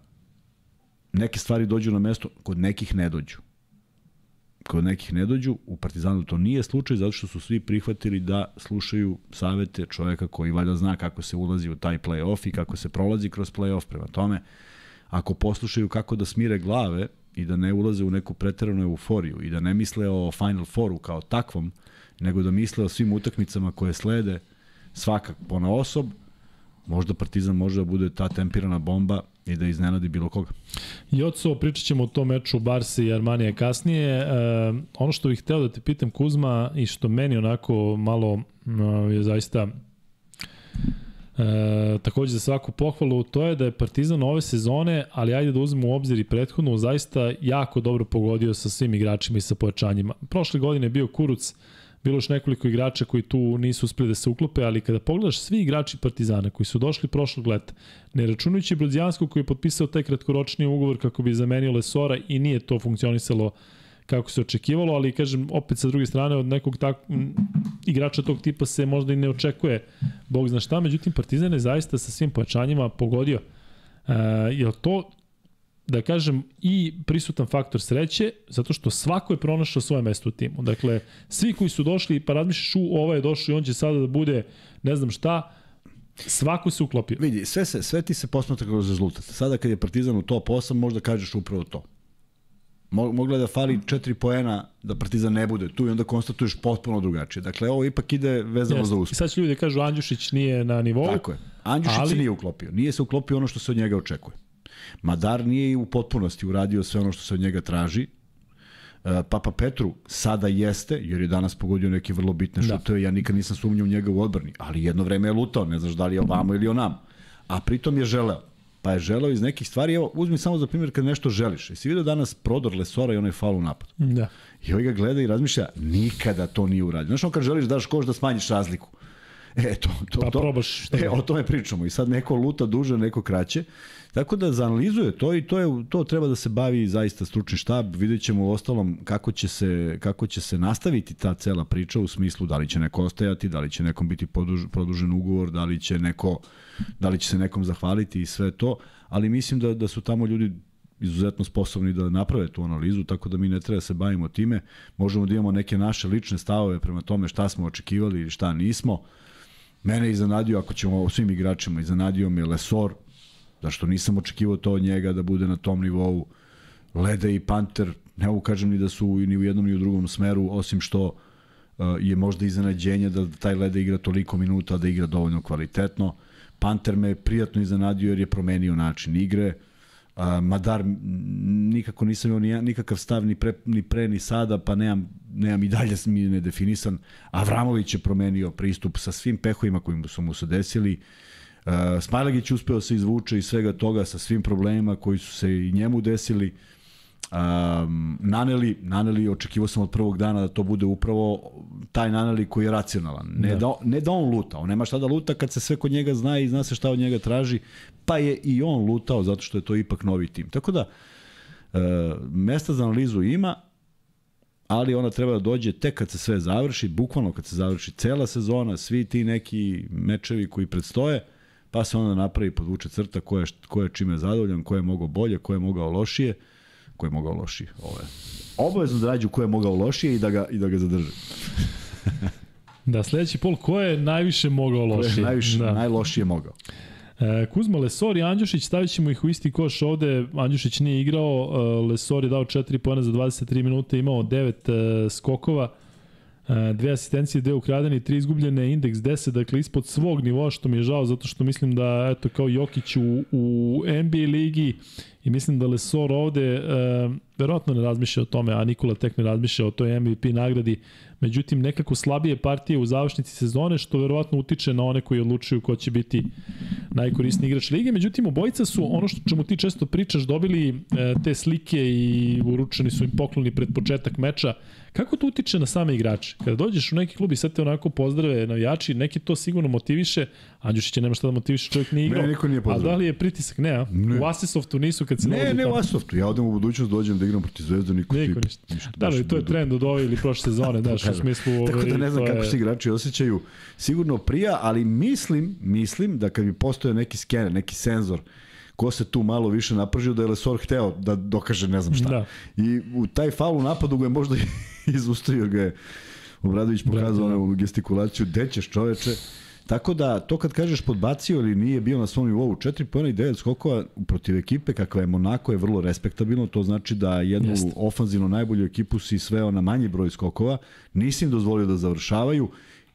neke stvari dođu na mesto, kod nekih ne dođu. Kod nekih ne dođu, u Partizanu to nije slučaj zato što su svi prihvatili da slušaju savete čoveka koji valjda zna kako se ulazi u taj play-off i kako se prolazi kroz play-off. Prema tome, ako poslušaju kako da smire glave i da ne ulaze u neku preteranu euforiju i da ne misle o Final Fouru kao takvom, nego da misle o svim utakmicama koje slede svakak pona osob, možda Partizan može da bude ta tempirana bomba i da iznenadi bilo koga. Joco, pričat ćemo o tom meču Barse i Armanije kasnije. E, ono što bih hteo da te pitam Kuzma i što meni onako malo e, je zaista E, takođe za svaku pohvalu, to je da je Partizan ove sezone, ali ajde da uzmemo u obzir i prethodnu, zaista jako dobro pogodio sa svim igračima i sa pojačanjima. Prošle godine je bio Kuruc, bilo još nekoliko igrača koji tu nisu uspeli da se uklope, ali kada pogledaš svi igrači Partizana koji su došli prošlog leta, ne računajući Brodzijanskog koji je potpisao taj kratkoročni ugovor kako bi zamenio Lesora i nije to funkcionisalo kako se očekivalo, ali kažem opet sa druge strane od nekog tak, igrača tog tipa se možda i ne očekuje bog zna šta, međutim Partizan je zaista sa svim pojačanjima pogodio. E, je to da kažem, i prisutan faktor sreće, zato što svako je pronašao svoje mesto u timu. Dakle, svi koji su došli, pa razmišljaš, u, ovaj je došao i on će sada da bude ne znam šta, Svako se uklopio. Vidi, sve, se, sve ti se posmatra kroz rezultat. Sada kad je Partizan u top 8, možda kažeš upravo to. Mo- Mogla da fali 4 poena da Partizan ne bude tu i onda konstatuješ potpuno drugačije. Dakle, ovo ipak ide vezano za Jeste. I uspeh. sad će ljudi da kažu Andjušić nije na nivou. Tako je. Andjušić ali- se nije uklopio. Nije se uklopio ono što se od njega očekuje. Madar nije i u potpunosti uradio sve ono što se od njega traži. E, Papa Petru sada jeste, jer je danas pogodio neke vrlo bitne Da. šuteve, ja nikad nisam sumnjao u njega u odbrani, ali jedno vreme je lutao, ne znaš da li je ovamo ili onam. A pritom je želeo. Pa je želeo iz nekih stvari, evo, uzmi samo za primjer kad nešto želiš. Jesi vidio danas prodor Lesora i onaj faul u napadu? Da. I ovaj ga gleda i razmišlja, nikada to nije uradio. Znaš, on kad želiš da daš koš da smanjiš razliku. E, to, to, Pa to, probaš šta E, da. o tome pričamo. I sad neko luta duže, neko kraće. Tako da zanalizuje to i to je to treba da se bavi zaista stručni štab. Vidjet ćemo u ostalom kako će se, kako će se nastaviti ta cela priča u smislu da li će neko ostajati, da li će nekom biti poduž, produžen ugovor, da li će neko da li će se nekom zahvaliti i sve to, ali mislim da da su tamo ljudi izuzetno sposobni da naprave tu analizu, tako da mi ne treba da se bavimo time. Možemo da imamo neke naše lične stavove prema tome šta smo očekivali ili šta nismo. Mene je iznenadio, ako ćemo o svim igračima, iznenadio me Lesor, zašto nisam očekivao to od njega da bude na tom nivou. Lede i Panter, ne mogu kažem ni da su ni u jednom ni u drugom smeru, osim što uh, je možda iznenađenje da taj Lede igra toliko minuta, da igra dovoljno kvalitetno. Panter me prijatno iznenadio jer je promenio način igre. Uh, Madar nikako nisam imao ni, nikakav stav ni pre, ni pre ni sada, pa nemam, nemam i dalje mi nedefinisan. Avramović je promenio pristup sa svim pehovima koji su mu se desili. Uh, Smajlagić uspeo se izvuče iz svega toga sa svim problemima koji su se i njemu desili. Um, Naneli, Naneli, očekivao sam od prvog dana da to bude upravo taj Naneli koji je racionalan. Ne da. da, ne da on luta, on nema šta da luta kad se sve kod njega zna i zna se šta od njega traži, pa je i on lutao zato što je to ipak novi tim. Tako da, uh, mesta za analizu ima, ali ona treba da dođe tek kad se sve završi, bukvalno kad se završi cela sezona, svi ti neki mečevi koji predstoje, pa se onda napravi podvuče crta ko je, ko je čime zadovoljan, ko je mogao bolje, ko je mogao lošije, ko je mogao lošije. Ovo je. Obavezno da nađu ko je mogao lošije i da ga, i da ga zadrže. Da, sledeći pol, ko je najviše mogao Ko lošije? je najviše, da. najlošije mogao. E, Kuzma, Lesor i Andjušić, stavit ćemo ih u isti koš ovde. Andjušić nije igrao, e, Lesor je dao 4 pojene za 23 minuta, imao 9 e, skokova, dve asistencije, dve ukradene i tri izgubljene, indeks 10, dakle ispod svog nivoa, što mi je žao, zato što mislim da, eto, kao Jokić u, u NBA ligi i mislim da Lesor ovde e, verovatno ne razmišlja o tome, a Nikola tek ne razmišlja o toj MVP nagradi, međutim nekako slabije partije u završnici sezone, što verovatno utiče na one koji odlučuju ko će biti najkorisniji igrač lige. Međutim, obojica su, ono što čemu ti često pričaš, dobili e, te slike i uručeni su im pokloni pred početak meča. Kako to utiče na same igrače? Kada dođeš u neki klub i sad te onako pozdrave navijači, neki to sigurno motiviše, Andjušića nema šta da motiviše, čovjek nije igrao. Ne, niko nije A pozdravio. da li je pritisak? Ne, a? Ne. U Asisoftu nisu kad se Ne, dolazi ne u tamo. Asoftu. Ja odem u budućnost, dođem da igram protiv Zvezda, niko, Niko ti- ništa. ništa. Da, ali to je trend od ove ili prošle sezone, znaš, u smislu... Tako da ne znam kako se igrači osjećaju. Sigurno prija, ali mislim, mislim da kad bi postojao neki skener, neki senzor, ko se tu malo više napržio da je Lesor hteo da dokaže ne znam šta. Da. I u taj faul u napadu ga je možda izustao jer ga je Obradović pokazao da. onu gestikulaciju, gde ćeš čoveče. Tako da, to kad kažeš podbacio ili nije bio na svom nivou, 4 pojena i 9 skokova protiv ekipe kakva je Monako je vrlo respektabilno, to znači da jednu Jeste. Ofanzivno najbolju ekipu si sveo na manji broj skokova, nisi im dozvolio da završavaju,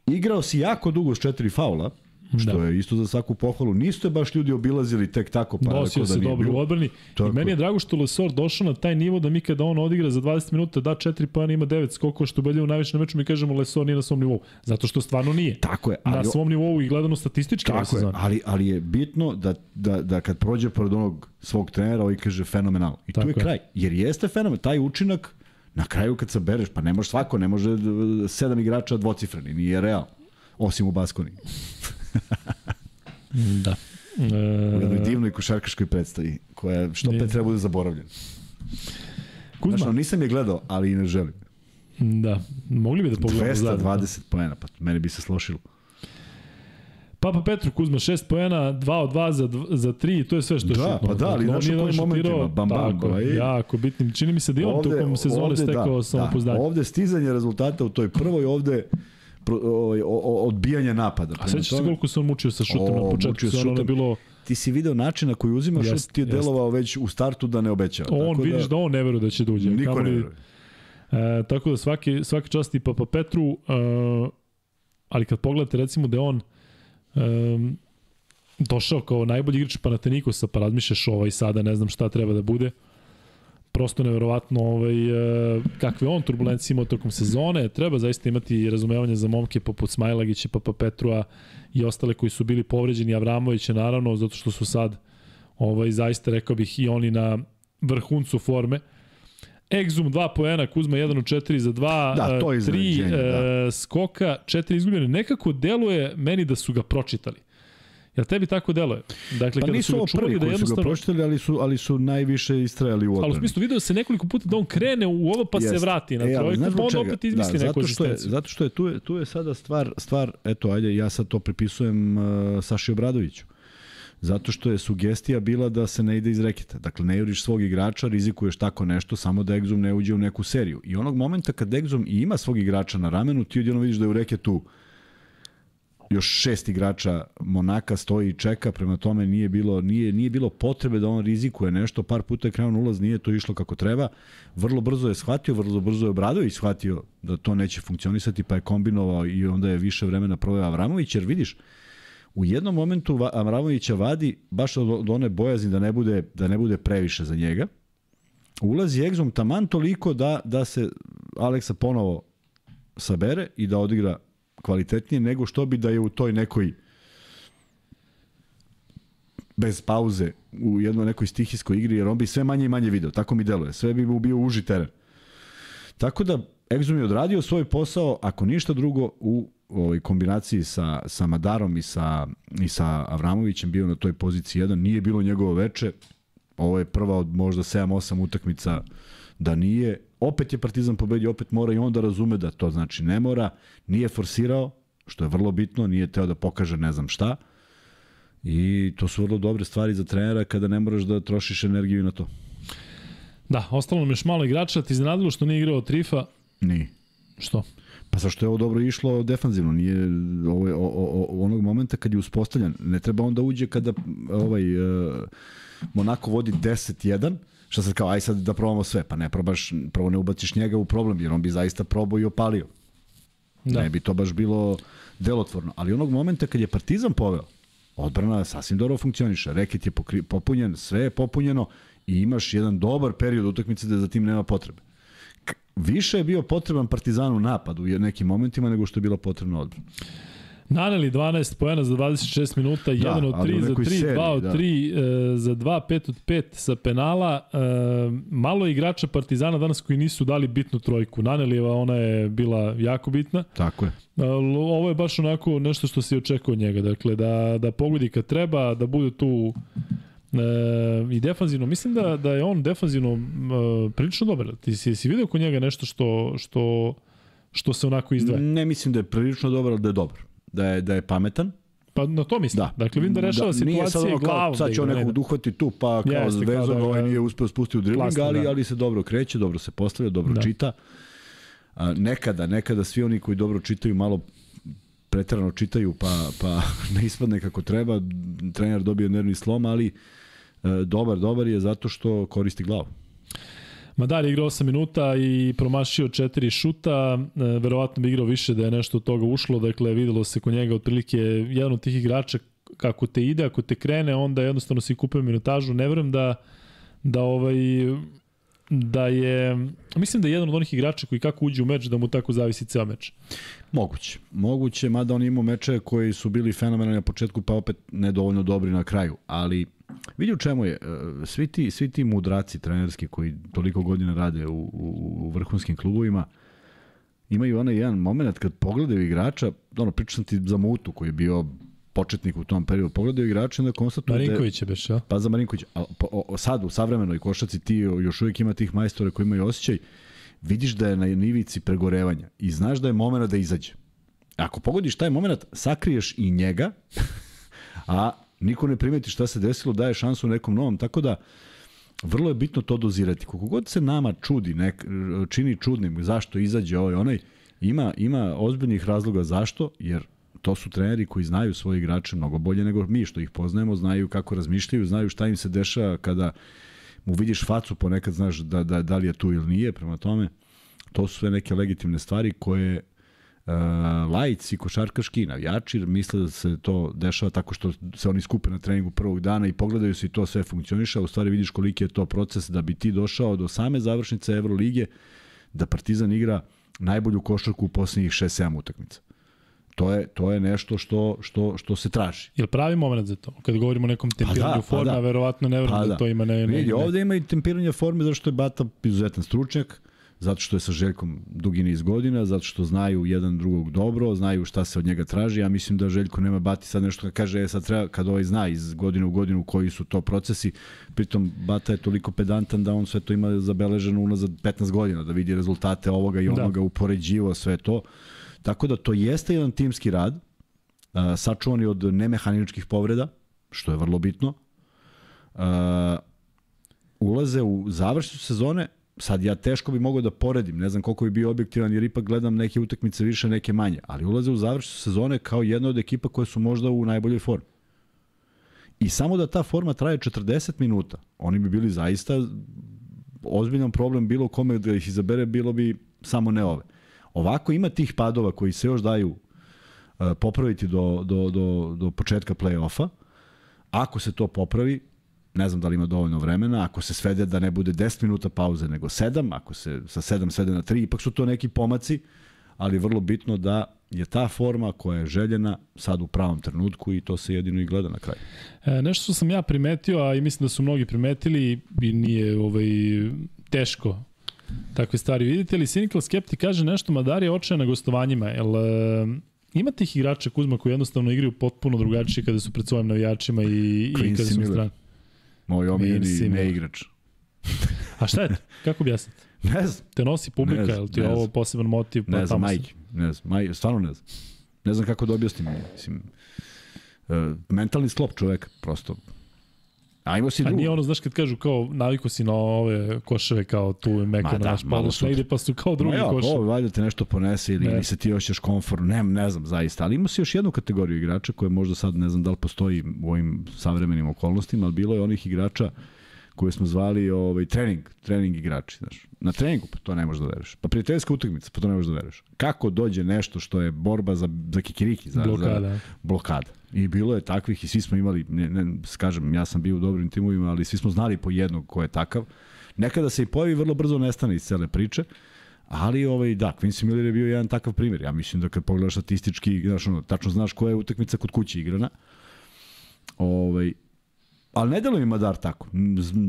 igrao si jako dugo s četiri faula, što Da. da. je isto za svaku pohvalu. Nisu je baš ljudi obilazili tek tako, pa Nosio da se dobro u odbrani. I Tako meni je drago što Lesor došao na taj nivo da mi kada on odigra za 20 minuta da 4 pojena ima 9 skokova što belje u najviše na meču mi kažemo Lesor nije na svom nivou. Zato što stvarno nije. Tako je, Na ali, svom nivou i gledano statistički tako je, ali, ali je bitno da, da, da kad prođe pored onog svog trenera, ovaj kaže fenomenalno. I Tako tu je je. kraj. Jer jeste fenomen, taj učinak na kraju kad se bereš, pa ne može svako, ne može d- sedam igrača dvocifreni, nije real. Osim u Baskoni. Da. U jednoj E, divnoj košarkaškoj predstavi, koja što Nije. pe treba bude zaboravljen. Kuzma, Znaš, no, nisam je gledao, ali i ne želim. da. Mogli bi da pogledamo zajedno. 220 poena, pa meni bi se slošilo. Papa Petru Kuzma 6 poena, 2 od 2 za, za 3, to je sve što je Da, šutno. pa da, ali Dakle, znaš u kojim momentima, bam, bam, tako, i- jako bitnim. Čini mi se da on tokom sezone stekao da, samopouzdanje. ovde stizanje rezultata u toj prvoj, ovde ovaj, o- o- odbijanja napada. A sećaš se koliko se on mučio sa šutom O, na početku sa ono je bilo... Ti si video način na koji uzima Jest, šut, ti je jest. delovao već u startu da ne obećava. On Tako vidiš da on ne veruje da će da uđe. Niko ne Kamoli- veruje. E, tako da svaki, svaki čast i Papa Petru, e, ali kad pogledate recimo da on e, došao kao najbolji igrač Panatenikosa, pa razmišljaš ovaj sada ne znam šta treba da bude, prosto neverovatno ovaj, e, kakve on turbulencije imao tokom sezone, treba zaista imati razumevanje za momke poput Smajlagića, Papa Petrua i ostale koji su bili povređeni, Avramovića naravno, zato što su sad ovaj, zaista rekao bih i oni na vrhuncu forme. Exum 2 poena, Kuzma 1 od 4 za 2, Da, to je 3 iznenađenje, da. skoka, 4 izgubljene. Nekako deluje meni da su ga pročitali. Jel tebi tako deluje? Dakle, Pa kada su nisu ovo prvi da koji su ga jednostavno... pročitali, ali su, ali su najviše istrajali u Ali u odbrani. smislu video se nekoliko puta da on krene u ovo pa se Jeste. vrati na E, trojku, pa čega? opet izmisli da, neku zato što je, zato što je tu, je, tu je sada stvar, stvar, eto, ajde, ja sad to pripisujem uh, Saši Obradoviću. Zato što je sugestija bila da se ne ide iz reketa. Dakle, ne juriš svog igrača, rizikuješ tako nešto, samo da Exum ne uđe u neku seriju. I onog momenta kad Exum i ima svog igrača na ramenu, ti odjedno vidiš da je u reketu još šest igrača Monaka stoji i čeka, prema tome nije bilo, nije, nije bilo potrebe da on rizikuje nešto, par puta je krenuo ulaz, nije to išlo kako treba. Vrlo brzo je shvatio, vrlo brzo je Obradović shvatio da to neće funkcionisati, pa je kombinovao i onda je više vremena proveo Avramović, jer vidiš, u jednom momentu Avramovića vadi baš od one bojazni da ne bude da ne bude previše za njega. Ulazi Egzom taman toliko da da se Aleksa ponovo sabere i da odigra kvalitetnije nego što bi da je u toj nekoj bez pauze u jednoj nekoj stihijskoj igri, jer on bi sve manje i manje video. Tako mi deluje. Sve bi mu bio uži teren. Tako da Exum je odradio svoj posao, ako ništa drugo, u ovoj kombinaciji sa, sa Madarom i sa, i sa Avramovićem bio na toj poziciji 1. Nije bilo njegovo veče. Ovo je prva od možda 7-8 utakmica da nije. Opet je Partizan pobedio, opet mora i onda razume da to znači ne mora. Nije forsirao, što je vrlo bitno, nije teo da pokaže ne znam šta. I to su vrlo dobre stvari za trenera kada ne moraš da trošiš energiju na to. Da, ostalo nam još malo igrača, ti iznenadilo što nije igrao Trifa, Nije. što? Pa zašto je ovo dobro išlo defanzivno, nije ovo je, o, o, o, onog momenta kad je uspostavljen, ne treba on da uđe kada ovaj uh, Monako vodi 10-1, šta sad kao aj sad da probamo sve, pa ne probaš, prvo ne ubaciš njega u problem, jer on bi zaista probao i opalio. Da. Da. Ne bi to baš bilo delotvorno, ali onog momenta kad je Partizan poveo, odbrana sasvim dobro funkcioniše, reket je pokri, popunjen, sve je popunjeno i imaš jedan dobar period utakmice da za tim nema potrebe. K- više je bio potreban Partizanu napad u nekim momentima nego što je bila potrebna odbrana. Naneli 12 poena za 26 minuta, 1 od ali u 3 za nekoj 3, seriji, 2 od da. 3 e, za 2, 5 od 5 sa penala. E, malo je igrača Partizana danas koji nisu dali bitnu trojku. Nanelijeva ona je bila jako bitna. Tako je. Ali ovo je baš onako nešto što se očekuje od njega. Dakle, da, da pogodi kad treba, da bude tu e, i defanzivno. Mislim da, da je on defanzivno e, prilično dobar. Ti si, si vidio kod njega nešto što, što, što se onako izdvaja? Ne mislim da je prilično dobar, ali da je dobar. Da je, da je pametan. Pa na to mislim. Da. Dakle, vidim da rešava da, sad situacije ono kao, glavom. Sad da će on nekog da. uhvati tu, pa kao Jeste, vezano, da ovaj nije uspeo spustiti u dribling, Klasno, ali, da. ali se dobro kreće, dobro se postavlja, dobro Da. čita. A, nekada, nekada svi oni koji dobro čitaju malo preterano čitaju pa, pa ne ispadne kako treba, trener dobije nervni slom, ali e, dobar, dobar je zato što koristi glavu. Madar je igrao 8 minuta i promašio 4 šuta, e, verovatno bi igrao više da je nešto od toga ušlo, dakle videlo se kod njega otprilike jedan od tih igrača kako te ide, ako te krene, onda jednostavno si kupuje minutažu, ne verujem da da ovaj da je mislim da je jedan od onih igrača koji kako uđe u meč da mu tako zavisi ceo meč. Moguće. Moguće, mada on imao meče koji su bili fenomenalni na početku, pa opet nedovoljno dobri na kraju. Ali vidi u čemu je. e, Svi ti, svi ti mudraci trenerski koji toliko godina rade u, u, u vrhunskim klubovima, imaju onaj jedan moment kad pogledaju igrača, ono, pričam ti za Mutu koji je bio početnik u tom periodu, pogledaju igrača i onda konstatuju da Marinković je beš, ja? Pa za Marinković, a po, o, sad u savremenoj košaci ti još uvijek ima tih majstora koji imaju osjećaj, vidiš da je na nivici pregorevanja i znaš da je moment da izađe. Ako pogodiš taj moment, sakriješ i njega, a niko ne primeti šta se desilo, daje šansu nekom novom, tako da vrlo je bitno to dozirati. Koliko god se nama čudi, nek, čini čudnim zašto izađe ovaj onaj, Ima, ima ozbiljnih razloga zašto, jer to su treneri koji znaju svoje igrače mnogo bolje nego mi što ih poznajemo, znaju kako razmišljaju, znaju šta im se dešava kada mu vidiš facu, ponekad znaš da, da, da li je tu ili nije, prema tome to su sve neke legitimne stvari koje lajci, košarkaški, navijači misle da se to dešava tako što se oni skupe na treningu prvog dana i pogledaju se i to sve funkcioniše, a u stvari vidiš koliki je to proces da bi ti došao do same završnice Evrolige, da Partizan igra najbolju košarku u poslednjih 6-7 utakmica. To je, to je nešto što, što, što se traži. Je li pravi moment za to? Kad govorimo o nekom tempiranju Pa da, pa pa forma, da. verovatno ne verujem Pa da. da. to ima ne, ne, Vidi, ovde ima i tempiranje forme zato što je Bata izuzetan stručnjak, zato što je sa Željkom dugi niz godina, zato što znaju jedan drugog dobro, znaju šta se od njega traži. Ja mislim da Željko nema Bati sad nešto kad kaže, e, sad treba, kad ovaj zna iz godine u godinu koji su to procesi, pritom Bata je toliko pedantan da on sve to ima zabeleženo unazad 15 godina, da vidi rezultate ovoga i Da. onoga, da. upoređivo sve to. Tako da to jeste jedan timski rad, a, sačuvan je od nemehaničkih povreda, što je vrlo bitno. Ulaze u završnicu sezone, sad ja teško bi mogao da poredim, ne znam koliko bi bio objektivan jer ipak gledam neke utakmice više, neke manje, ali ulaze u završnicu sezone kao jedna od ekipa koje su možda u najboljoj formi. I samo da ta forma traje 40 minuta, oni bi bili zaista ozbiljan problem bilo kome da ih izabere, bilo bi samo ne ove. Ovako ima tih padova koji se još daju uh, popraviti do, do, do, do početka play-offa. Ako se to popravi, ne znam da li ima dovoljno vremena, ako se svede da ne bude 10 minuta pauze nego 7, ako se sa 7 svede na 3, ipak su to neki pomaci, ali vrlo bitno da je ta forma koja je željena sad u pravom trenutku i to se jedino i gleda na kraju. E, nešto što sam ja primetio, a i mislim da su mnogi primetili i nije ovaj, teško takve stvari vidite, ali Cynical Skeptic kaže nešto, Madar je očajan na gostovanjima. Jel, e, ima tih igrača Kuzma koji jednostavno igraju potpuno drugačije kada su pred svojim navijačima i, i kada su na strani. Moj omiljeni Miller. neigrač. A šta je to? Kako objasniti? Ne znam, Te nosi publika, Ne znam, jel ti je ne ovo poseban motiv? Pa ne znam, majke. Ne znam, maj, stvarno ne znam. Ne znam kako da objasnim. Mislim, uh, mentalni sklop čoveka, prosto. Ajmo si A drugo. nije ono, znaš, kad kažu kao naviko si na ove koševe kao tu i meko Ma na da, naš malo su- negde, pa su kao drugi ja, koševi. ovo, valjda te nešto ponese ili, Ne. ili se ti osjećaš komfortno, ne, ne znam zaista, ali ima se još jednu kategoriju igrača koja možda sad ne znam da li postoji u ovim savremenim okolnostima, ali bilo je onih igrača koje smo zvali ovaj, trening, trening igrači, znaš. Na treningu, pa to ne možeš da veruješ. Pa prijateljska utakmica, pa to ne možeš da veruješ. Kako dođe nešto što je borba za, za kikiriki, za, Blokada. za blokada. I bilo je takvih i svi smo imali, ne, ne, kažem, ja sam bio u dobrim timovima, ali svi smo znali po jednog ko je takav. Nekada se i pojavi vrlo brzo nestane iz cele priče, ali ovaj, da, Quincy Miller je bio jedan takav primjer. Ja mislim da kad pogledaš statistički, znaš, ono, tačno znaš koja je utakmica kod kuće igrana. Ovaj, ali ne deluje mi Madar tako.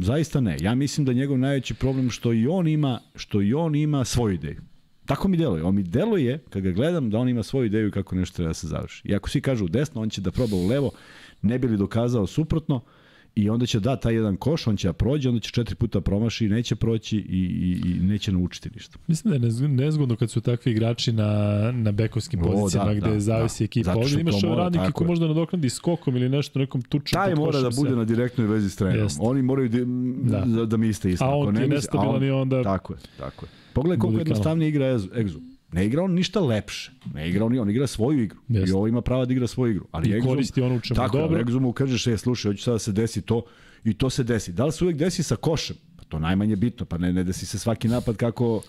Zaista ne. Ja mislim da je njegov najveći problem što i on ima, što i on ima svoju ideju. Tako mi deluje. On mi deluje, kad ga gledam, da on ima svoju ideju kako nešto treba da se završi. I ako svi kažu desno, on će da proba u levo, ne bi li dokazao suprotno, i onda će da taj jedan koš, on će da prođe, onda će četiri puta promaši i neće proći i, i, i neće naučiti ništa. Mislim da je nez- nezgodno kad su takvi igrači na, na bekovskim O, pozicijama da, gde da, zavisi da. ekipa. Ovde imaš ove mora, radnike tako ko je. možda nadoknadi skokom ili nešto, nekom tučom Taj mora da se. bude na direktnoj vezi s trenerom. Jeste. Oni moraju da, Da. da. da misle isto. A on ti je nestabilan i onda- Tako je, tako je. Pogledaj koliko jednostavnije igra Egzu. Ne igra on ništa lepše. Ne igra on, on igra svoju igru. Jeste. I ovo ima prava da igra svoju igru. Ali I Egzum- koristi ono u čemu tako, dobro. Tako, mu kažeš, e, slušaj, hoću sada da se desi to i to se desi. Da li se uvek desi sa košem? Pa to najmanje bitno, pa ne, ne desi se svaki napad kako...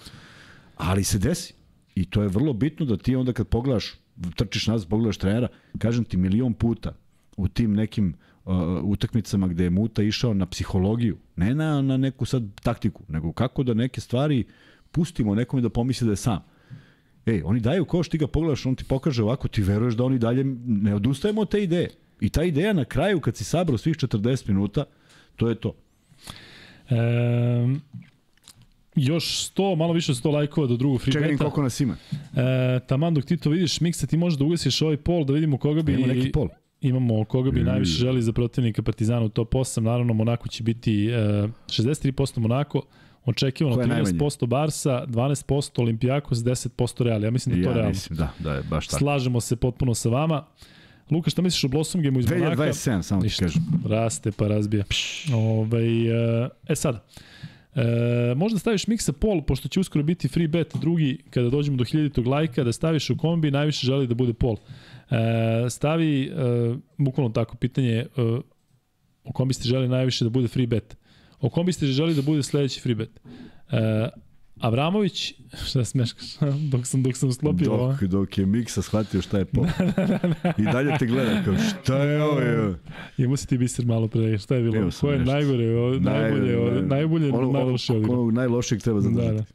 Ali se desi. I to je vrlo bitno da ti onda kad pogledaš, trčiš nazad, pogledaš trenera, kažem ti milion puta u tim nekim uh, utakmicama gde je Muta išao na psihologiju, ne na, na neku sad taktiku, nego kako da neke stvari pustimo nekome da pomisli da je sam. Ej, oni daju koš, ti ga pogledaš, on ti pokaže ovako, ti veruješ da oni dalje ne odustajemo od te ideje. I ta ideja na kraju, kad si sabrao svih 40 minuta, to je to. E, još 100, malo više od 100 lajkova do drugog free Čekaj, koliko nas ima. E, taman dok ti to vidiš, Miksa, ti možeš da ugasiš ovaj pol, da vidimo koga bi... Ima neki pol. Imamo koga bi Mm. najviše želi za protivnika Partizana u top 8. Naravno, Monako će biti e, 63% Monako, očekivano Ko je najmanje? 13% Barsa, 12% Olimpijakos, 10% Real. Ja mislim da je to ja realno. mislim, da, da je baš tako. Slažemo se potpuno sa vama. Luka, šta misliš o Blossom Gameu iz Monaka? 2027, samo ti kažem. Raste pa razbija. Ove, e sad, E, možda staviš miksa pol, pošto će uskoro biti free bet drugi, kada dođemo do 1000 lajka, da staviš u kombi, najviše želi da bude pol. E, stavi, e, bukvalno tako, pitanje, e, o kom biste želi najviše da bude free bet? O kom biste želi da bude sledeći free bet? E, Avramović, šta smeškaš, dok sam, dok sam sklopio ovo. Dok, dok je Miksa shvatio šta je pop. I dalje te gleda kao šta je ovo? je? Imao si ti biser malo pre, šta je bilo? Ko je nešto. najgore, o, najbolje, o, najbolje, ono, najloše ono, odigrao. ono, najlošijeg treba Da, zadržati.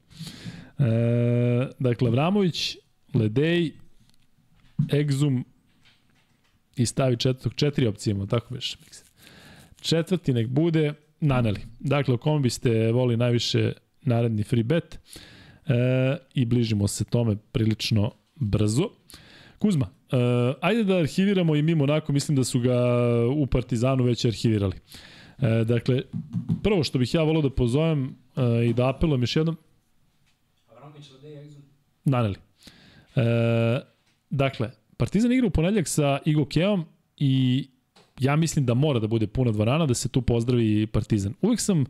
da. E, dakle, Avramović, Ledej, Exum i stavi četvrtog, četiri opcije imamo, tako biš. Četvrti nek bude Naneli. Dakle, o kom biste voli najviše naredni free bet e, i bližimo se tome prilično brzo. Kuzma, e, ajde da arhiviramo i mimo onako, mislim da su ga u Partizanu već arhivirali. E, dakle, prvo što bih ja volio da pozovem e, i da apelujem još jednom, Naneli. E, dakle, Partizan igra u ponedljak sa Igo Keom i ja mislim da mora da bude puna dvorana, da se tu pozdravi Partizan. Uvijek sam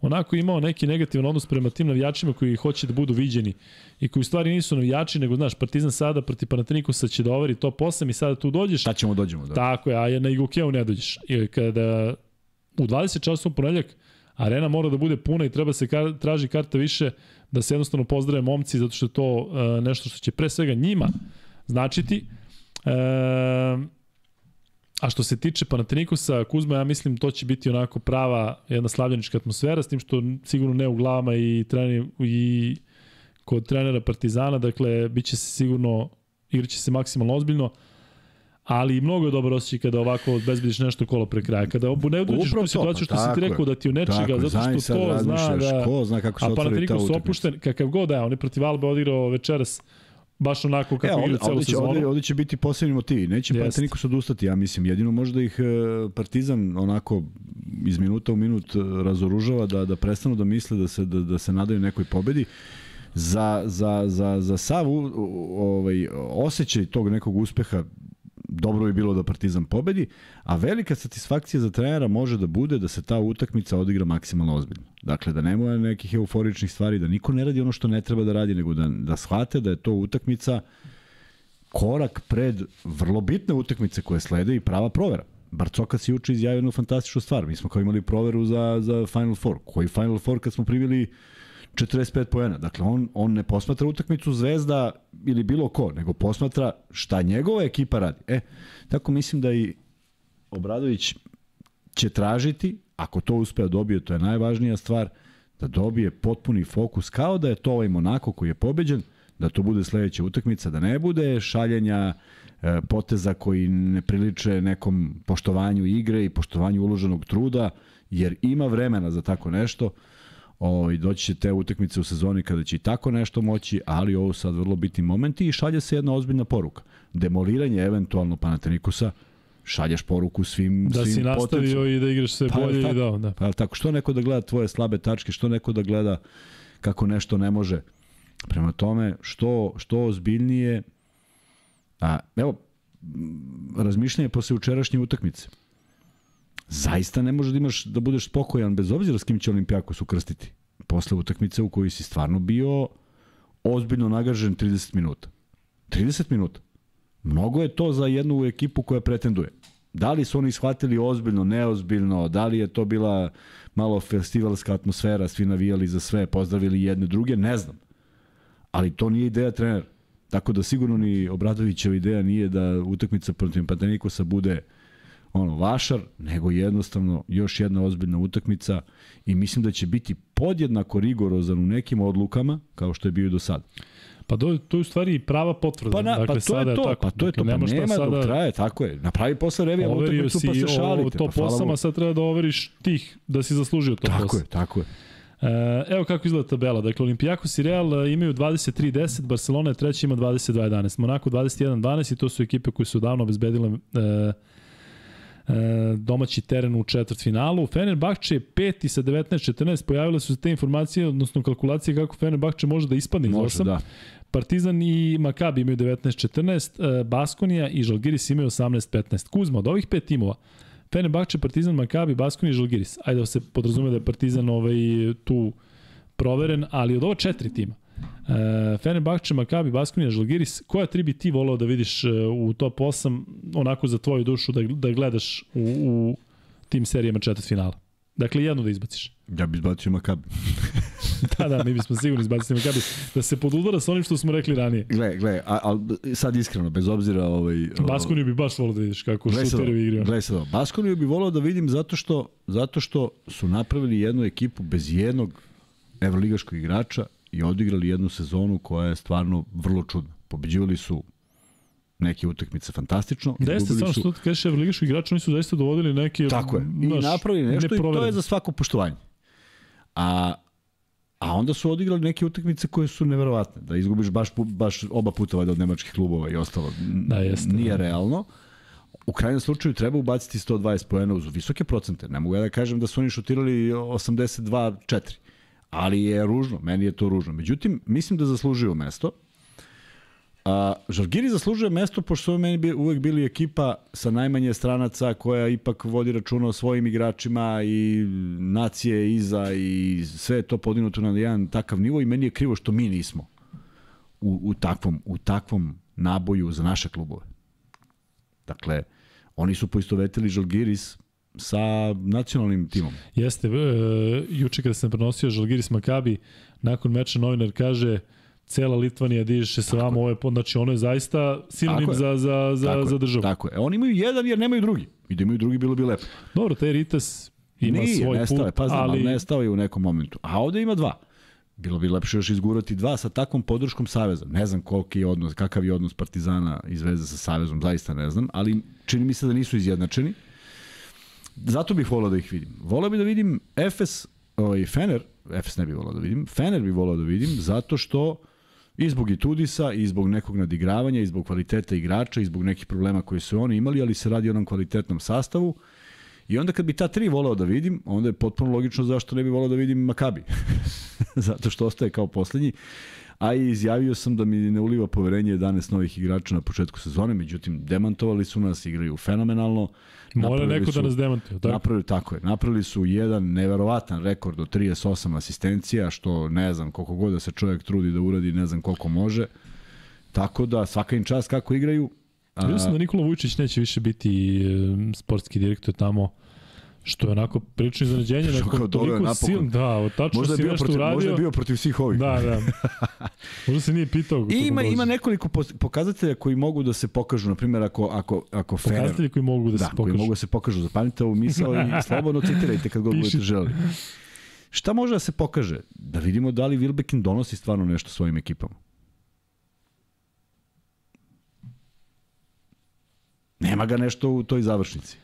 onako imao neki negativan odnos prema tim navijačima koji hoće da budu viđeni i koji u stvari nisu navijači, nego znaš, Partizan sada proti Panatinikosa će da ovari top 8 i sada tu dođeš, Šta ćemo dođemo? Da. Tako je, a na Igokeu ne dođeš. I kada u 20 časova u ponedljak arena mora da bude puna i treba se kar, traži karta više da se jednostavno pozdrave momci zato što je to uh, nešto što će pre svega njima značiti. Uh, a što se tiče Panatinikosa, Kuzma, ja mislim to će biti onako prava jedna slavljenička atmosfera, s tim što sigurno ne u glavama i, treni, i kod trenera Partizana, dakle, bit će se sigurno, igraće se maksimalno ozbiljno, ali mnogo je dobar osjećaj kada ovako obezbediš nešto kolo pre kraja. Kada obu ne dođeš u situaciju pa što si ti rekao da ti u nečega, Tako zato što to zna da... ko zna kako se a otvori ta utakmica. opušten, kakav god da je, on je protiv Albe odigrao večeras baš onako kako E, igra celu će, sezonu. ovde, ovde će biti posebni motivi. Neće Jest. Panathinaikos odustati, ja mislim. Jedino možda ih e, Partizan onako iz minuta u minut e, razoružava da, da prestanu da misle da se, da, da se nadaju nekoj pobedi. Za, za, za, za sav ovaj, osjećaj tog nekog uspeha dobro bi bilo da Partizan pobedi, a velika satisfakcija za trenera može da bude da se ta utakmica odigra maksimalno ozbiljno. Dakle, da nema nekih euforičnih stvari, da niko ne radi ono što ne treba da radi, nego da, da shvate da je to utakmica korak pred vrlo bitne utakmice koje slede i prava provera. Barcoka si juče izjavio jednu fantastičnu stvar. Mi smo kao imali proveru za, za Final Four. Koji Final Four kad smo primili 45 poena. Dakle, on, on ne posmatra utakmicu Zvezda ili bilo ko, nego posmatra šta njegova ekipa radi. E, tako mislim da i Obradović će tražiti, ako to uspe da dobije, to je najvažnija stvar, da dobije potpuni fokus, kao da je to ovaj Monako koji je pobeđen, da to bude sledeća utakmica, da ne bude šaljenja e, poteza koji ne priliče nekom poštovanju igre i poštovanju uloženog truda, jer ima vremena za tako nešto. O, I doći će te utakmice u sezoni kada će i tako nešto moći, ali ovo sad vrlo bitni momenti i šalje se jedna ozbiljna poruka. Demoliranje eventualno Panatenikusa, šalješ poruku svim Da svim si nastavio i da igraš sve Pa, bolje tako. i da, da. Pa tako, što neko da gleda tvoje slabe tačke, što neko da gleda kako nešto ne može. Prema tome, što, što ozbiljnije, a evo, razmišljanje posle učerašnje utakmice. Zaista ne možeš da imaš da budeš spokojan bez obzira s kim će Olimpijakos ukrstiti. Posle utakmice u kojoj si stvarno bio ozbiljno nagažen 30 minuta. 30 minuta. Mnogo je to za jednu ekipu koja pretenduje. Da li su oni shvatili ozbiljno, neozbiljno, da li je to bila malo festivalska atmosfera, svi navijali za sve, pozdravili jedne druge, ne znam. Ali to nije ideja trenera. Tako da sigurno ni Obradovićeva ideja nije da utakmica protiv Patanikosa bude ono vašar, nego jednostavno još jedna ozbiljna utakmica i mislim da će biti podjednako rigorozan u nekim odlukama kao što je bio i do sada. Pa do, to je u stvari prava potvrda. Pa, na, dakle, pa to sada je to, tako. pa to je to, dakle, pa nema, sada, dok traje, tako je. Napravi posle revija utakmicu pa se ovo šalite. top pa hvala 8, Bogu. a sad treba da overiš tih, da si zaslužio top 8. Tako je, tako je. E, evo kako izgleda tabela. Dakle, Olimpijakos i Real e, imaju 23-10, Barcelona je treći ima 22-11, Monako 21-12 i to su ekipe koje su davno obezbedile e, domaći teren u četvrtfinalu. Fenerbahče je peti sa 19-14, pojavile su se te informacije, odnosno kalkulacije kako Fenerbahče može da ispadne iz Može, osam. da. Partizan i Makabi imaju 19-14, e, Baskonija i Žalgiris imaju 18-15. Kuzma, od ovih pet timova, Fenerbahče, Partizan, Makabi, Baskonija i Žalgiris. Ajde da se podrazume da je Partizan ovaj, tu proveren, ali od ova četiri tima, e, Fenerbahče, Makabi, Baskonija, Žalgiris, koja tri bi ti volao da vidiš e, u top 8, onako za tvoju dušu, da, da gledaš u, u tim serijama četvrt finala? Dakle, jednu da izbaciš. Ja bi izbacio Makabi. da, da, mi bismo sigurno izbacili Makabi. Da se podudara sa onim što smo rekli ranije. Gle, gle, a, a sad iskreno, bez obzira... Ovaj, Baskoniju bi baš volao da vidiš kako šuterovi igraju. Gle sad. Baskoniju bi volao da vidim zato što, zato što su napravili jednu ekipu bez jednog evroligaškog igrača i odigrali jednu sezonu koja je stvarno vrlo čudna. Pobeđivali su neke utakmice fantastično. Da jeste, samo su- što kažeš Evroligašu igrača, oni su zaista dovodili neke... Tako je. I znaš, napravili nešto i to je za svako poštovanje. A, a onda su odigrali neke utakmice koje su neverovatne. Da izgubiš baš, baš oba puta valjda od nemačkih klubova i ostalo. Da, jeste, Nije da. realno. U krajnjem slučaju treba ubaciti 120 poena uz visoke procente. Ne mogu ja da kažem da su oni šutirali 82-4. Ali je ružno, meni je to ružno. Međutim, mislim da zaslužuju mesto. A, Žalgiri zaslužuje mesto pošto su meni uvek bili ekipa sa najmanje stranaca koja ipak vodi računa o svojim igračima i nacije iza i sve je to podinuto na jedan takav nivo i meni je krivo što mi nismo u, u, takvom, u takvom naboju za naše klubove. Dakle, oni su poistovetili Žalgiris sa nacionalnim timom. Jeste, e, juče kada sam prenosio Žalgiris Makabi, nakon meča novinar kaže cela Litvanija diže se vama, ovo je, znači ono je zaista sinonim za, za, za, tako za je, državu. Tako je. E, oni imaju jedan jer nemaju drugi. I da imaju drugi bilo bi lepo. Dobro, taj Ritas ima Nije, svoj nestao put, je, pa znam, ali... ali nestao je u nekom momentu. A ovde ima dva. Bilo bi lepše još izgurati dva sa takvom podrškom Saveza. Ne znam koliki je odnos, kakav je odnos Partizana i Zvezda sa Savezom, zaista ne znam, ali čini mi se da nisu izjednačeni. Zato bih volao da ih vidim. Volao bih da vidim Efes, ovaj, Fener, Efes ne bih volao da vidim, Fener bih volao da vidim, zato što i zbog Itudisa, i zbog nekog nadigravanja, i zbog kvaliteta igrača, i zbog nekih problema koje su oni imali, ali se radi o onom kvalitetnom sastavu. I onda kad bi ta tri volao da vidim, onda je potpuno logično zašto ne bi volao da vidim Makabi. Zato što ostaje kao poslednji. A i izjavio sam da mi ne uliva poverenje 11 novih igrača na početku sezone, međutim demantovali su nas, igraju fenomenalno. Mora neko su- da nas demantuje. Tako? Napravili, tako je. Napravili su jedan neverovatan rekord od 38 asistencija, što ne znam koliko god da se čovjek trudi da uradi, ne znam koliko može. Tako da svaka im čast kako igraju. Vidio sam da Nikola Vujčić neće više biti e, sportski direktor tamo, što je onako prilično iznenađenje. Nakon toliko napokon. sil, da, tačno možda, je si bio nešto protiv, uradio. možda je bio protiv svih ovih. Da, da. Možda se nije pitao. I ima, ima nekoliko pokazatelja koji mogu da se pokažu, na primjer ako, ako, ako Fener, Pokazatelji koji mogu da, da, se koji pokažu. mogu da se pokažu. Zapamite ovu misao i slobodno citirajte kad god budete želeli. Šta može da se pokaže? Da vidimo da li Wilbekin donosi stvarno nešto svojim ekipama. Nema ga nešto u toj završnici.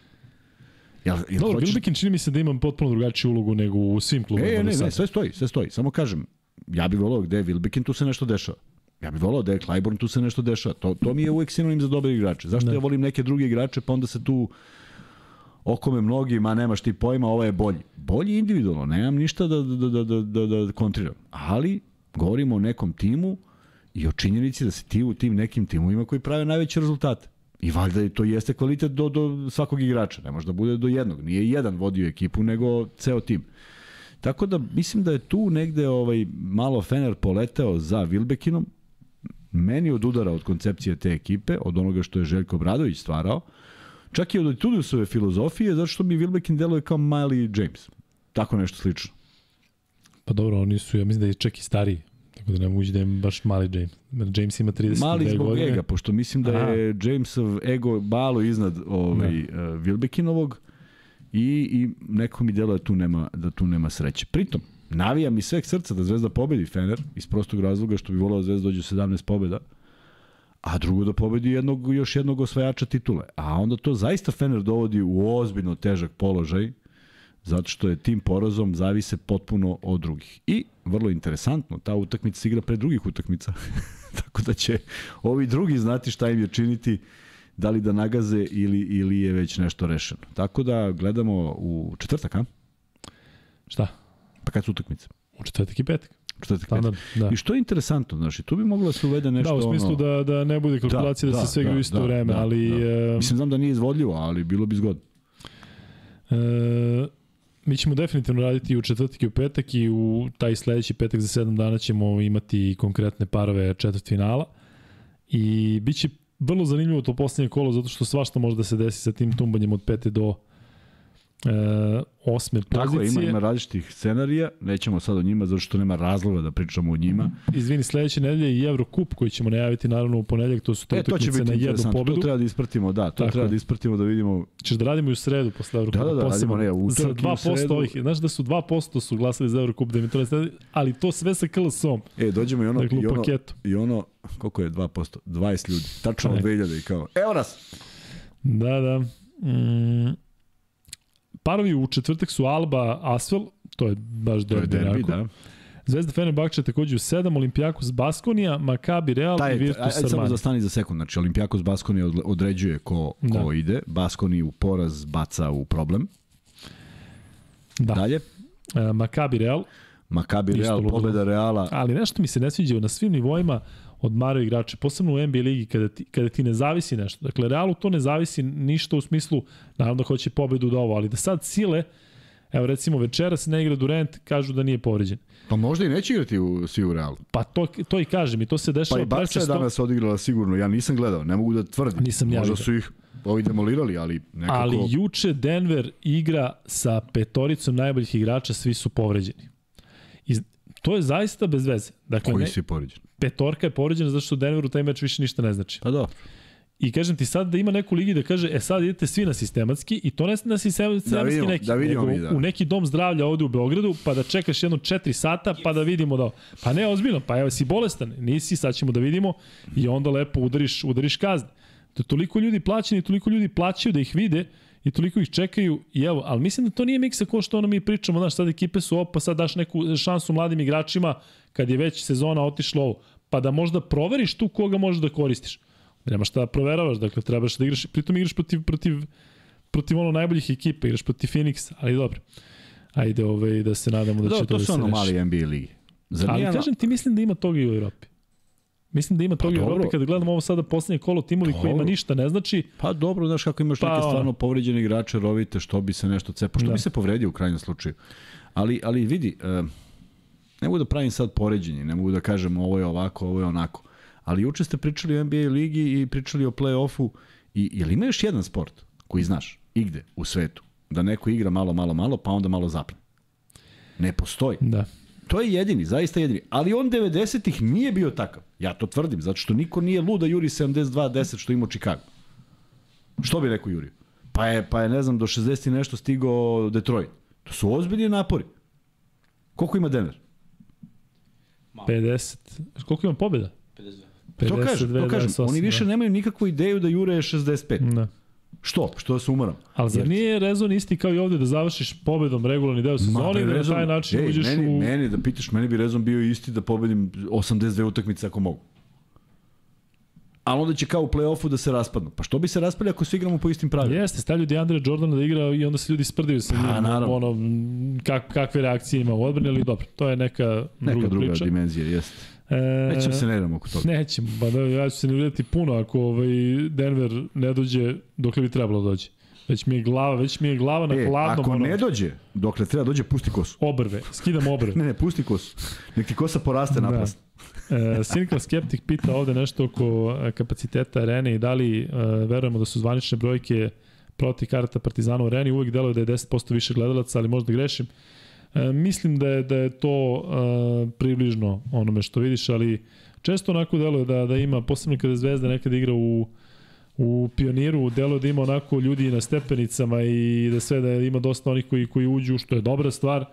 Jel, jel Dobro, hoćeš- Bilbekin čini mi se da ima potpuno drugačiju ulogu nego u svim klubima. E, do ne, sada. ne, sve stoji, sve stoji. Samo kažem, ja bih volao gde je Wilbekin, tu se nešto dešava. Ja bih volao da je Clyburn, tu se nešto dešava. To, to mi je uvek sinonim za dobre igrače. Zašto Da. ja volim neke druge igrače, pa onda se tu okome mnogi, ma nemaš ti pojma, ovaj je bolji. Bolji individualno, nemam ništa da, da, da, da, da, da kontriram. Ali, govorimo o nekom timu i o činjenici da se ti u tim nekim timovima koji prave najveće rezultate. I valjda to jeste kvalitet do, do svakog igrača. Ne može da bude do jednog. Nije jedan vodio ekipu, nego ceo tim. Tako da mislim da je tu negde ovaj malo Fener poleteo za Vilbekinom. Meni od udara od koncepcije te ekipe, od onoga što je Željko Bradović stvarao, čak i od Tudusove filozofije, zato što mi Vilbekin deluje kao Miley James. Tako nešto slično. Pa dobro, oni su, ja mislim da je čak i stariji. Tako da ne mogu da im baš mali James. James ima 32 Mali zbog godine. ega, pošto mislim da je Jamesov ego malo iznad ovaj, uh, Vilbekinovog i, i neko mi deluje da tu nema, da tu nema sreće. Pritom, navijam iz sveg srca da Zvezda pobedi Fener, iz prostog razloga što bi volao da Zvezda dođe u 17 pobeda, a drugo da pobedi jednog, još jednog osvajača titule. A onda to zaista Fener dovodi u ozbiljno težak položaj, zato što je tim porazom zavise potpuno od drugih. I, vrlo interesantno, ta utakmica se igra pre drugih utakmica. Tako da će ovi drugi znati šta im je činiti, da li da nagaze ili, ili je već nešto rešeno. Tako da gledamo u četvrtak, a? Šta? Pa kad su utakmice? U četvrtak i petak. Četvrtak, Standard, petak. da. I što je interesantno, znači, tu bi moglo da se uvede nešto Da, u smislu ono... da, da ne bude kalkulacija da, da, Da, se sve da, igra u isto da, vreme, da, ali... da. e, Mislim, znam da nije izvodljivo, ali bilo bi zgodno. E, mi ćemo definitivno raditi u četvrtak i u petak i u taj sledeći petak za 7 dana ćemo imati konkretne parove četvrt finala. I bit će vrlo zanimljivo to poslednje kolo zato što svašta može da se desi sa tim tumbanjem od pete do e, osme pozicije. Tako ima, ima različitih scenarija, nećemo sad o njima zato što nema razloga da pričamo o njima. Izvini, sledeće nedelje i Eurocup koji ćemo najaviti naravno u ponedeljak, to su to E, utakmice na jednu pobedu. to treba da ispratimo, da, to Tako treba da ispratimo da vidimo Ćeš da radimo i u sredu posle Eurocupa. Da, da, da, posebno. radimo, ne, utorak Sa i u 2% sredu. ovih, znaš da su 2% su glasali za Eurocup, da mi to ne ali to sve sa KLS-om. E, dođemo i ono, Dakle, i ono, paketu. i ono, koliko je 2%? 20 ljudi, tačno Pa ne. 2000 i kao, evo nas! Da, da. Mm, parovi u četvrtak su Alba Asvel, to je baš To derbi. derbi, da. Zvezda Fenerbahče takođe u 7, Olimpijakos Baskonija, Makabi Real Taj, i Virtus aj, samo Armani. zastani za sekund, znači Olimpijakos Baskoni odle- određuje ko, ko Da. ide, Baskoni u poraz baca u problem. Da. Dalje, E, Makabi Real, Makabi Real, pobeda Reala, ali nešto mi se ne sviđa na svim nivoima odmaraju igrače, posebno u NBA ligi kada ti, kada ti ne zavisi nešto. Dakle, Realu to ne zavisi ništa u smislu, naravno da hoće pobedu da ovo, ali da sad sile, evo recimo večeras ne igra Durant, kažu da nije povređen. pa možda i neće igrati u, svi u Realu. Pa to, to i kažem i to se Pa dešava i Barca je danas odigrala sigurno, ja nisam gledao, ne mogu da tvrdim. Nisam ja Možda su ih ovi demolirali, ali nekako... Ali juče Denver igra sa petoricom najboljih igrača, svi su povređeni. I to je zaista bez veze. Dakle, Koji ne, si povređen? Petorka je povređena zato što Denveru taj meč više ništa ne znači. Pa da. I kažem ti sad da ima neku ligi da kaže, e sad idete svi na sistematski i to ne na sistematski Da vidimo, neki, da vidimo nego mi, da. u neki dom zdravlja ovde u Beogradu, pa da čekaš jedno 4 sata, pa da vidimo da... Pa ne, ozbiljno, pa evo si bolestan, nisi, sad ćemo da vidimo i onda lepo udariš, udariš kazne. To je toliko ljudi plaćeni, toliko ljudi plaćaju da ih vide i toliko ih čekaju i evo, ali mislim da to nije miksa ko što ono mi pričamo, znaš, sad ekipe su ovo, pa sad daš neku šansu mladim igračima kad je već sezona otišla ovo, pa da možda proveriš tu koga možeš da koristiš. Nema šta da proveravaš, dakle trebaš da igraš, pritom igraš protiv, protiv, protiv ono najboljih ekipa, igraš protiv Phoenixa, ali dobro. Ajde ovaj, da se nadamo da, Da, će to, to da su se reši. mali NBA ligi. Zar Ali kažem ti, mislim da ima toga i u Evropi. Mislim da ima toga i u. Evropi kada gledamo ovo sada poslednje kolo timovi kojima Dobro. ništa ne znači. Pa dobro, znaš kako imaš Pa, neke stvarno povređene igrače, rovite, što bi se nešto cepo, što Da. bi se povredio u krajnjem slučaju. Ali, ali vidi, e, ne mogu da pravim sad poređenje, ne mogu da kažem ovo je ovako, ovo je onako. Ali juče ste pričali o NBA ligi i pričali o play-offu i je li ima još jedan sport koji znaš, igde u svetu, da neko igra malo, malo, malo, pa onda malo zapne? Ne postoji. Da. To je jedini, zaista jedini. Ali on 90-ih nije bio takav. Ja to tvrdim, zato što niko nije lud da juri 72-10 što ima u Chicago. Što bi neko jurio? Pa je, pa je, ne znam, do 60 i nešto stigao Detroit. To su ozbiljni napori. Koliko ima Denver? 50. Koliko ima pobjeda? 52. to kažem, to kažem. 28, Oni više da. nemaju nikakvu ideju da jure 65. Da. Što? Što se umoram? Ali zar nije rezon isti kao i ovde da završiš pobedom regularni deo sezone i da na taj način ej, uđeš meni, u... Meni, da pitaš, meni bi rezon bio isti da pobedim 82 utakmice ako mogu. Ali onda će kao u play-offu da se raspadnu. Pa što bi se raspali ako svi igramo po istim pravilima? Jeste, stavljaju Deandre Jordana da igra i onda se ljudi sprdaju sa njim. Pa, naravno. Ono, kak, kakve reakcije ima u odbrani, ali dobro, to je neka, Neka druga, druga priča. dimenzija, jeste. E, Nećemo se ne idemo oko toga. Nećemo, pa da, ja ću se ne vidjeti puno ako ovaj Denver ne dođe dokle bi trebalo da dođe. Već mi je glava, već mi je glava na E, hladnom ako ono, ne dođe, dokle treba dođe, pusti kosu. obrve, skidam obrve. Ne, ne, pusti kosu. Nek ti kosa poraste Da. naprast. E, Skeptic pita ovde nešto oko e, kapaciteta arene i da li e, verujemo da su zvanične brojke proti karata Partizana u areni. Uvijek deluje da je 10% više gledalaca, ali možda grešim. E, mislim da je, da je to e, približno onome što vidiš, ali često onako deluje da, da ima, posebno kada Zvezda nekada igra u u pioniru deluje da ima onako ljudi na stepenicama i da sve da ima dosta onih koji koji uđu što je dobra stvar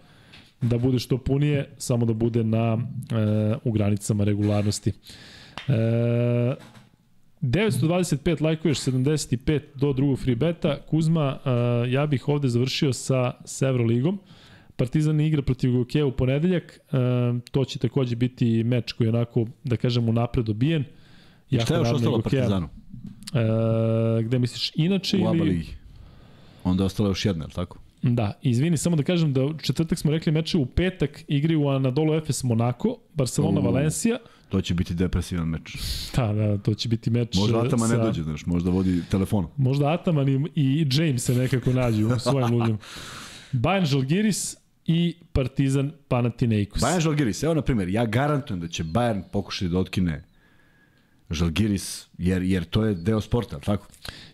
da bude što punije, samo da bude na e, u granicama regularnosti. E, 925 lajkuješ 75 do drugog free beta. Kuzma, e, ja bih ovde završio sa, sa Euroligom. Partizan igra protiv Gokeja u ponedeljak. E, to će takođe biti meč koji je onako, da kažem, unapred dobijen. Šta je još ostalo. Partizanu? E, gde misliš, inače U ili... ligi. Onda je ostalo još jedna, je li tako? Da, izvini, samo da kažem da u četvrtak smo rekli meče u petak igraju Anadolu Efes Monaco, Barcelona U. Valencija. To će biti depresivan meč. Da, da, to će biti meč Možda e, Atama sa... ne dođe, znaš, možda vodi telefonom. Možda Ataman i, i James se nekako nađu u svojim ludima. Bayern Žalgiris i Partizan Panathinaikos. Bayern Žalgiris, evo na primjer, ja garantujem da će Bayern pokušati da otkine Žalgiris, jer, jer to je deo sporta, tako?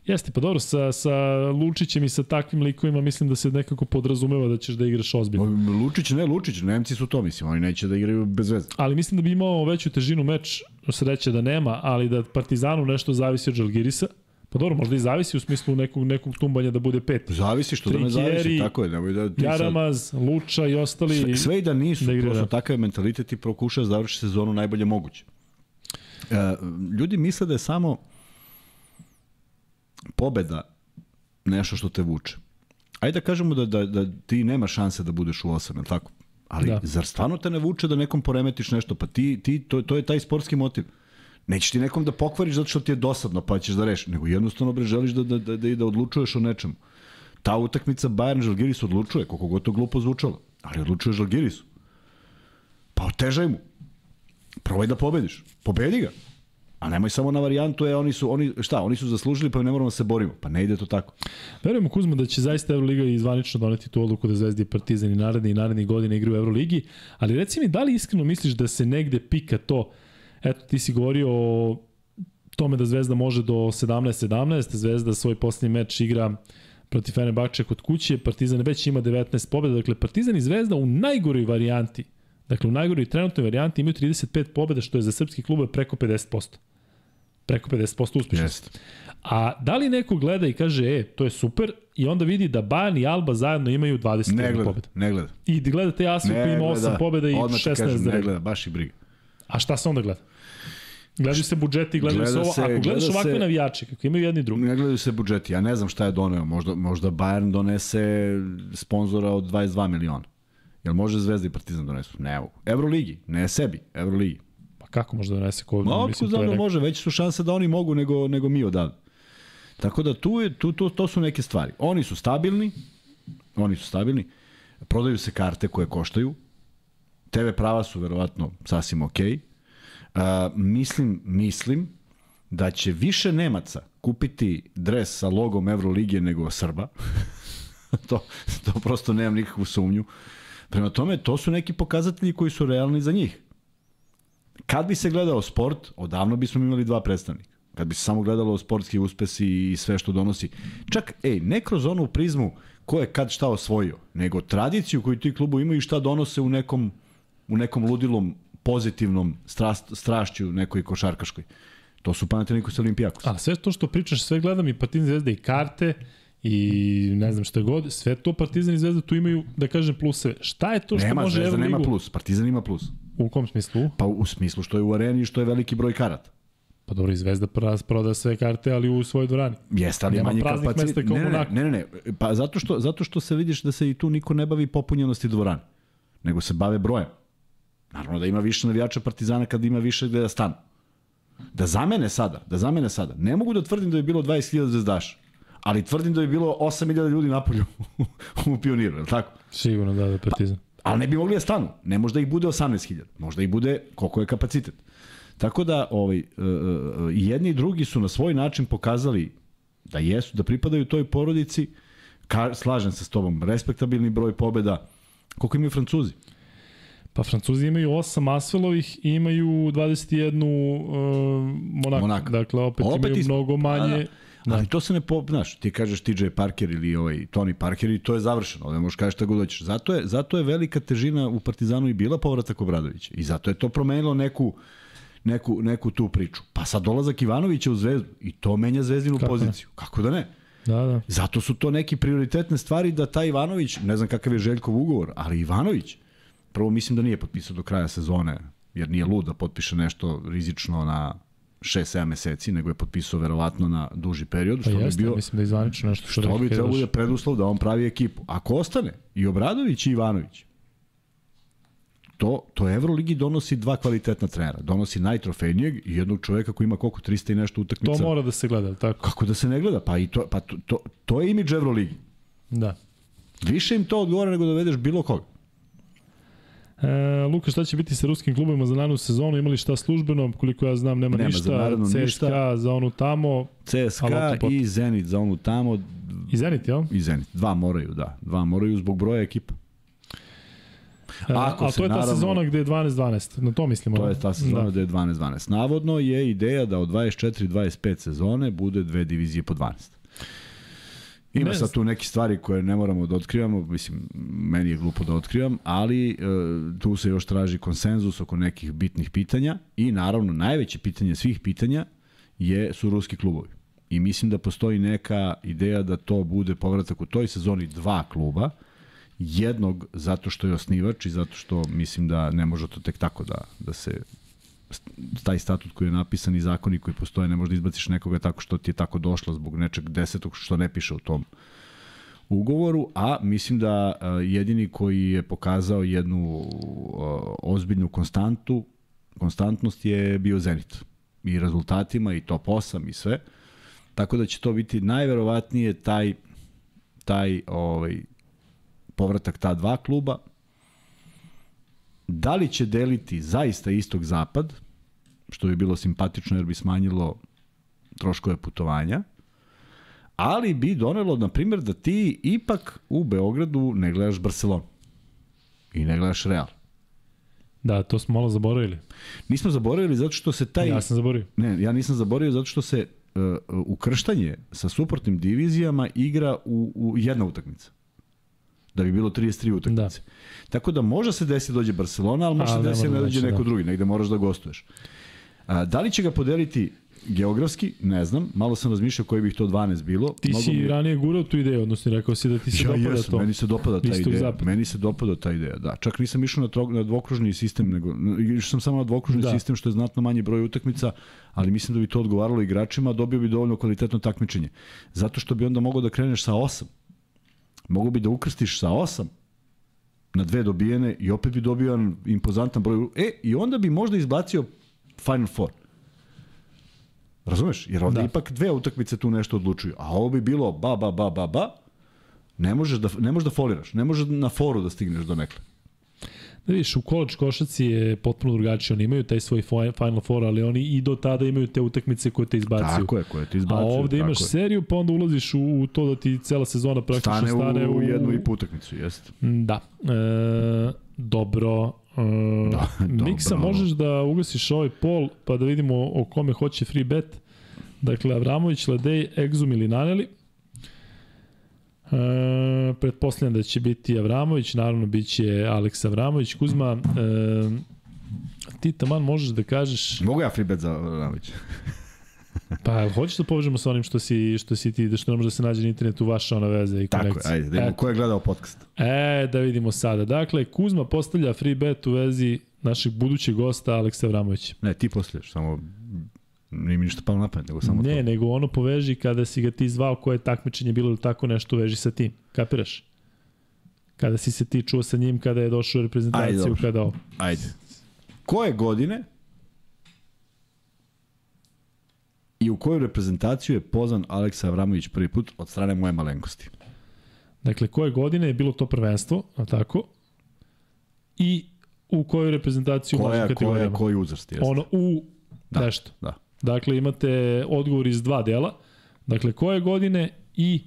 Jeste, pa dobro, sa, sa Lučićem i sa takvim likovima mislim da se nekako podrazumeva da ćeš da igraš ozbiljno. Lučić, ne Lučić, Nemci su to, mislim, oni neće da igraju bez veze. Ali mislim da bi imao veću težinu meč, sreće da nema, ali da Partizanu nešto zavisi od Žalgirisa. Pa dobro, možda i zavisi u smislu nekog, nekog tumbanja da bude pet. Zavisi što da ne zavisi, tako je. Nemoj da ti sad- Jaramaz, Luča i ostali. Sve, sve i da nisu, da prosto takav mentalitet i prokuša da završi sezonu najbolje moguće. E, ljudi misle da je samo pobeda nešto što te vuče. Ajde da kažemo da, da, da ti nema šanse da budeš u osam, je tako? Ali da. zar stvarno te ne vuče da nekom poremetiš nešto? Pa ti, ti to, to je taj sportski motiv. Nećeš ti nekom da pokvariš zato što ti je dosadno pa ćeš da rešiš, nego jednostavno bre želiš da, da, da, da, da odlučuješ o nečemu. Ta utakmica Bayern Žalgiris odlučuje, koliko god to glupo zvučalo, ali odlučuje Žalgirisu. Pa otežaj mu. Probaj da pobediš. Pobedi ga. A nemoj samo na varijantu, je, oni su, oni, šta, oni su zaslužili, pa ne moramo da se borimo. Pa ne ide to tako. Verujemo Kuzma da će zaista Euroliga i zvanično doneti tu odluku da Zvezda i Partizan i naredne i naredne godine igraju u Euroligi, ali reci mi da li iskreno misliš da se negde pika to, eto ti si govorio o tome da Zvezda može do 17-17, Zvezda svoj posljednji meč igra protiv Fenerbahče kod kuće, Partizan već ima 19 pobjeda, dakle Partizan i Zvezda u najgoroj varijanti, dakle u najgoroj trenutnoj varijanti imaju 35 pobjeda, što je za srpski klub preko 50%. Preko 50% uspešnosti. Jeste. A da li neko gleda i kaže, e, to je super, i onda vidi da Bayern i Alba zajedno imaju 20 Ne gleda, pobjeda. ne gleda. I da gleda te Asvel koji ima 8 pobjeda i Odmah ti 16 kažem, ne gleda, baš i briga. A šta se onda gleda? Gledaju se budžeti, gledaju Gleda se ovo. Ako gledaš gleda ovakve se- navijače, kako imaju jedni drugi. Ne gledaju se budžeti. Ja ne znam šta je doneo. Možda, možda Bayern donese sponzora od 22 miliona. Jel može Zvezda i Partizan donesu? Ne mogu. Euroligi, ne sebi, Euroligi. Pa kako može da donese ko? Ma mislim, to je da neko- može, veće su šanse da oni mogu nego, nego mi odavde. Tako da tu, je, tu, tu, to su neke stvari. Oni su stabilni, oni su stabilni, prodaju se karte koje koštaju, TV prava su verovatno sasvim okej. Uh, mislim, mislim da će više Nemaca kupiti dres sa logom Evroligije nego Srba. to, to prosto nemam nikakvu sumnju. Prema tome, to su neki pokazatelji koji su realni za njih. Kad bi se gledao sport, odavno bismo imali dva predstavnika. Kad bi se samo gledalo sportski uspesi i sve što donosi. Čak, ej, ne kroz onu prizmu ko je kad šta osvojio, nego tradiciju koju ti klubu imaju i šta donose u nekom, u nekom ludilom pozitivnom strast, strašću nekoj košarkaškoj. To su Panathinaikos i Olimpijakos. A sve to što pričaš, sve gledam i Partizan i Zvezda i karte i ne znam šta god, sve to Partizan i Zvezda tu imaju, da kažem, pluseve. Šta je to što Nema, može Zvezda nema Euroligu? plus, Partizan ima plus. U kom smislu? Pa u smislu što je u areni i što je veliki broj karata. Pa dobro, i Zvezda proda sve karte, ali u svojoj dvorani. Jeste, ali Nema manje praznih kapacitet. Ne, ne, ne, ne, ne, pa zato što, zato što se vidiš da se i tu niko ne bavi popunjenosti dvorane, nego se bave brojem. Naravno da ima više navijača Partizana kad ima više gde da stanu. Da zamene sada, da zamene sada. Ne mogu da tvrdim da je bilo 20.000 zvezdaša, ali tvrdim da je bilo 8.000 ljudi napolju u pioniru, je li tako? Sigurno da, da Partizan. Ali ne bi mogli da stanu. Ne možda ih bude 18.000. Možda ih bude koliko je kapacitet. Tako da ovaj, e, e, i jedni i drugi su na svoj način pokazali da jesu, da pripadaju toj porodici. Ka, slažem se s tobom, respektabilni broj pobeda. Koliko imaju Francuzi? Pa Francuzi imaju 8 Asvelovih i imaju 21 uh, Monaka. Monaka. Dakle, opet, Opet imaju is- mnogo manje. Da, da. Ali to se ne po, znaš, ti kažeš TJ Parker ili ovaj Tony Parker i to je završeno. Ovde možeš kažeš šta god hoćeš. Zato je, zato je velika težina u Partizanu i bila povratak Obradovića. I zato je to promenilo neku, neku, neku tu priču. Pa sad dolazak Ivanovića u Zvezdu i to menja Zvezdinu Kako ne? poziciju. Kako da ne? Da, da. Zato su to neki prioritetne stvari da taj Ivanović, ne znam kakav je Željkov ugovor, ali Ivanović, prvo mislim da nije potpisao do kraja sezone, jer nije lud da potpiše nešto rizično na 6-7 meseci, nego je potpisao verovatno na duži period, Pa što bi jeste, bio mislim da je zvanično nešto što, što bi trebalo da preduslov da on pravi ekipu. Ako ostane i Obradović i Ivanović, to, to Euroligi donosi dva kvalitetna trenera. Donosi najtrofejnijeg i jednog čoveka koji ima koliko 300 i nešto utakmica. To mora da se gleda, tako? Kako da se ne gleda? Pa, i to, pa to, to, to je imidž Euroligi. Da. Više im to odgovara nego da dovedeš bilo koga. E, Luka, šta će biti sa ruskim klubovima za narednu sezonu? Imali šta službeno? Koliko ja znam, nema, Nema za ništa. narednu CSKA ništa. za onu tamo. CSKA A i Zenit za onu tamo, I Zenit, jel? i Zenit. Dva moraju, da. Dva moraju zbog broja ekipa. E, Ako a se to je ta naravno- sezona gde je 12-12, na to mislimo. To je ta sezona Da. da. je 12-12. Navodno je ideja da od 24-25 sezone bude dve divizije po 12. Ima sad tu neke stvari koje ne moramo da otkrivamo, mislim, meni je glupo da otkrivam, ali e, tu se još traži konsenzus oko nekih bitnih pitanja i naravno najveće pitanje svih pitanja je, su ruski klubovi. I mislim da postoji neka ideja da to bude povratak u toj sezoni dva kluba, jednog zato što je osnivač i zato što mislim da ne može to tek tako da, da se taj statut koji je napisan i zakoni koji postoje, ne možda izbaciš nekoga tako što ti je tako došlo zbog nečeg desetog što ne piše u tom ugovoru, a mislim da jedini koji je pokazao jednu ozbiljnu konstantu, konstantnost je bio Zenit. I rezultatima, i top 8 i sve. Tako da će to biti najverovatnije taj taj ovaj povratak ta dva kluba. Da li će deliti zaista istog zapad, što bi bilo simpatično jer bi smanjilo troškove putovanja, ali bi donelo, na primjer, da ti ipak u Beogradu ne gledaš Barcelonu i ne gledaš Real. Da, to smo malo zaboravili. Nismo zaboravili zato što se taj... Ja sam zaboravio. Ne, ja nisam zaboravio zato što se uh, ukrštanje sa suprotnim divizijama igra u, u jedna utakmica. Da bi bilo 33 utakmice. Da. Tako da može se desi dođe Barcelona, ali može se ne desi da ne da dođe neko da. drugi, negde moraš da gostuješ. A, da li će ga podeliti geografski, ne znam, malo sam razmišljao koji bih to 12 bilo. Ti Mnogo si mi- ranije gurao tu ideju, odnosno rekao si da ti se Ja dopada jesam, to. meni se dopada ta Istog ideja. zapada. Meni se dopada ta ideja, da. Čak nisam išao na, trog, na dvokružni sistem, nego išao sam samo na dvokružni Da. da. sistem što je znatno manji broj utakmica, ali mislim da bi to odgovaralo igračima, dobio bi dovoljno kvalitetno takmičenje. Zato što bi onda mogao da kreneš sa 8. Mogu bi da ukrstiš sa 8 na dve dobijene i opet bi dobio jedan impozantan broj. E, i onda bi možda izbacio Final Four. Razumeš? Jer onda Da. da. ipak dve utakmice tu nešto odlučuju. A ovo bi bilo ba, ba, ba, ba, ba, ne možeš da, ne možeš da foliraš, ne možeš na foru da stigneš do nekle. Da vidiš, u college košaci je potpuno drugačije. Oni imaju taj svoj fi- Final Four, ali oni i do tada imaju te utakmice koje te izbacuju. Tako je, koje A izbacuju. ovde imaš je. seriju, pa onda ulaziš u, u to da ti cela sezona praktično Stane, stane, u, jednu i po utakmicu, jeste. Da. E, dobro. E, Da, Miksa, dobro. možeš da ugasiš ovaj pol, pa da vidimo o kome hoće free bet. Dakle, Avramović, Ledej, Exum ili Naneli. E, pretpostavljam da će biti Avramović, naravno bit će Aleks Avramović. Kuzma, e, ti taman možeš da kažeš, Mogu ja free bet za Ravić? pa hoćeš da povežemo sa onim što si, što si ti, da što ne može da se nađe na internetu vaša ona veza i Tako konekcija. ajde, da Eto. ko je gledao podcast? E, da vidimo sada. Dakle, Kuzma postavlja free bet u vezi našeg budućeg gosta Aleksa Vramovića. Ne, ti postavljaš, samo nije mi ništa palo na pamet, nego samo Ne, to. nego ono poveži kada si ga ti zvao koje je takmičenje bilo ili tako nešto veži sa tim. Kapiraš? Kada si se ti čuo sa njim, kada je došao u Ajde, reprezentaciju, dobro. kada ovo. Ajde. Koje godine i u koju reprezentaciju je pozvan Aleksa Avramović prvi put od strane moje malenkosti? Dakle, koje godine je bilo to prvenstvo, a tako? I u kojoj reprezentaciju u Koja, koja, kategorijama? koji uzrast jeste? Ono u Da. nešto. Da. Dakle, imate odgovor iz dva dela. Dakle, koje godine i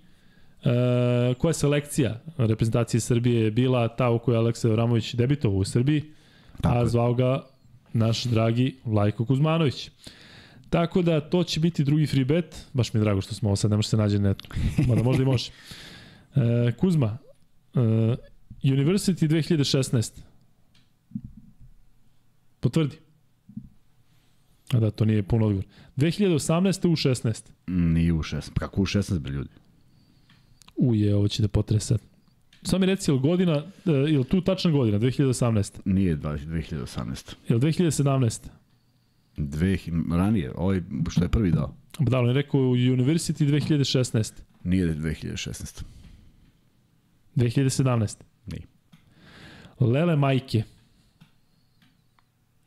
e, koja selekcija reprezentacije Srbije je bila ta u kojoj je Aleksa Vramović debitovao u Srbiji, Tako a zvao ga naš dragi Vlajko Kuzmanović. Tako da to će biti drugi free bet. Baš mi je drago što smo ovo sad, ne može se nađe na netu. Mada možda i može. E, Kuzma, e, University 2016. Potvrdi. A da, to nije pun odgovor. 2018. u 16. Nije u 16. Kako u 16 bre ljudi? Uje, ovo će da potresa. Samo mi reci, je li godina, e, je li tu tačna godina, 2018. Nije 20 2018. Je li 2017. Dve, ranije, ovaj što je prvi dao. Da, on je rekao u University 2016. Nije 2016. 2017. Nije. Lele Majke.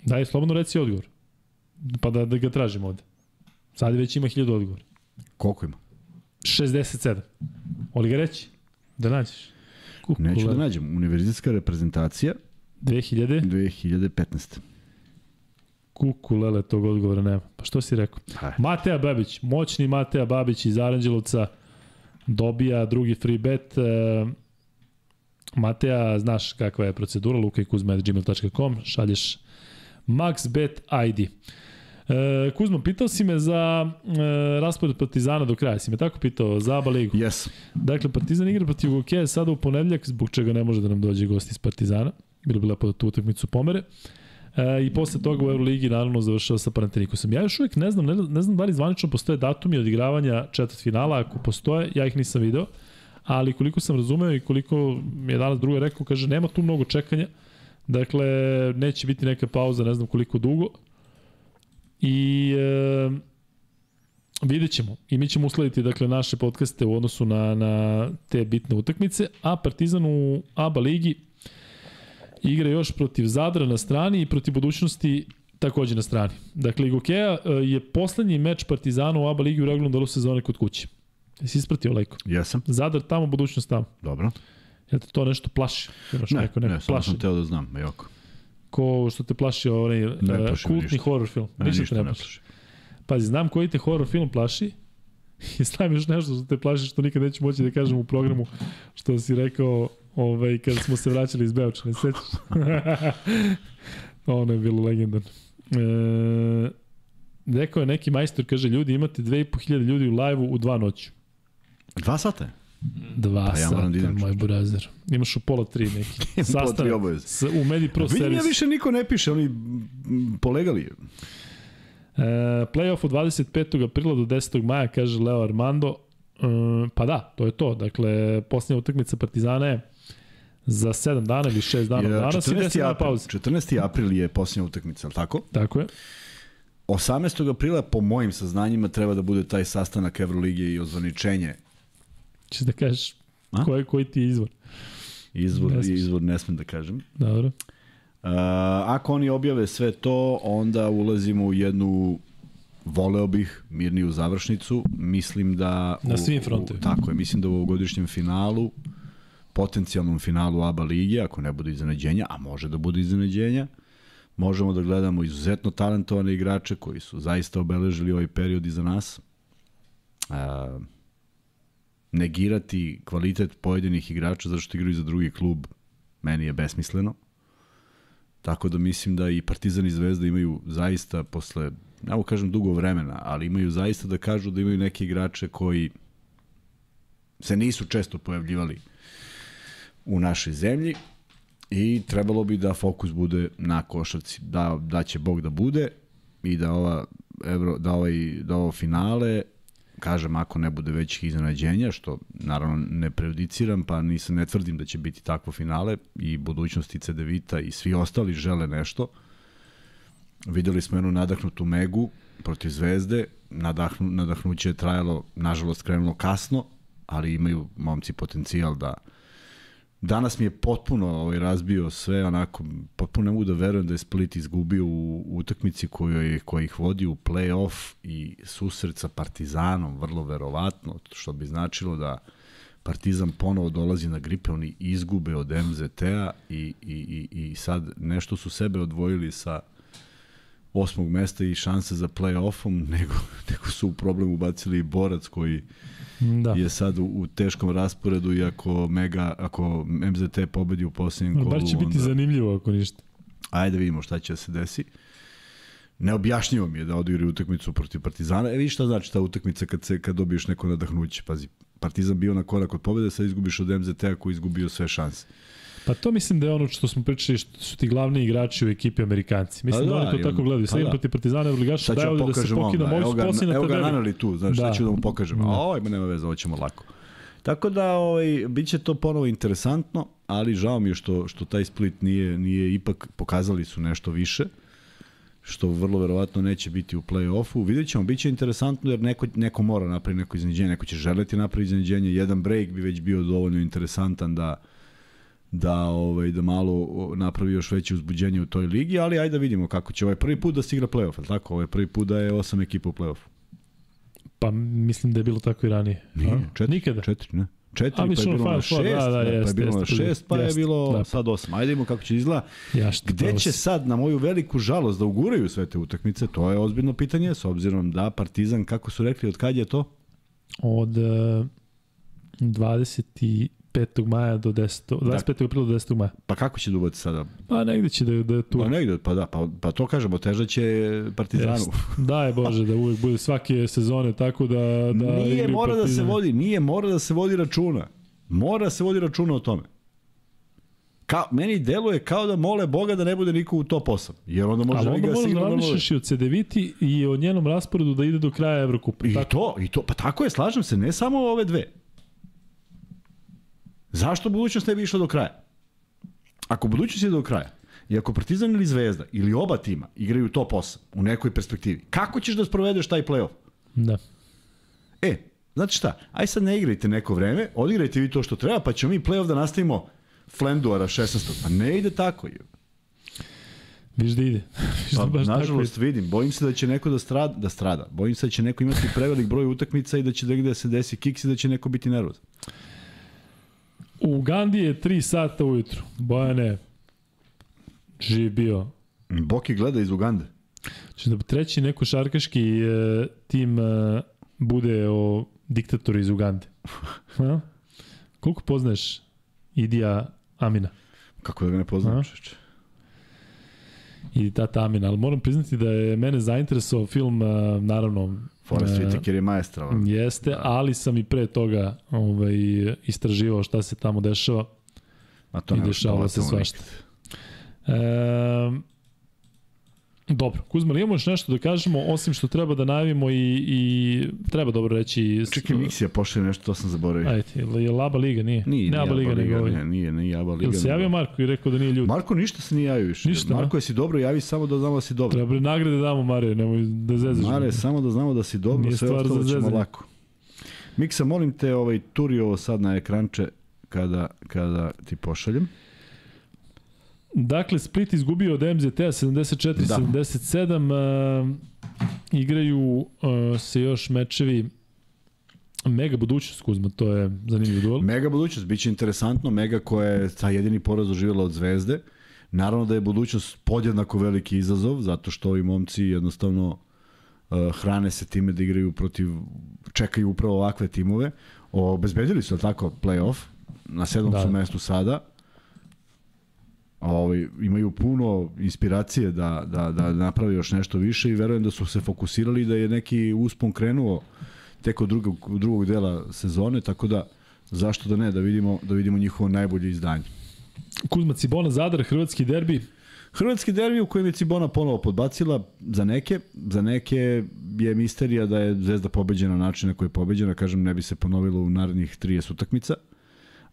Daj, slobodno reci odgovor. Pa da, da ga tražimo ovde. Sad već ima 1000 odgovor. Koliko ima? 67. Oli ga reći? Da nađeš. Kuku, Neću da nađem. Univerzitetska reprezentacija 2000. 2015. Kuku, lele, tog odgovora nema. Pa što si rekao? Ha. Mateja Babić, moćni Mateja Babić iz Aranđelovca, dobija drugi free bet. E, Mateja, znaš kakva je procedura, lukajkuzma.gmail.com, šalješ maxbet ID. E, Kuzmo, pitao si me za e, raspored Partizana do kraja, si me tako pitao, za ABA ligu. Yes. Dakle, Partizan igra protiv Gokeja sada u ponedljak, zbog čega ne može da nam dođe gost iz Partizana. Bilo bi lepo da tu utakmicu pomere. E, I posle toga u Euroligi naravno završava sa Panatinikosom. Ja još uvijek ne znam, ne, ne znam da li zvanično postoje datumi odigravanja četvrt finala, ako postoje, ja ih nisam video, ali koliko sam razumeo i koliko mi je danas druga rekao, kaže nema tu mnogo čekanja, dakle neće biti neka pauza, ne znam koliko dugo. I e, vidjet ćemo. I mi ćemo uslediti dakle, naše podcaste u odnosu na, na te bitne utakmice, a Partizan u ABA ligi igra još protiv Zadra na strani i protiv budućnosti takođe na strani. Dakle, Igokeja e, je poslednji meč Partizana u ABA ligi u regularnom delu sezone kod kuće. Jesi ispratio Lejko? Jesam. Zadar tamo, budućnost tamo. Dobro. Jel te to nešto plaši? Imaš Ne, neko, ne, neko samo plaši? sam teo da znam, Joko. Ko što te plaši onaj Ne uh, kultni ništa. horror film. Ne, ništa, ništa te ne ne plaši. plaši. Pazi, znam koji te horror film plaši i znam još nešto što te plaši što nikad neću moći da kažem u programu što si rekao ovaj, kada smo se vraćali iz Beoča, ne sećaš? ono je bilo legendarno. E, rekao je neki majstor, kaže, ljudi, imate 2500 ljudi u live-u u dva noću. Dva sata? Dva Pa ja sata, da idem, moj burazer. Imaš u pola tri neki. Pola tri obaveze. s- U Medi Pro Vidim servis. ja više niko ne piše, oni polegali. E, playoff od 25. aprila do 10. maja, kaže Leo Armando. E, pa da, to je to. Dakle, posljednja utakmica Partizana je za 7 dana ili 6 dana Je, od danas i 10 14. dana april, pauze. 14. april je posljednja utakmica, ali tako? Tako je. 18. aprila, po mojim saznanjima, treba da bude taj sastanak Evrolige i ozvaničenje. Češ da kažeš A? koji, koji ti je izvor. Izvor, Ne smiješ. izvor ne smem da kažem. Dobro. Uh, ako oni objave sve to, onda ulazimo u jednu voleo bih mirniju završnicu. Mislim da... Na svim frontovima. Tako je, mislim da u ovogodišnjem finalu, potencijalnom finalu ABA lige, ako ne bude iznenađenja, a može da bude iznenađenja, možemo da gledamo izuzetno talentovane igrače koji su zaista obeležili ovaj period iza nas. Uh, negirati kvalitet pojedinih igrača zato što igraju za drugi klub meni je besmisleno. Tako da mislim da i Partizan i Zvezda imaju zaista posle, mogu kažem dugo vremena, ali imaju zaista da kažu da imaju neke igrače koji se nisu često pojavljivali u našoj zemlji i trebalo bi da fokus bude na košarci. Da, da će Bog da bude i da ova Evro, da, ovaj, da ovo finale kažem ako ne bude većih iznenađenja, što naravno ne prejudiciram, pa nisam, ne tvrdim da će biti takvo finale i budućnosti Cedevita i svi ostali žele nešto. Videli smo jednu nadahnutu Megu protiv Zvezde, Nadahnu, nadahnuće je trajalo, nažalost krenulo kasno, ali imaju momci potencijal da Danas mi je potpuno ovaj, razbio sve, onako, potpuno ne mogu da verujem da je Split izgubio u, utakmici koju je, koja ih vodi u play-off i susret sa Partizanom, vrlo verovatno, što bi značilo da Partizan ponovo dolazi na gripe, oni izgube od MZT-a i, i, i, i sad nešto su sebe odvojili sa osmog mesta i šanse za play-offom, nego, nego su u problem ubacili i Borac koji Da. je sad u, u teškom rasporedu i ako Mega, ako MZT pobedi u posljednjem kolu, Bar će biti onda, zanimljivo ako ništa. ajde da vidimo šta će da se desi. Neobjašnjivo mi je da odigraju utakmicu protiv Partizana. E, vidiš šta znači ta utakmica kad, se, kad dobiješ neko nadahnuće. Pazi, Partizan bio na korak od pobede, sad izgubiš od MZT-a koji izgubio sve šanse. Pa to mislim da je ono što smo pričali, što su ti glavni igrači u ekipi Amerikanci. Mislim Pa da, da, oni to i tako gledaju. pa Sad im da. protiv Partizana Sad ću daju vam da se moji Evo su posljednji na evo ga nanali tu, znaš, Da. da. ću da mu pokažem. Da. A ovaj, ma nema veze, ovo ćemo lako. Tako da, ovaj, bit će to ponovo interesantno, ali žao mi je što, što taj split nije, nije ipak, pokazali su nešto više, što vrlo verovatno neće biti u play-offu. Vidjet ćemo, bit će interesantno jer neko, neko mora napraviti neko iznenađenje, neko će želeti napraviti iznenađenje, jedan break bi već bio dovoljno interesantan da da ovaj da malo napravi još veće uzbuđenje u toj ligi, ali ajde da vidimo kako će ovaj prvi put da se igra plej-of, al tako? Ovaj prvi put da je osam ekipa u plej-ofu. Pa mislim da je bilo tako i ranije. Nije, četiri, Nikada. četiri, ne. Četiri, A, pa je bilo na Final šest, Four, da, da, pa je bilo na jeste, šest, pa je bilo da. sad osam. Ajde vidimo kako će izgleda. Ja Gde će sad, na moju veliku žalost, da uguraju sve te utakmice, to je ozbiljno pitanje, s obzirom da Partizan, kako su rekli, od kad je to? Od... Uh, 25. maja do 10. 25. aprila do 10. maja. Pa kako će dubati sada? Pa negde će da, da je tu. Pa negde, pa da, pa, pa to kažemo, teža će Partizanu. Jest. Daje Bože da uvek bude svake sezone tako da... da nije mora da se Partizan. vodi, nije mora da se vodi računa. Mora da se vodi računa o tome. Ka, meni deluje kao da mole Boga da ne bude niko u top 8. Jer onda može Ali onda Liga moraš da sigurno... razmišljaš i o Cedeviti i o njenom rasporedu da ide do kraja Evrokupa. I Tako, to, i to, pa tako je, slažem se, ne samo ove dve. Zašto budućnost ne bi išla do kraja? Ako budućnost ide do kraja, i ako Partizan ili Zvezda, ili oba tima, igraju top 8 u nekoj perspektivi, kako ćeš da sprovedeš taj play-off? da. E, znate šta, aj sad ne igrajte neko vreme, odigrajte vi to što treba, pa ćemo mi play-off da nastavimo Flenduara 16. Pa ne ide tako. je. Viš da ide. Viš Pa, da baš nažalost tako vidim, bojim se da će neko da strada, da strada. Bojim se da će neko imati prevelik broj utakmica i da će da se desi kiks i da će neko biti nervozan. U Ugandi je 3 sata ujutru. Bojane, živ bio. Boki gleda iz Ugande. Znači da treći neko šarkaški e, tim e, bude o diktatoru iz Ugande. Ha? Koliko poznaješ Idija Amina? Kako da ga ne poznam, A? čeče. i tata Amina, ali moram priznati da je mene zainteresovao film, e, naravno, Forrest e, Whitaker je maestra. ono. Jeste, da. ali sam i pre toga ovaj, istraživao šta se tamo dešava. A to i ne dešavalo se svašta. E, dobro, Kuzma, ali imamo još nešto da kažemo, osim što treba da najavimo i, i treba dobro reći... Čekaj, Miksija pošle nešto, to sam zaboravio. Ajde, je li Aba Liga, nije? Nije, ne nije Aba Liga, nego ovaj. nije, nije, nije Aba Liga. Jel se javio Marko i rekao da nije ljud? Marko ništa se nije javio više. Ništa, Marko, jesi dobro, javi samo da znamo da si dobro. Treba nagrade damo, Mare, nemoj da zezaš. Mare, samo da znamo da si dobro, Nije sve ostalo ćemo lako. Miksa, molim te, ovaj, turi ovo sad na ekranče kada, kada ti pošaljem. Dakle, Split izgubio od MZT-a 74-77. Uh, igraju uh, se još mečevi Mega budućnost, Kuzma, to je zanimljiv duel. Mega budućnost, bit će interesantno. Mega koja je ta jedini poraz doživjela od Zvezde. Naravno da je budućnost podjednako veliki izazov, zato što ovi momci jednostavno uh, hrane se time da igraju protiv, čekaju upravo ovakve timove. Obezbedili su, tako, play-off na sedmom Da. da. su mestu sada. Ovaj, imaju puno inspiracije da, da, da naprave još nešto više i verujem da su se fokusirali da je neki uspon krenuo tek od drugog, drugog dela sezone, tako da zašto da ne, da vidimo, da vidimo njihovo najbolje izdanje. Kuzma Cibona, Zadar, hrvatski derbi. Hrvatski derbi u kojem je Cibona ponovo podbacila za neke, za neke je misterija da je Zvezda pobeđena na način na koji je pobeđena, kažem ne bi se ponovilo u narednih 30 utakmica.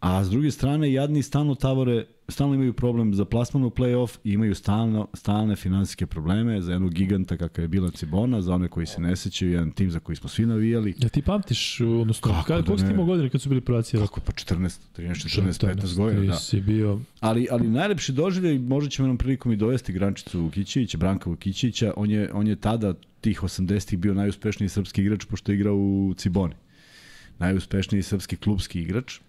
A s druge strane, jadni stalno tavore, stalno imaju problem za plasman u play-off i imaju stalno, stalne finansijske probleme za jednog giganta kakav je bila Cibona, za one koji se ne sećaju, jedan tim za koji smo svi navijali. Ja ti pamtiš, odnosno, Kako kada, da koliko ne? imao godina kad su bili prvaci? Kako pa 14, 13, 14, 15 godina, da. si bio... Ali, ali najlepši doživljaj, možda ćemo jednom prilikom i dovesti Grančicu Vukićevića, Branka Vukićevića, on je, on je tada, tih 80-ih, bio najuspešniji srpski igrač, pošto je igrao u Ciboni. Najuspešniji srpski klubski igrač.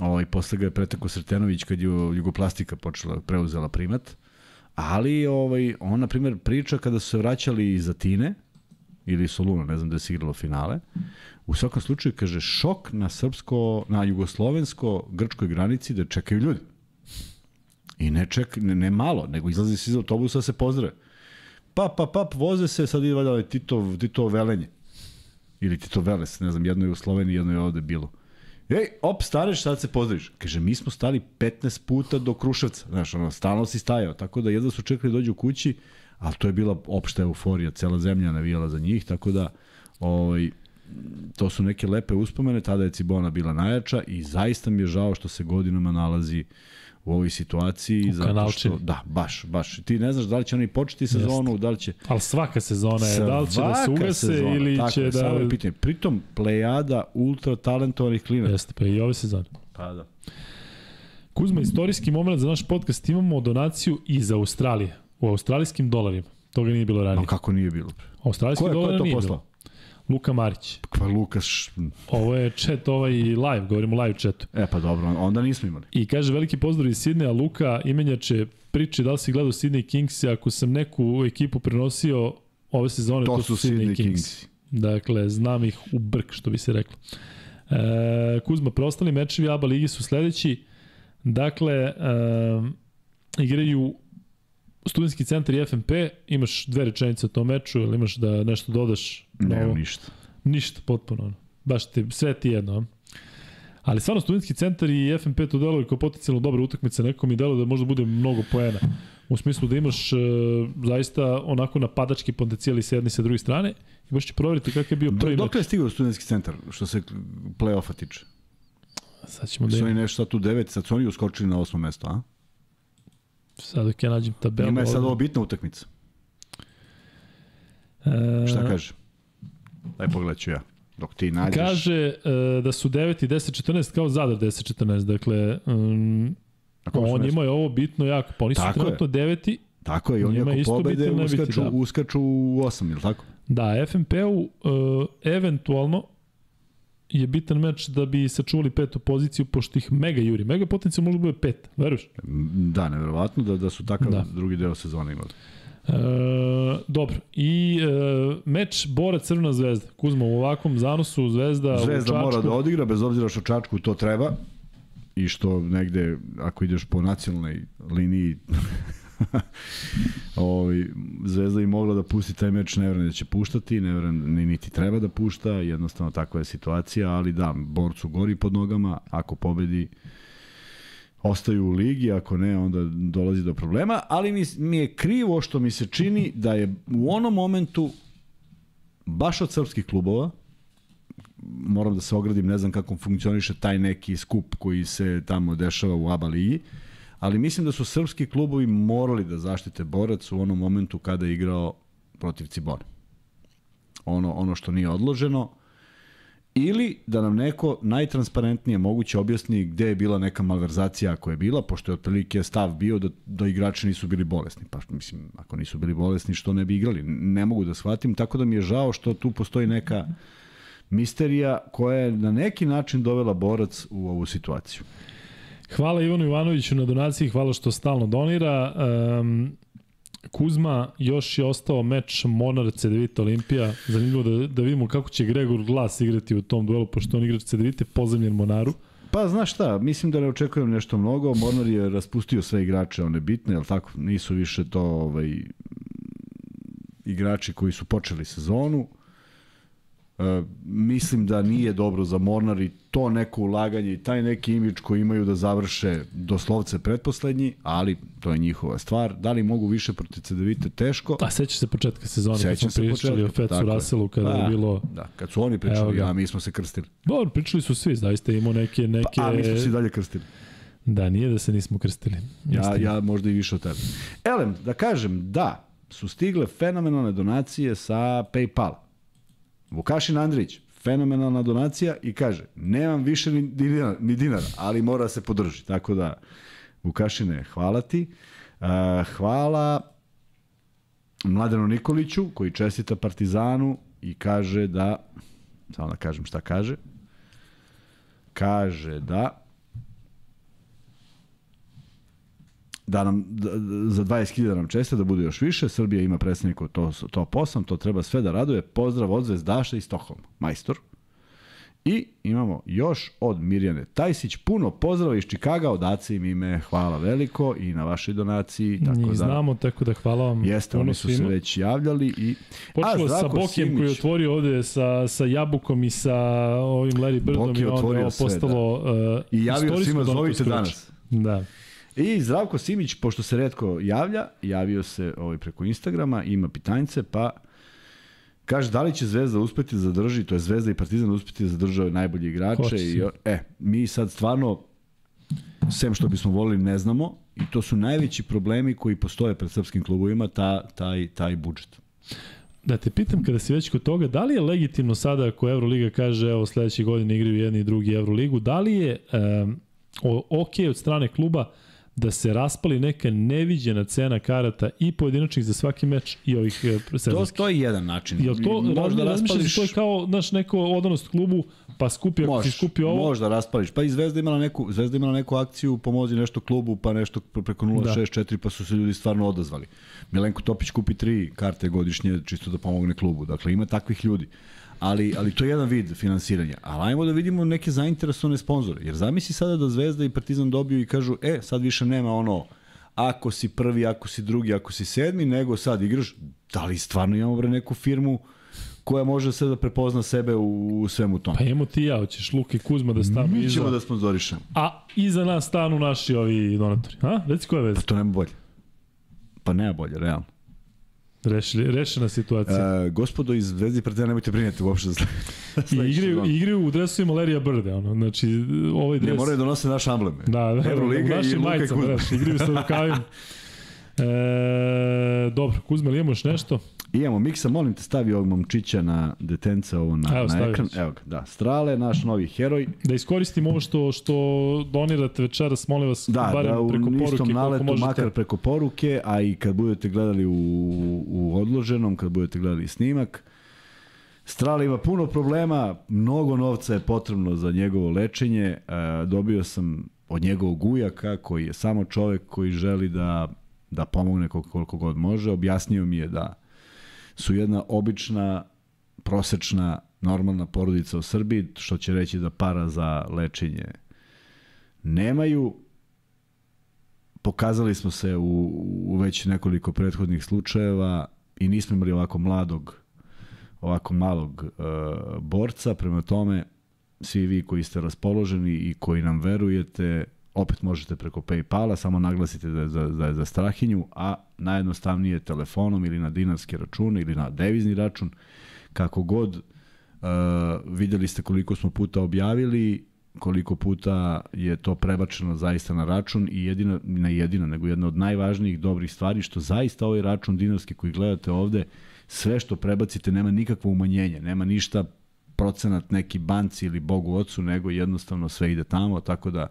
Ovaj, posle ga je pretako Sretenović kad je Jugoplastika počela, preuzela primat. Ali ovaj, on, na primjer, priča kada su se vraćali iz Atine, ili Soluna, ne znam da se igralo finale. U svakom slučaju, kaže, šok na srpsko, na jugoslovensko-grčkoj granici da čekaju ljudi. I ne ček, ne, ne malo, nego izlazi se iz autobusa da se pozdrave. Pap, pap, pap, voze se, sad ide valjda ovaj Tito, Tito Velenje. Ili Tito Veles, ne znam, jedno je u Sloveniji, jedno je ovde bilo. Ej, op, staneš, sad se pozdraviš. Kaže, mi smo stali 15 puta do Kruševca. Znaš, ono, stalno si stajao. Tako da jedva su čekali da dođu kući, ali to je bila opšta euforija. Cela zemlja navijala za njih, tako da ovaj, to su neke lepe uspomene. Tada je Cibona bila najjača i zaista mi je žao što se godinama nalazi u ovoj situaciji. U zato što, kanalčini. da, baš, baš. Ti ne znaš da li će oni početi sezonu, da li će... Ali svaka sezona je, da li će da se ugase sezona, ili tako će da... Samo je pitanje. Pritom, plejada ultra talentovanih klinaca. Jeste, pa i ove sezone. Pa da. Kuzma, istorijski moment za naš podcast imamo donaciju iz Australije, u australijskim dolarima. Toga nije bilo ranije. No kako nije bilo? Australijski Ko je, ko dolar je to nije poslao? Luka Marić. Pa Lukas... Š- Ovo je chat ovaj live, govorimo live chatu. E pa dobro, onda nismo imali. I kaže veliki pozdrav iz Sidneja, Luka, imenjače priče da li si gledao Sydney Kings, ako sam neku ekipu prenosio ove sezone, To, su Sydney Kings. Dakle, znam ih u brk, što bi se reklo. E, Kuzma, preostali mečevi ABA ligi su sledeći. Dakle, e, igraju studentski centar i FNP, imaš dve rečenice o tom meču, ili imaš da nešto dodaš? na Nemam ovo? ništa. Ništa, potpuno. ono. Baš ti, sve ti jedno. Ali stvarno, studentski centar i FNP to deluju kao potencijalno dobra utakmica, neko mi deluje da možda bude mnogo poena. U smislu da imaš e, zaista onako napadački potencijal i sa jedne i sa druge strane i baš će proveriti kakav je bio Do, prvi dok je meč. stigao studentski centar, što se play-offa tiče? Sad ćemo da Su oni nešto sad tu devet, sad su oni uskočili na osmo mesto, a? Sad dok ja nađem tabelu. Njima je sad ovo bitna utakmica. E, Šta kaže? Daj pogledat ću ja. Dok ti nađeš. Kaže e, da su 9 i 10 14 kao Zadar 10 14. Dakle, um, on njima je ovo bitno jako. Pa oni su trenutno 9 Tako je, i oni ako pobede, biti, uskaču, da. uskaču u osam, ili tako? Da, FNP-u uh, eventualno je bitan meč da bi sačuvali petu poziciju, pošto ih mega juri. Mega potencijal može da bude pet, veruješ? Da, neverovatno da, da su takav Da. drugi deo sezone imali. E, dobro, i e, meč Bora Crvena zvezda. Kuzma, u ovakvom zanosu Zvezda, Zvezda u mora da odigra, bez obzira što Čačku to treba i što negde, ako ideš po nacionalnoj liniji, ovaj, Zvezda i mogla da pusti taj meč, ne verujem da će puštati, ne verujem ni niti treba da pušta, jednostavno takva je situacija, ali da, borcu gori pod nogama, ako pobedi, ostaju u ligi, ako ne, onda dolazi do problema, ali mi, mi je krivo što mi se čini da je u onom momentu baš od srpskih klubova, moram da se ogradim, ne znam kako funkcioniše taj neki skup koji se tamo dešava u ABA ligi, ali mislim da su srpski klubovi morali da zaštite borac u onom momentu kada je igrao protiv Cibona. Ono, ono što nije odloženo, ili da nam neko najtransparentnije moguće objasni gde je bila neka malverzacija ako je bila, pošto je otprilike stav bio da, da igrači nisu bili bolesni. Pa mislim, ako nisu bili bolesni, što ne bi igrali? Ne mogu da shvatim, tako da mi je žao što tu postoji neka misterija koja je na neki način dovela borac u ovu situaciju. Hvala Ivanu Ivanoviću na donaciji, hvala što stalno donira. Um, Kuzma, još je ostao meč Monar Cedevita Olimpija. Zanimljivo da, da vidimo kako će Gregor Glas igrati u tom duelu, pošto on igrač Cedevite pozemljen Monaru. Pa znaš šta, mislim da ne očekujem nešto mnogo. Mornar je raspustio sve igrače, one bitne, jel tako? Nisu više to ovaj, igrači koji su počeli sezonu. E, mislim da nije dobro za Mornar i to neko ulaganje i taj neki imidž koji imaju da završe doslovce pretposlednji, ali to je njihova stvar. Da li mogu više protiv CDVite? Teško. A seća se početka sezone, kad smo se pričali početka, o Fecu je. Russellu, kada je Da, bilo... Da, kad su oni pričali, ga. ja, mi smo se krstili. Dobro, pričali su svi, zaista imao neke... neke... Pa, a mi smo se dalje krstili. Da, nije da se nismo krstili. Ja, ja možda i više od tebe. Elem, da kažem, da, su stigle fenomenalne donacije sa Paypal. Vukašin Andrić, fenomenalna donacija i kaže, nemam više ni dinara, ni dinara ali mora se podrži. Tako da, Vukašine, hvala ti. Uh, hvala Mladenu Nikoliću, koji čestita Partizanu i kaže da, samo da kažem šta kaže, kaže da da nam da, da- za 20.000 nam česte da bude još više. Srbija ima predstavnika u to, top 8, to treba sve da raduje. Pozdrav od Zvezdaša iz Stokholma, majstor. I imamo još od Mirjane Tajsić, puno pozdrava iz Čikaga, od Aci im ime, hvala veliko i na vašoj donaciji. Tako Njih da, znamo, tako da hvala vam. Jeste, oni su se svima. već javljali. I, Počelo je sa Bokijem koji je Simić- otvorio ovde sa, sa Jabukom i sa ovim Larry Birdom Boki i onda je sve, postalo uh, I javio istorijsko svima, zovite danas. Da. I Zdravko Simić, pošto se redko javlja, javio se ovaj preko Instagrama, ima pitanjce, pa kaže da li će Zvezda uspeti da zadrži, to je Zvezda i Partizan uspeti da zadrže najbolje igrače. I, e, mi sad stvarno, sem što bismo volili, ne znamo i to su najveći problemi koji postoje pred srpskim klubovima, ta, taj, taj budžet. Da te pitam kada si već kod toga, da li je legitimno sada ako Euroliga kaže evo sledeće godine igraju jedni i drugi Euroligu, da li je um, ok od strane kluba da se raspali neka neviđena cena karata i pojedinačnih za svaki meč i ovih e, To, sezonskih? to je jedan način. Jel to, možda razmišljaš da to je kao, znaš, neko odanost klubu, pa skupi, ako si skupi ovo, možda raspališ. Pa i Zvezda imala neku, Zvezda imala neku akciju, pomozi nešto klubu, pa nešto preko 064, pa su se ljudi stvarno odazvali. Milenko Topić kupi tri karte godišnje čisto da pomogne klubu. Dakle, ima takvih ljudi. Ali, ali to je jedan vid finansiranja. Ali ajmo da vidimo neke zainteresovane sponzore. Jer zamisli sada da Zvezda i Partizan dobiju i kažu, e, sad više nema ono, ako si prvi, ako si drugi, ako si sedmi, nego sad igraš, da li stvarno imamo bre neku firmu koja može sve da prepozna sebe u, u svemu tome. Pa imamo ti ja, hoćeš Luka i Kuzma da stanu Mi iza. ćemo da sponzorišemo. A iza nas stanu naši ovi donatori. A? Reci koja je veza? To nema bolje. Pa nema bolje, realno. Rešili, rešena situacija. E, gospodo iz Zvezdi Partizana nemojte brinjati uopšte za I igraju, igraju u dresovima Lerija Brde, ono, znači ovaj dres... Ne moraju da nose naš amblem. Da, da, Euroliga u i Luka majicama, Kuzma. igraju sa rukavima. E, dobro, Kuzma, ili imamo još nešto? Imamo Miksa, molim te stavi ovog momčića na detenca ovo na, Evo, na ekran. Evo ga, da. Strale, naš novi heroj. Da iskoristim ovo što što donirate večeras, molim vas, Da, barem da u preko poruke, istom koliko naletu, možete. makar preko poruke, a i kad budete gledali u, u odloženom, kad budete gledali snimak. Strale ima puno problema, mnogo novca je potrebno za njegovo lečenje. E, dobio sam od njegovog ujaka, koji je samo čovek koji želi da, da pomogne koliko, koliko god može. Objasnio mi je da su jedna obična, prosečna, normalna porodica u Srbiji, što će reći da para za lečenje nemaju. Pokazali smo se u, u već nekoliko prethodnih slučajeva i nismo imali ovako mladog, ovako malog e, borca, prema tome svi vi koji ste raspoloženi i koji nam verujete, opet možete preko Paypala, samo naglasite da je za, da je za Strahinju, a najjednostavnije telefonom ili na dinarski račun ili na devizni račun, kako god, uh, videli ste koliko smo puta objavili, koliko puta je to prebačeno zaista na račun i jedina, ne jedina, nego jedna od najvažnijih dobrih stvari, što zaista ovaj račun dinarski koji gledate ovde, sve što prebacite nema nikakvo umanjenje, nema ništa procenat neki banci ili Bogu ocu, nego jednostavno sve ide tamo, tako da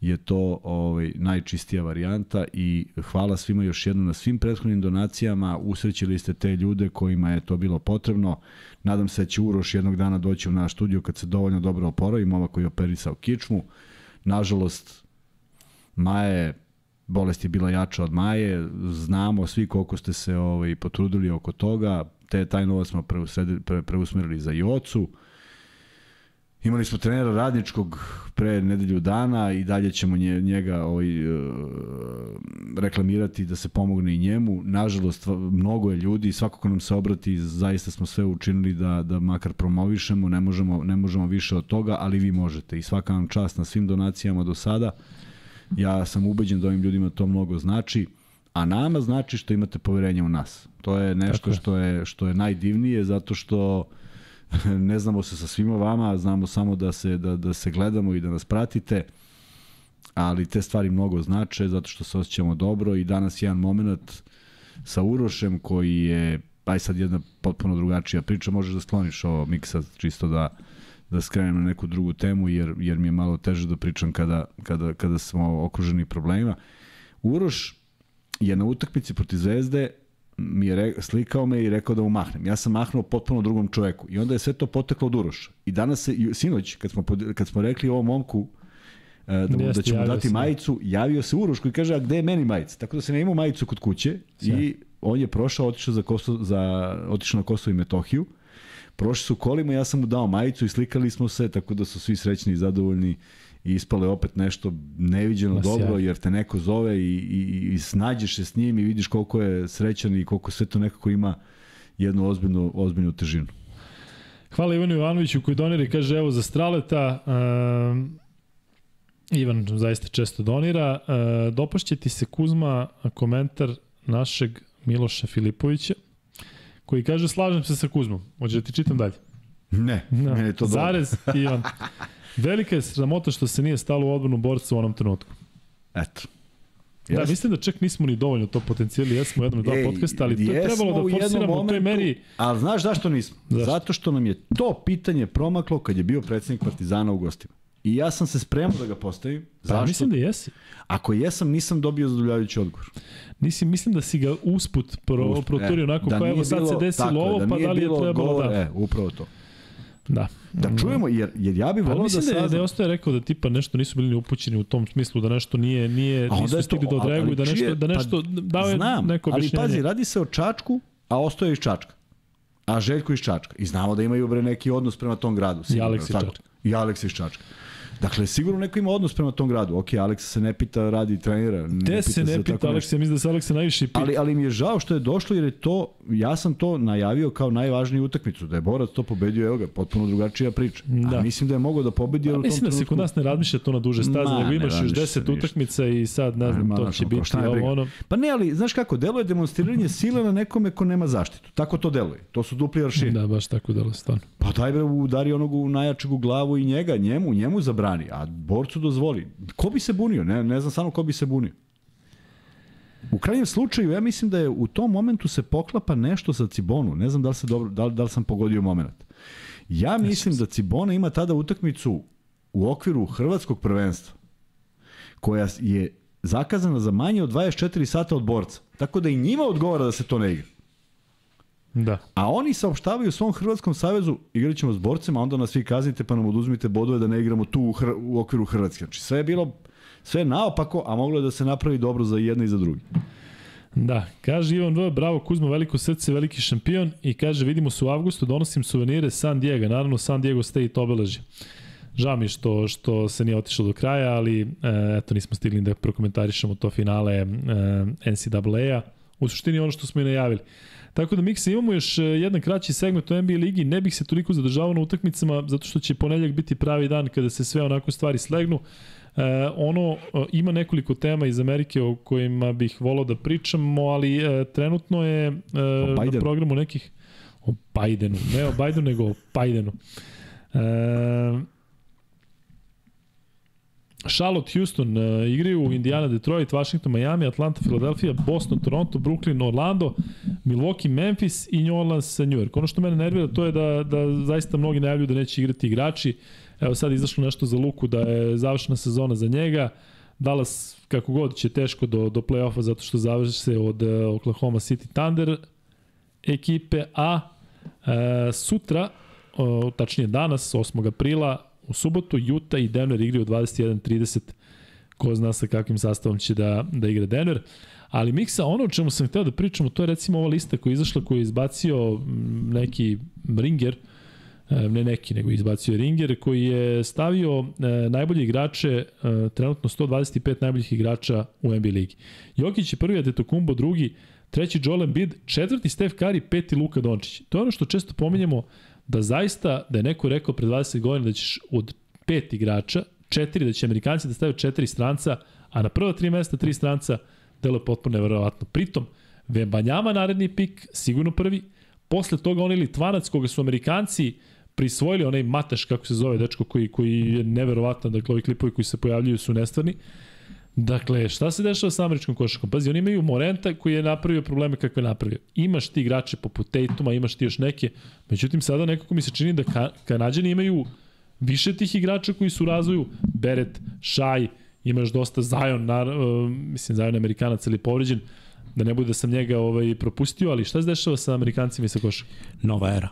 je to ovaj najčistija varijanta i hvala svima još jednom na svim prethodnim donacijama, usrećili ste te ljude kojima je to bilo potrebno. Nadam se da će Uroš jednog dana doći u naš studio kad se dovoljno dobro oporavi, momak koji je operisao kičmu. Nažalost, Maja je bolest je bila jača od Maje, znamo svi koliko ste se ovaj, potrudili oko toga, te taj novac smo preusmerili za Jocu. Imali smo trenera radničkog pre nedelju dana i dalje ćemo nje, njega ovaj, e, reklamirati da se pomogne i njemu. Nažalost, mnogo je ljudi, svako ko nam se obrati, zaista smo sve učinili da, da makar promovišemo, ne možemo, ne možemo više od toga, ali vi možete i svaka vam čast na svim donacijama do sada. Ja sam ubeđen da ovim ljudima to mnogo znači, a nama znači što imate poverenje u nas. To je nešto je. što je što je najdivnije zato što ne znamo se sa svima vama, znamo samo da se da da se gledamo i da nas pratite. Ali te stvari mnogo znače zato što se osjećamo dobro i danas jedan moment sa Urošem koji je aj sad jedna potpuno drugačija priča, možeš da skloniš ovo miksa čisto da da skrenem na neku drugu temu jer, jer mi je malo teže da pričam kada, kada, kada smo okruženi problemima. Uroš je na utakmici protiv Zvezde mi je re, slikao me i rekao da mu mahnem. Ja sam mahnuo potpuno drugom čoveku i onda je sve to poteklo od Uroša. I danas se, sinoć, kad smo, kad smo rekli ovom momku e, da, mu, da ćemo javio dati se. majicu, javio se Uroš koji kaže, a gde je meni majica? Tako da se ne imao majicu kod kuće i on je prošao, otišao, za Kosovo, za, otišao na Kosovo i Metohiju. Prošli su kolima, ja sam mu dao majicu i slikali smo se, tako da su svi srećni i zadovoljni i ispalo je opet nešto neviđeno Ma, dobro, jer te neko zove i, i, i snađeš se s njim i vidiš koliko je srećan i koliko sve to nekako ima jednu ozbiljnu, ozbiljnu težinu. Hvala Ivanu Jovanoviću koji donira kaže evo za Straleta. Um, Ivan zaista često donira. Uh, dopašće ti se Kuzma komentar našeg Miloša Filipovića koji kaže slažem se sa Kuzmom. Hoće da ti čitam dalje. Ne, Da. meni je to dobro. Zarez Ivan. Velika je sramota što se nije stalo u odbranu borca u onom trenutku. Eto. Da, Jeste. mislim da čak nismo ni dovoljno to potencijali, jesmo u jednom dva Ej, podcasta, ali to je trebalo u da forsiramo u toj momentu, meri. Ali znaš zašto nismo? Zašto? Zato što nam je to pitanje promaklo kad je bio predsednik Partizana u gostima. I ja sam se spremao da ga postavim. Pa Zašto? mislim da jesi. Ako jesam, nisam dobio zadovoljavajući odgovor. Nisi, mislim da si ga usput pro, Usput, proturio onako da kao evo sad bilo- se desilo ovo, pa nije da li je trebalo govora, da... E, upravo to. Da. Da čujemo, jer, jer ja bih Pa volao da mislim da, je, da je ostaje rekao da tipa nešto nisu bili ni upućeni u tom smislu da nešto nije nije nisu to- stigli da ali odreaguju da nešto da pa nešto dao je Znam, neko ali pazi, radi se o Čačku, a ostoje iz Čačka. a Željko iz Čačka. I znamo da imaju bre neki odnos prema tom gradu. Sigurno, Aleks iz? Čačka. I Aleks iz Čačka. Dakle, sigurno neko ima odnos prema tom gradu. Ok, Aleksa se ne pita, radi trenera. Ne Te se ne pita. Aleksa, mislim da se Aleksa najviše pita. Ali, ali mi je žao što je došlo jer je to, ja sam to najavio kao najvažniju utakmicu, da je Borac to pobedio, evo ga, potpuno drugačija priča. Da. A mislim da je mogao da pobedi, Pa, mislim da se kod nas ne razmišlja to na duže staze, nego ne imaš još razmišlja se 10 ništa. utakmica i sad, ne znam, to će biti ovo ono. Pa ne, ali znaš kako, deluje demonstriranje sile na nekome ko nema zaštitu. Tako to deluje. To su dupli aršini. Da, baš tako delo, stvarno. Pa daj bre, udari onog u najjačeg u glavu i njega, njemu, njemu zabrani, a borcu dozvoli. Ko bi se bunio? Ne, ne znam samo ko bi se bunio. U krajnjem slučaju, ja mislim da je u tom momentu se poklapa nešto sa Cibonu. Ne znam da li, se dobro, da li, da li sam pogodio moment. Ja mislim da Cibona ima tada utakmicu u okviru hrvatskog prvenstva koja je zakazana za manje od 24 sata od borca. Tako da i njima odgovara da se to ne igra. Da. A oni saopštavaju svom Hrvatskom savezu, igrat ćemo s borcima, onda nas svi kaznite pa nam oduzmite bodove da ne igramo tu u, Hr u okviru Hrvatske. Znači sve je bilo, sve je naopako, a moglo je da se napravi dobro za jedne i za drugi. Da, kaže Ivan V, bravo Kuzmo, veliko srce, veliki šampion i kaže vidimo se u avgustu, donosim suvenire San Diego, naravno San Diego State obeleži. Žao mi što, što se nije otišlo do kraja, ali e, eto nismo stigli da prokomentarišemo to finale e, NCAA-a. U suštini ono što smo i najavili. Tako da Miksa imamo još e, jedan kraći segment u NBA ligi, ne bih se toliko zadržavao na utakmicama zato što će ponedeljak biti pravi dan kada se sve onako stvari slegnu. E, ono, e, ima nekoliko tema iz Amerike o kojima bih volao da pričamo, ali e, trenutno je e, na programu nekih o Bidenu, ne o Bidenu, nego o Bidenu. E, Charlotte, Houston uh, igraju Indiana, Detroit, Washington, Miami, Atlanta, Philadelphia, Boston, Toronto, Brooklyn, Orlando, Milwaukee, Memphis i New Orleans, New York. Ono što mene nervira to je da, da zaista mnogi najavljuju da neće igrati igrači. Evo sad izašlo nešto za Luku da je završena sezona za njega. Dallas kako god će teško do, do play-offa zato što završi se od uh, Oklahoma City Thunder ekipe, a e, sutra, o, tačnije danas, 8. aprila, u subotu, Utah i Denver igraju u 21.30. Ko zna sa kakvim sastavom će da, da igra Denver. Ali Miksa, ono o čemu sam hteo da pričamo, to je recimo ova lista koja je izašla, koju je izbacio mm, neki Ringer, e, ne neki, nego izbacio je Ringer, koji je stavio e, najbolje igrače, e, trenutno 125 najboljih igrača u NBA ligi. Jokić je prvi, Adetokumbo drugi, treći Joel Embiid, četvrti Steph Curry, peti Luka Dončić. To je ono što često pominjemo, da zaista, da je neko rekao pre 20 godina da ćeš od pet igrača, četiri, da će Amerikanci da stavaju četiri stranca, a na prva tri mesta tri stranca, delo je potpuno neverovatno. Pritom, Vembanjama naredni pik, sigurno prvi, posle toga onaj Litvanac koga su Amerikanci prisvojili, onaj Mateš, kako se zove, dečko koji, koji je neverovatan, dakle ovi klipovi koji se pojavljuju su nestvarni. Dakle, šta se dešava sa američkom košarkom? Pazi, oni imaju Morenta koji je napravio probleme kakve je napravio. Imaš ti igrače poput Tatuma, imaš ti još neke, međutim sada nekako mi se čini da ka, Kanadjani imaju više tih igrača koji su u razvoju, Beret, Šaj, imaš dosta Zion, na, uh, mislim Zion Amerikanac ali povređen, da ne bude da sam njega ovaj, propustio, ali šta se dešava sa Amerikancima i sa košarkom? Nova era.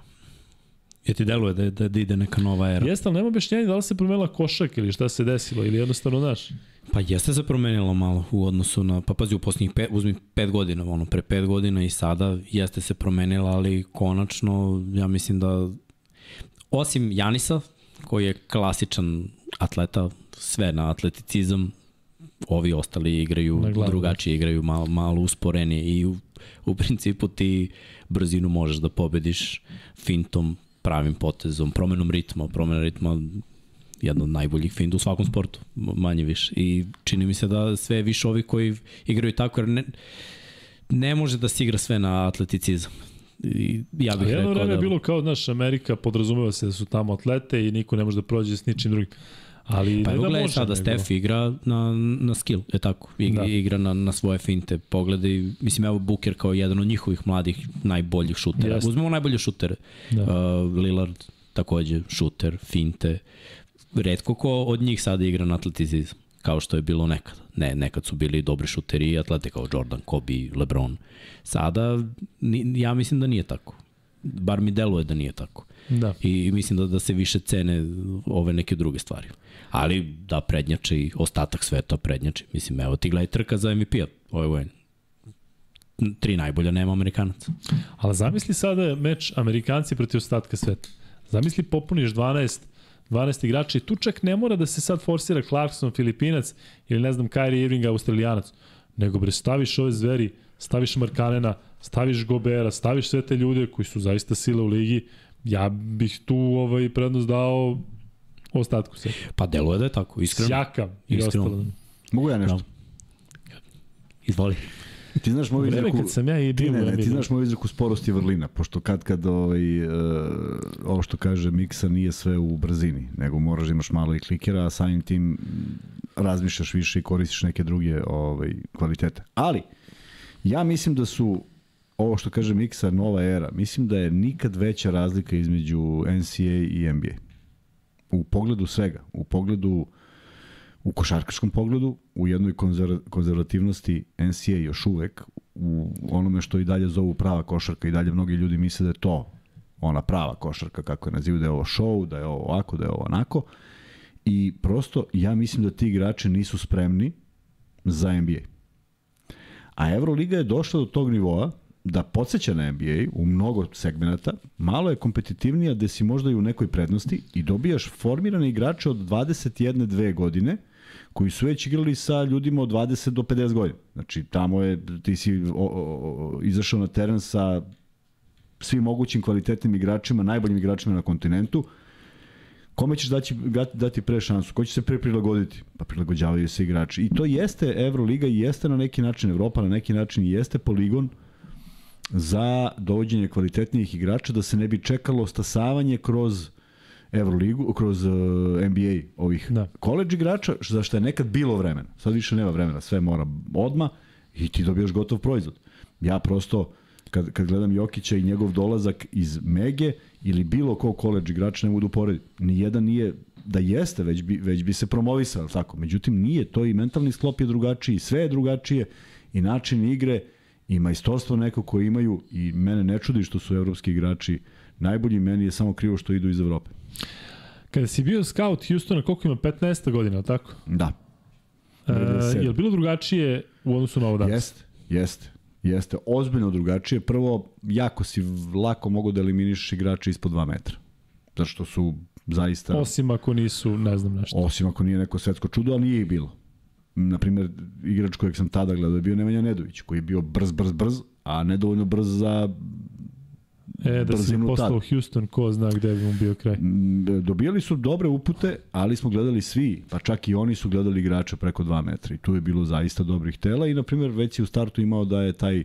Je ti deluje da, da, da ide neka nova era? Jeste, ali nema objašnjenja da li se promenila košak ili šta se desilo, ili jednostavno, znaš, Pa jeste se promenilo malo u odnosu na, pa pazi, u posljednjih pet, uzmi pet godina, ono, pre pet godina i sada jeste se promenila, ali konačno, ja mislim da, osim Janisa, koji je klasičan atleta, sve na atleticizam, ovi ostali igraju drugačije, igraju malo, malo usporenije i u, u principu ti brzinu možeš da pobediš fintom, pravim potezom, promenom ritma, promena ritma jedna od najboljih finta u svakom sportu, manje više. I čini mi se da sve više ovi koji igraju tako, jer ne, ne može da se igra sve na atleticizam. I ja bih A jedno rekao vreme da... je bilo kao, znaš, Amerika podrazumeva se da su tamo atlete i niko ne može da prođe s ničim drugim. Ali Pa ne da može, sada, nego- Steph igra na, na skill, je tako, I, Da. igra na, na svoje finte, pogledaj, mislim evo Booker kao jedan od njihovih mladih najboljih šutera. Jeste. Uzmemo najbolje šutere. Da. Uh, Lillard takođe šuter, finte. Redko ko od njih sada igra na atletizizam, kao što je bilo nekada. Ne, nekad su bili dobri šuteri i atlete kao Jordan, Kobe, LeBron. Sada ni, ja mislim da nije tako. Bar mi deluje da nije tako. Da. I mislim da, da se više cene ove neke druge stvari. Ali da prednjače i ostatak sveta prednjači. Mislim, evo ti gledaj trka za MVP-a ove tri najbolja nema Amerikanaca. Ali zamisli sada meč Amerikanci protiv ostatka sveta. Zamisli popuniš 12 12 igrača i tu čak ne mora da se sad forsira Clarkson, Filipinac ili ne znam Kyrie Irving, Australijanac, nego bre staviš ove zveri, staviš Markanena, staviš Gobera, staviš sve te ljude koji su zaista sile u ligi, ja bih tu ovaj prednost dao ostatku sveta. Pa deluje da je tako, iskreno. Sjakam i Iskreno. ostalo. Mogu ja nešto? Izvoli. Ti znaš moju Vreme izreku... kad sam ja i Ti bio ne, u ne, ti znaš moju izreku sporost je vrlina, pošto kad kad ovaj, uh, ovo što kaže Miksa nije sve u brzini, nego moraš da imaš malo i klikera, a samim tim razmišljaš više i koristiš neke druge ovaj, kvalitete. Ali, ja mislim da su ovo što kaže Miksa nova era, mislim da je nikad veća razlika između NCAA i NBA. U pogledu svega, u pogledu u košarkaškom pogledu, u jednoj konzer, konzervativnosti NCAA još uvek, u onome što i dalje zovu prava košarka i dalje mnogi ljudi misle da je to ona prava košarka, kako je nazivaju, da je ovo show, da je ovo ovako, da je ovo onako. I prosto ja mislim da ti igrači nisu spremni za NBA. A Euroliga je došla do tog nivoa da podsjeća na NBA u mnogo segmenata, malo je kompetitivnija gde si možda i u nekoj prednosti i dobijaš formirane igrače od 21-2 godine koji su već igrali sa ljudima od 20 do 50 godina. Znači, tamo je, ti si o, o, o, izašao na teren sa svim mogućim kvalitetnim igračima, najboljim igračima na kontinentu, kome ćeš dati, dati pre šansu? Ko će se pre prilagoditi? Pa prilagođavaju se igrači. I to jeste Euroliga i jeste na neki način Evropa, na neki način jeste poligon za dovođenje kvalitetnijih igrača da se ne bi čekalo stasavanje kroz Euroligu, kroz uh, NBA ovih Da. koleđ igrača, za što je nekad bilo vremena. Sad više nema vremena, sve mora odma i ti dobijaš gotov proizvod. Ja prosto, kad, kad gledam Jokića i njegov dolazak iz Mege ili bilo ko koleđ igrača ne mogu da uporedim. Nijedan nije da jeste, već bi, već bi se promovisao, tako? Međutim, nije, to i mentalni sklop je drugačiji, sve je drugačije i način igre i majstorstvo neko koje imaju i mene ne čudi što su evropski igrači najbolji, meni je samo krivo što idu iz Evrope. Kada si bio scout Houstona, koliko ima? 15. godina, tako? Da. E, 97. je li bilo drugačije u odnosu na ovo danas? Jeste, jeste. Jeste, ozbiljno drugačije. Prvo, jako si lako mogu da eliminišeš igrače ispod 2 metra. Zato što su zaista... Osim ako nisu, ne znam nešto. Osim ako nije neko svetsko čudo, ali nije ih bilo. Naprimer, igrač kojeg sam tada gledao je bio Nemanja Nedović, koji je bio brz, brz, brz, a nedovoljno brz za E, da si postao. Houston, ko zna gde bi mu bio kraj. M, Dobijali su dobre upute, ali smo gledali svi, pa čak i oni su gledali igrača preko 2 metra i tu je bilo zaista dobrih tela i na primjer već je u startu imao da je taj uh,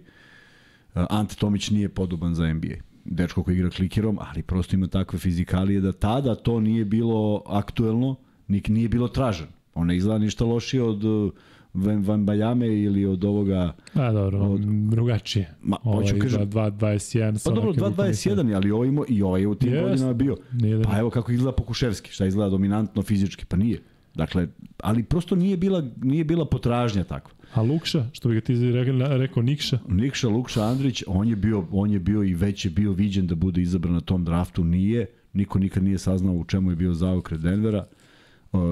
Ante Tomić nije podoban za NBA. Dečko koji igra klikerom, ali prosto ima takve fizikalije da tada to nije bilo aktuelno, nik nije bilo tražen. On ne izgleda ništa lošije od uh, Van Van Bajame ili od ovoga A, dobro, Od- drugačije. Ma, ovaj, hoću kažem- 2.21. Pa dobro, 2.21 je, ali ovaj ima, i ovaj je u tim Jeste. godinama bio. Nije da Pa evo kako izgleda Pokuševski, šta izgleda dominantno fizički, pa nije. Dakle, ali prosto nije bila, nije bila potražnja takva. A Lukša, što bi ga ti rekao, rekao Nikša, Nikša Lukša Andrić, on je bio, on je bio i već je bio viđen da bude izabran na tom draftu, nije. Niko nikad nije saznao u čemu je bio zaokret Denvera,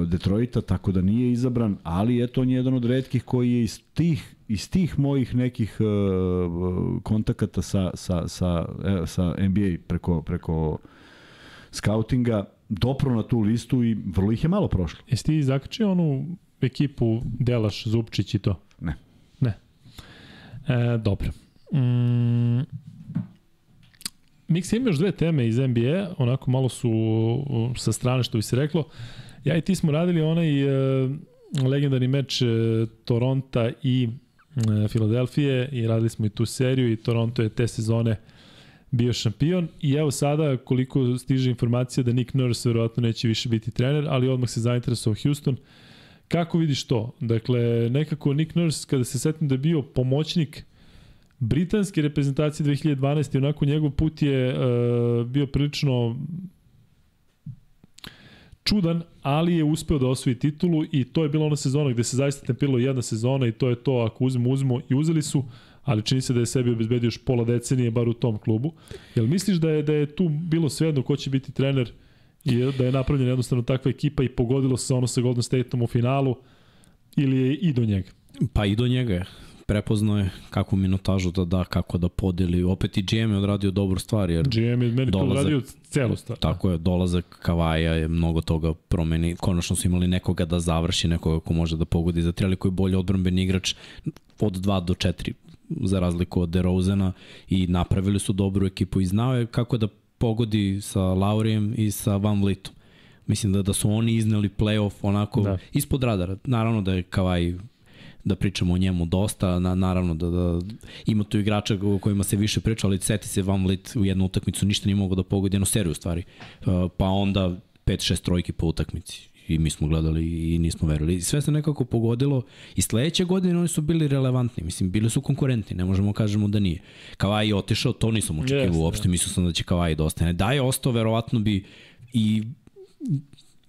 Detroita, tako da nije izabran, ali eto on je jedan od redkih koji je iz tih, iz tih mojih nekih uh, kontakata sa, sa, sa, e, sa NBA preko, preko scoutinga dopro na tu listu i vrlo ih je malo prošlo. jesi ti zakačio onu ekipu Delaš, Zupčić i to? Ne. Ne. E, dobro. Mm, Miksa ima još dve teme iz NBA, onako malo su uh, sa strane što bi se reklo. Ja i ti smo radili onaj uh, legendarni meč uh, Toronta i uh, Filadelfije i radili smo i tu seriju i Toronto je te sezone bio šampion i evo sada koliko stiže informacija da Nick Nurse verovatno neće više biti trener, ali odmah se zainteresovao Houston. Kako vidiš to? Dakle, nekako Nick Nurse, kada se setim da je bio pomoćnik britanske reprezentacije 2012. onako njegov put je uh, bio prilično čudan, ali je uspeo da osvoji titulu i to je bila ona sezona gde se zaista tempiralo jedna sezona i to je to ako uzmu, uzmu i uzeli su, ali čini se da je sebi obezbedio još pola decenije bar u tom klubu. Jel misliš da je, da je tu bilo svejedno ko će biti trener i da je napravljena jednostavno takva ekipa i pogodilo se ono sa Golden Stateom u finalu ili je i do njega? Pa i do njega je. Prepoznao je kakvu minutažu da da, kako da podeli. Opet i GM je odradio dobru stvar, jer GM je meni Dolazak- radio celu stvar. Tako je, dolazak Kavaja je mnogo toga promeni. Konačno su imali nekoga da završi, nekoga ko može da pogodi za tri, ali koji je bolji odbranbeni igrač od 2 do 4 za razliku od DeRozana i napravili su dobru ekipu i znao je kako da pogodi sa Laurijem i sa Van Vlitom. Mislim da, da su oni izneli playoff onako da. ispod radara. Naravno da je Kavaj da pričamo o njemu dosta, na, naravno da, da ima tu igrača o kojima se više priča, ali seti se Van Vliet u jednu utakmicu ništa nije mogao da pogodi, jednu seriju u stvari. Uh, pa onda 5-6 trojki po utakmici i mi smo gledali i nismo verovali. I sve se nekako pogodilo i sledeće godine oni su bili relevantni, mislim, bili su konkurentni, ne možemo kažemo da nije. Kavaj je otišao, to nisam očekivao Jeste, uopšte, mislio sam da će Kavaj da ostane. Da je ostao, verovatno bi i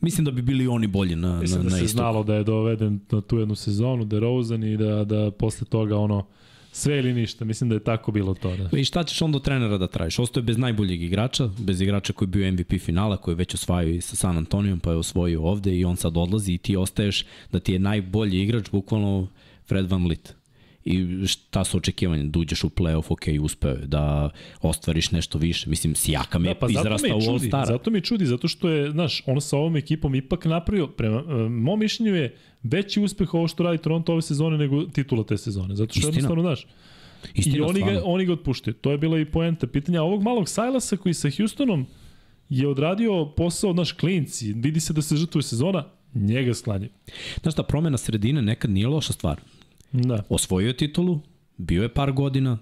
mislim da bi bili oni bolji na, na, Mislim da na se istoku. znalo da je doveden na tu jednu sezonu, da Rosen i da, da posle toga ono sve ili ništa. Mislim da je tako bilo to. Da. I šta ćeš onda od trenera da tražiš? Ostaje bez najboljeg igrača, bez igrača koji je bio MVP finala, koji je već osvajao i sa San Antonijom, pa je osvojio ovde i on sad odlazi i ti ostaješ da ti je najbolji igrač bukvalno Fred Van Vliet. I šta su očekivanja? Da uđeš u playoff, ok, uspeo je, da ostvariš nešto više. Mislim, Sijakam je Da, pa me izrastao u čudi, All-Stara. zato mi i čudi, zato što je, znaš, on sa ovom ekipom ipak napravio, prema uh, mom mišljenju je veći uspeh ovo što radi Toronto ove sezone nego titula te sezone. Zato što Istina. jednostavno, znaš, Istina, I oni ga, oni ga otpuštaju. To je bila i poenta. Pitanja ovog malog Silasa koji sa Houstonom je odradio posao naš klinci. Vidi se da se žrtvuje sezona, njega sklanje. Znaš šta, promena sredine nekad nije loša stvar. Da. osvojio titulu, bio je par godina,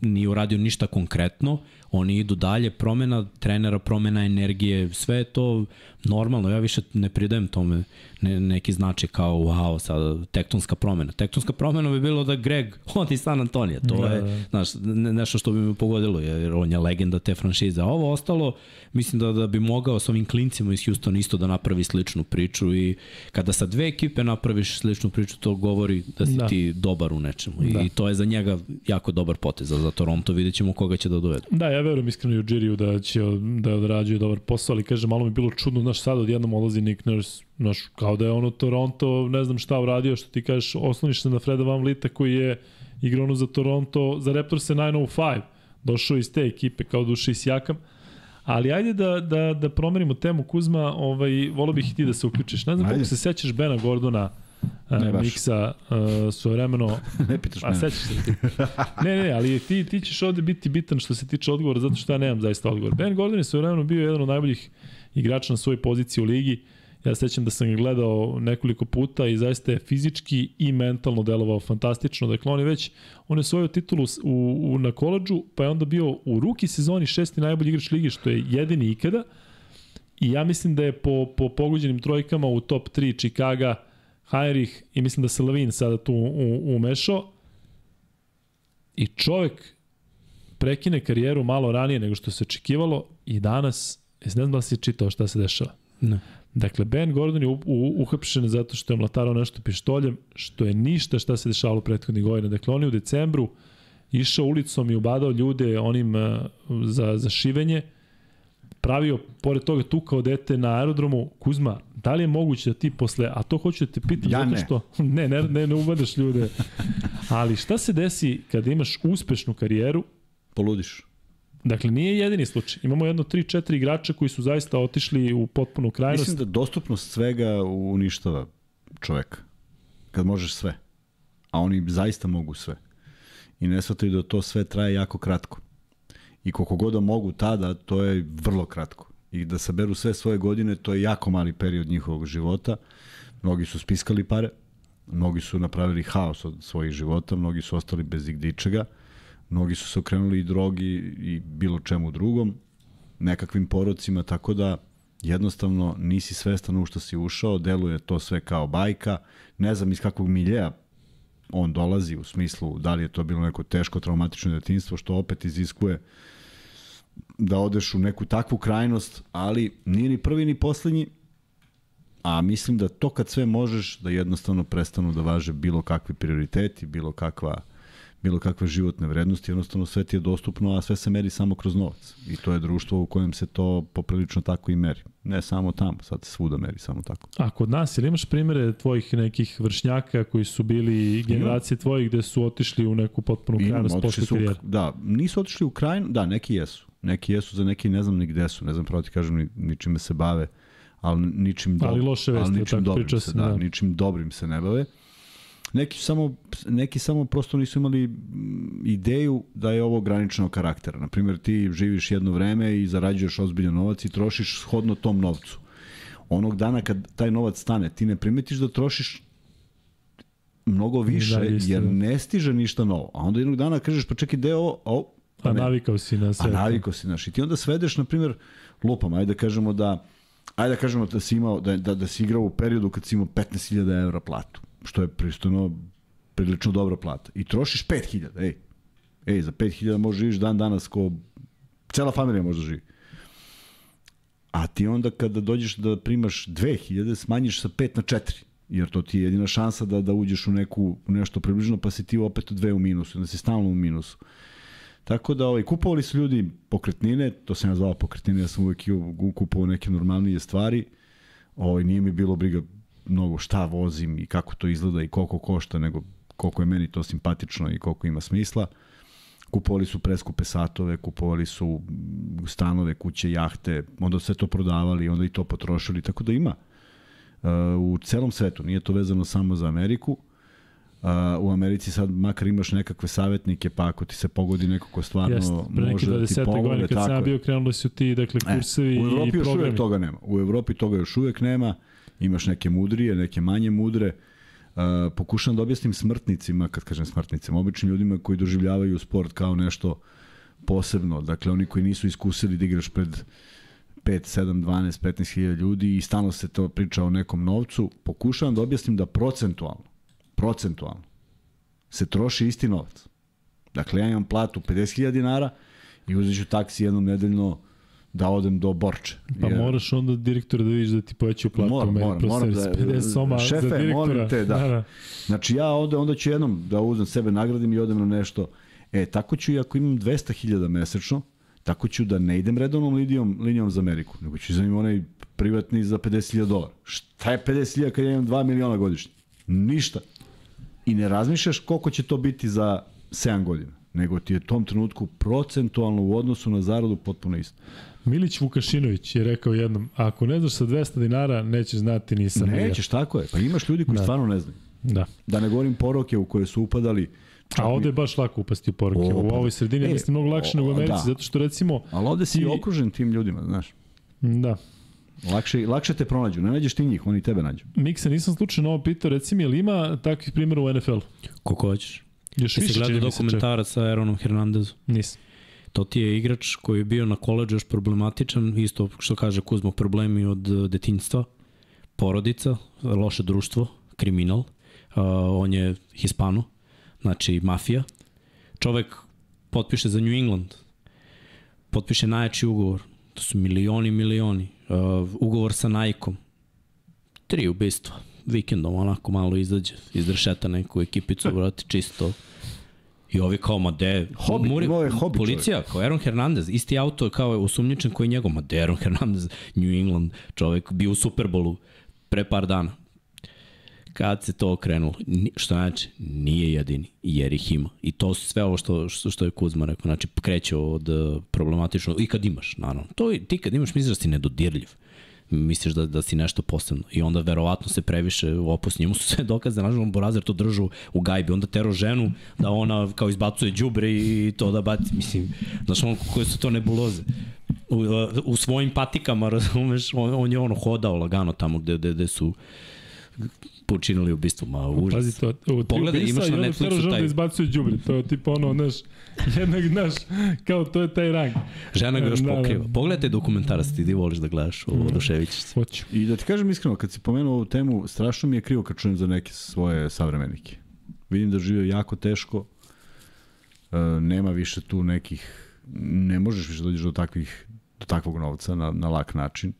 nije uradio ništa konkretno, oni idu dalje, promena trenera, promena energije, sve je to normalno, ja više ne pridajem tome ne, neki značaj kao wow, sad tektonska promena. Tektonska promena bi bilo da Greg odi San Antonija, to Da, da, da. je znaš, ne, nešto što bi me pogodilo, jer on je legenda te franšize. A ovo ostalo, mislim da, da bi mogao s ovim klincima iz Houston isto da napravi sličnu priču i kada sa dve ekipe napraviš sličnu priču, to govori da si Da. ti dobar u nečemu. Da. I to je za njega jako dobar potez, za Toronto vidjet ćemo koga će da dovede. Da, ja verujem iskreno i u Džiriju da će da odrađuje dobar posao, ali kaže malo mi je bilo čudno, znaš, sad odjednom odlazi Nick Nurse, znaš, kao da je ono Toronto, ne znam šta uradio, što ti kažeš, osloniš se na Freda Van Vlita koji je igrao ono za Toronto, za Raptors 905, došao iz te ekipe kao duše i sjakam, Ali ajde da, da, da promenimo temu Kuzma, ovaj, volio bih i ti da se uključiš. Ne znam Ajde. kako se sećaš Bena Gordona, Ne ne, baš. Miksa, uh, svojevremeno ne pitaš A mene. sećaš se ti. Ne, ne, ali ti, ti ćeš ovde biti bitan što se tiče odgovora, zato što ja nemam zaista odgovor. Ben Gordon je svojevremeno bio jedan od najboljih igrača na svojoj poziciji u ligi. Ja se sećam da sam ga gledao nekoliko puta i zaista je fizički i mentalno delovao fantastično. Dakle, on je već, on je svoju titulu u, u, na koleđu, pa je onda bio u ruki sezoni šesti najbolji igrač lige, što je jedini ikada. I ja mislim da je po, po pogođenim trojkama u top 3 Chicago, Heinrich i mislim da se Lavin sada tu umešao. I čovek prekine karijeru malo ranije nego što se očekivalo i danas, ne znam da li si čitao šta se dešava. Ne. Dakle, Ben Gordon je u, u, uhapšen zato što je mlatarao nešto pištoljem, što je ništa šta se dešavalo prethodnih godina. Dakle, on je u decembru išao ulicom i ubadao ljude onim uh, za, za šivenje, pravio, pored toga, tukao dete na aerodromu. Kuzma, da li je moguće da ti posle, a to hoću da te pitam, Ja zato što, ne, ne, ne, ne ubadaš ljude, ali šta se desi kada imaš uspešnu karijeru, Poludiš. Dakle, nije jedini slučaj. Imamo jedno 3-4 igrača koji su zaista otišli u potpunu krajnost. Mislim da dostupnost svega uništava čoveka. Kad možeš sve. A oni zaista mogu sve. I ne shvataju da to sve traje jako kratko. I koliko god da mogu tada, to je vrlo kratko. I da saberu sve svoje godine, to je jako mali period njihovog života. Mnogi su spiskali pare, mnogi su napravili haos od svojih života, mnogi su ostali bez igde ičega, mnogi su se okrenuli i drogi i bilo čemu drugom, nekakvim porocima, tako da jednostavno nisi svestan u što si ušao, deluje to sve kao bajka, ne znam iz kakvog miljeja on dolazi u smislu da li je to bilo neko teško traumatično detinstvo što opet iziskuje da odeš u neku takvu krajnost, ali nije ni prvi ni poslednji, a mislim da to kad sve možeš da jednostavno prestanu da važe bilo kakvi prioriteti, bilo kakva bilo kakve životne vrednosti, jednostavno sve ti je dostupno, a sve se meri samo kroz novac. I to je društvo u kojem se to poprilično tako i meri. Ne samo tamo, sad se svuda meri samo tako. A kod nas, ili imaš primere tvojih nekih vršnjaka koji su bili generacije tvojih gde su otišli u neku potpunu krajnost posle karijere? da, nisu otišli u krajinu, da, neki jesu. Neki jesu, za neki ne znam ni gde su, ne znam pravo ti kažem ni, ni čime se bave, ali ničim, Ali loše vesti, ali ničim dobrim priča se, se, da, da. ničim dobrim se ne bave. Neki samo, neki samo prosto nisu imali mm, ideju da je ovo ograničenog karaktera. Naprimjer, ti živiš jedno vreme i zarađuješ ozbiljan novac i trošiš shodno tom novcu. Onog dana kad taj novac stane, ti ne primetiš da trošiš mnogo više, Da, jer ne stiže ništa novo. A onda jednog dana kažeš, pa čekaj, deo o, pa A ne. navikao si na sve. A to. naviko si, znaš. I ti onda svedeš, na primjer, lupam, ajde da kažemo da ajde da kažemo da si imao, da, da, da si igrao u periodu kad si imao 15.000 evra platu, što je pristojno prilično dobra plata. I trošiš 5.000, ej. Ej, za 5.000 možeš živiš dan danas ko cela familija može da živi. A ti onda kada dođeš da primaš 2000, smanjiš sa 5 na 4 jer to ti je jedina šansa da da uđeš u neku u nešto približno pa si ti opet dve u minusu, da si stalno u minusu. Tako da ovaj, kupovali su ljudi pokretnine, to sam ja pokretnine, ja sam uvek kupovao neke normalnije stvari. Ovaj, nije mi bilo briga mnogo šta vozim i kako to izgleda i koliko košta, nego koliko je meni to simpatično i koliko ima smisla. Kupovali su preskupe satove, kupovali su stanove, kuće, jahte, onda sve to prodavali, onda i to potrošili, tako da ima. Uh, u celom svetu, nije to vezano samo za Ameriku, Uh, u Americi sad makar imaš nekakve savjetnike, pa ako ti se pogodi neko ko stvarno Jeste, može da ti 20 pomogne, godine kad sam ja bio krenuli su ti dakle kursevi E, u i Evropi još programi. uvek toga nema. U Evropi toga još uvek nema. Imaš neke mudrije, neke manje mudre. Uh, pokušam da objasnim smrtnicima, kad kažem smrtnicima, običnim ljudima koji doživljavaju sport kao nešto posebno. Dakle, oni koji nisu iskusili da igraš pred 5, 7, 12, 15 hiljada ljudi i stalno se to priča o nekom novcu, pokušavam da objasnim da procentualno, procentualno, se troši isti novac. Dakle, ja imam platu 50.000 dinara i uzet ću taksi jednom nedeljno da odem do Borče. Pa Jer- moraš onda direktora da vidiš da ti povećaju platu. Moram, meni moram, prosto moram da- 50 soma šefe, za direktora. molim te, da. da, da. Znači ja onda, onda ću jednom da uzem sebe, nagradim i odem na nešto. E, tako ću i ako imam 200.000 mesečno, tako ću da ne idem redovnom linijom, linijom za Ameriku, nego ću za onaj privatni za 50.000 dolara. Šta je 50.000 kad ja imam 2 miliona godišnje? Ništa. I ne razmišljaš koliko će to biti za 7 godina, nego ti je u tom trenutku procentualno u odnosu na zaradu potpuno isto. Milić Vukašinović je rekao jednom, ako ne znaš sa 200 dinara, nećeš znati ni sa. Nećeš, tako je. Pa imaš ljudi koji Da. stvarno ne znaju. Da. Da ne govorim poroke u koje su upadali. čak A ovde je baš lako upasti u poruke. U pa ovoj da. sredini, E, mislim, mnogo lakše o, nego u Americi, da. zato što recimo, Ali ovde si Ti- okružen tim ljudima, znaš. da, Lakše, lakše te pronađu. Ne nađeš ti njih, oni tebe nađu. Miksa, nisam slučajno ovo pitao, reci mi, je li ima takvih primjera u NFL-u? Koliko hoćeš. Još Ti si više gledao dokumentarac sa Aaronom Hernandezom. Nisam. To ti je igrač koji je bio na koleđu još problematičan, isto što kaže Kuzmo, problemi od eh, detinjstva, porodica, loše društvo, kriminal, uh, on je Hispano, znači mafija. Čovek potpiše za New England, potpiše najjači ugovor, to su milioni, milioni, uh, ugovor sa Nike-om, tri ubistva, vikendom onako malo izađe, izdršeta neku ekipicu, vrati čisto, I ovi kao, ma de, Hobi, imao je hobi policija, kao Aaron Hernandez, isti auto kao je osumnjičen koji je njegov, ma de Aaron Hernandez, New England, čovek bio u Superbolu pre par dana. Kad se to okrenulo, što znači, nije jedini, jer ih ima. I to su sve ovo što, što, što je Kuzma rekao, znači kreće od uh, problematično, i kad imaš, naravno. To, i- ti kad imaš, misliš da si nedodirljiv misliš da, da si nešto posebno. I onda verovatno se previše opus njemu su sve dokaze, nažalost Borazer to držu u gajbi, onda tero ženu da ona kao izbacuje đubre i to da baci, mislim, znaš on koje su to nebuloze. U, u svojim patikama, razumeš, on, on je ono hodao lagano tamo gde, gde, gde su počinili ubistvo, ma užas. Pazi to, u, Pogledaj, imaš na Netflixu taj... Da izbacuje đubre, to je tipa ono, znaš, jednak, znaš, kao to je taj rang. Žena ga još Da, da. pokriva. Pogledaj dokumentarac, ti ti voliš da gledaš, odušević se. Hoću. I da ti kažem iskreno, kad si pomenuo ovu temu, strašno mi je krivo kad čujem za neke svoje savremenike. Vidim da žive jako teško, e, nema više tu nekih, ne možeš više da dođeš do takvih do takvog novca na, na lak način.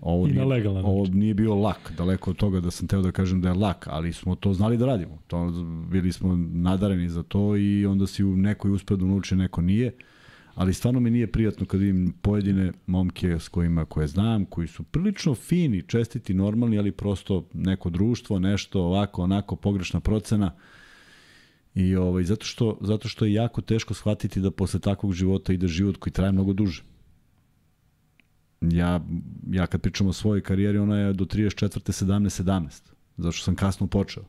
Ovo I na nije, legalan Ovo nije bio lak, daleko od toga da sam teo da kažem da je lak, ali smo to znali da radimo. To, bili smo nadareni za to i onda si u nekoj uspeo da nauči, neko nije. Ali stvarno mi nije prijatno kad vidim pojedine momke s kojima koje znam, koji su prilično fini, čestiti, normalni, ali prosto neko društvo, nešto ovako, onako, pogrešna procena. I ovaj, zato, što, zato što je jako teško shvatiti da posle takvog života ide život koji traje mnogo duže. Ja, ja kad pričam o svojoj karijeri, ona je do 34. 17, 17. Zato što sam kasno počeo.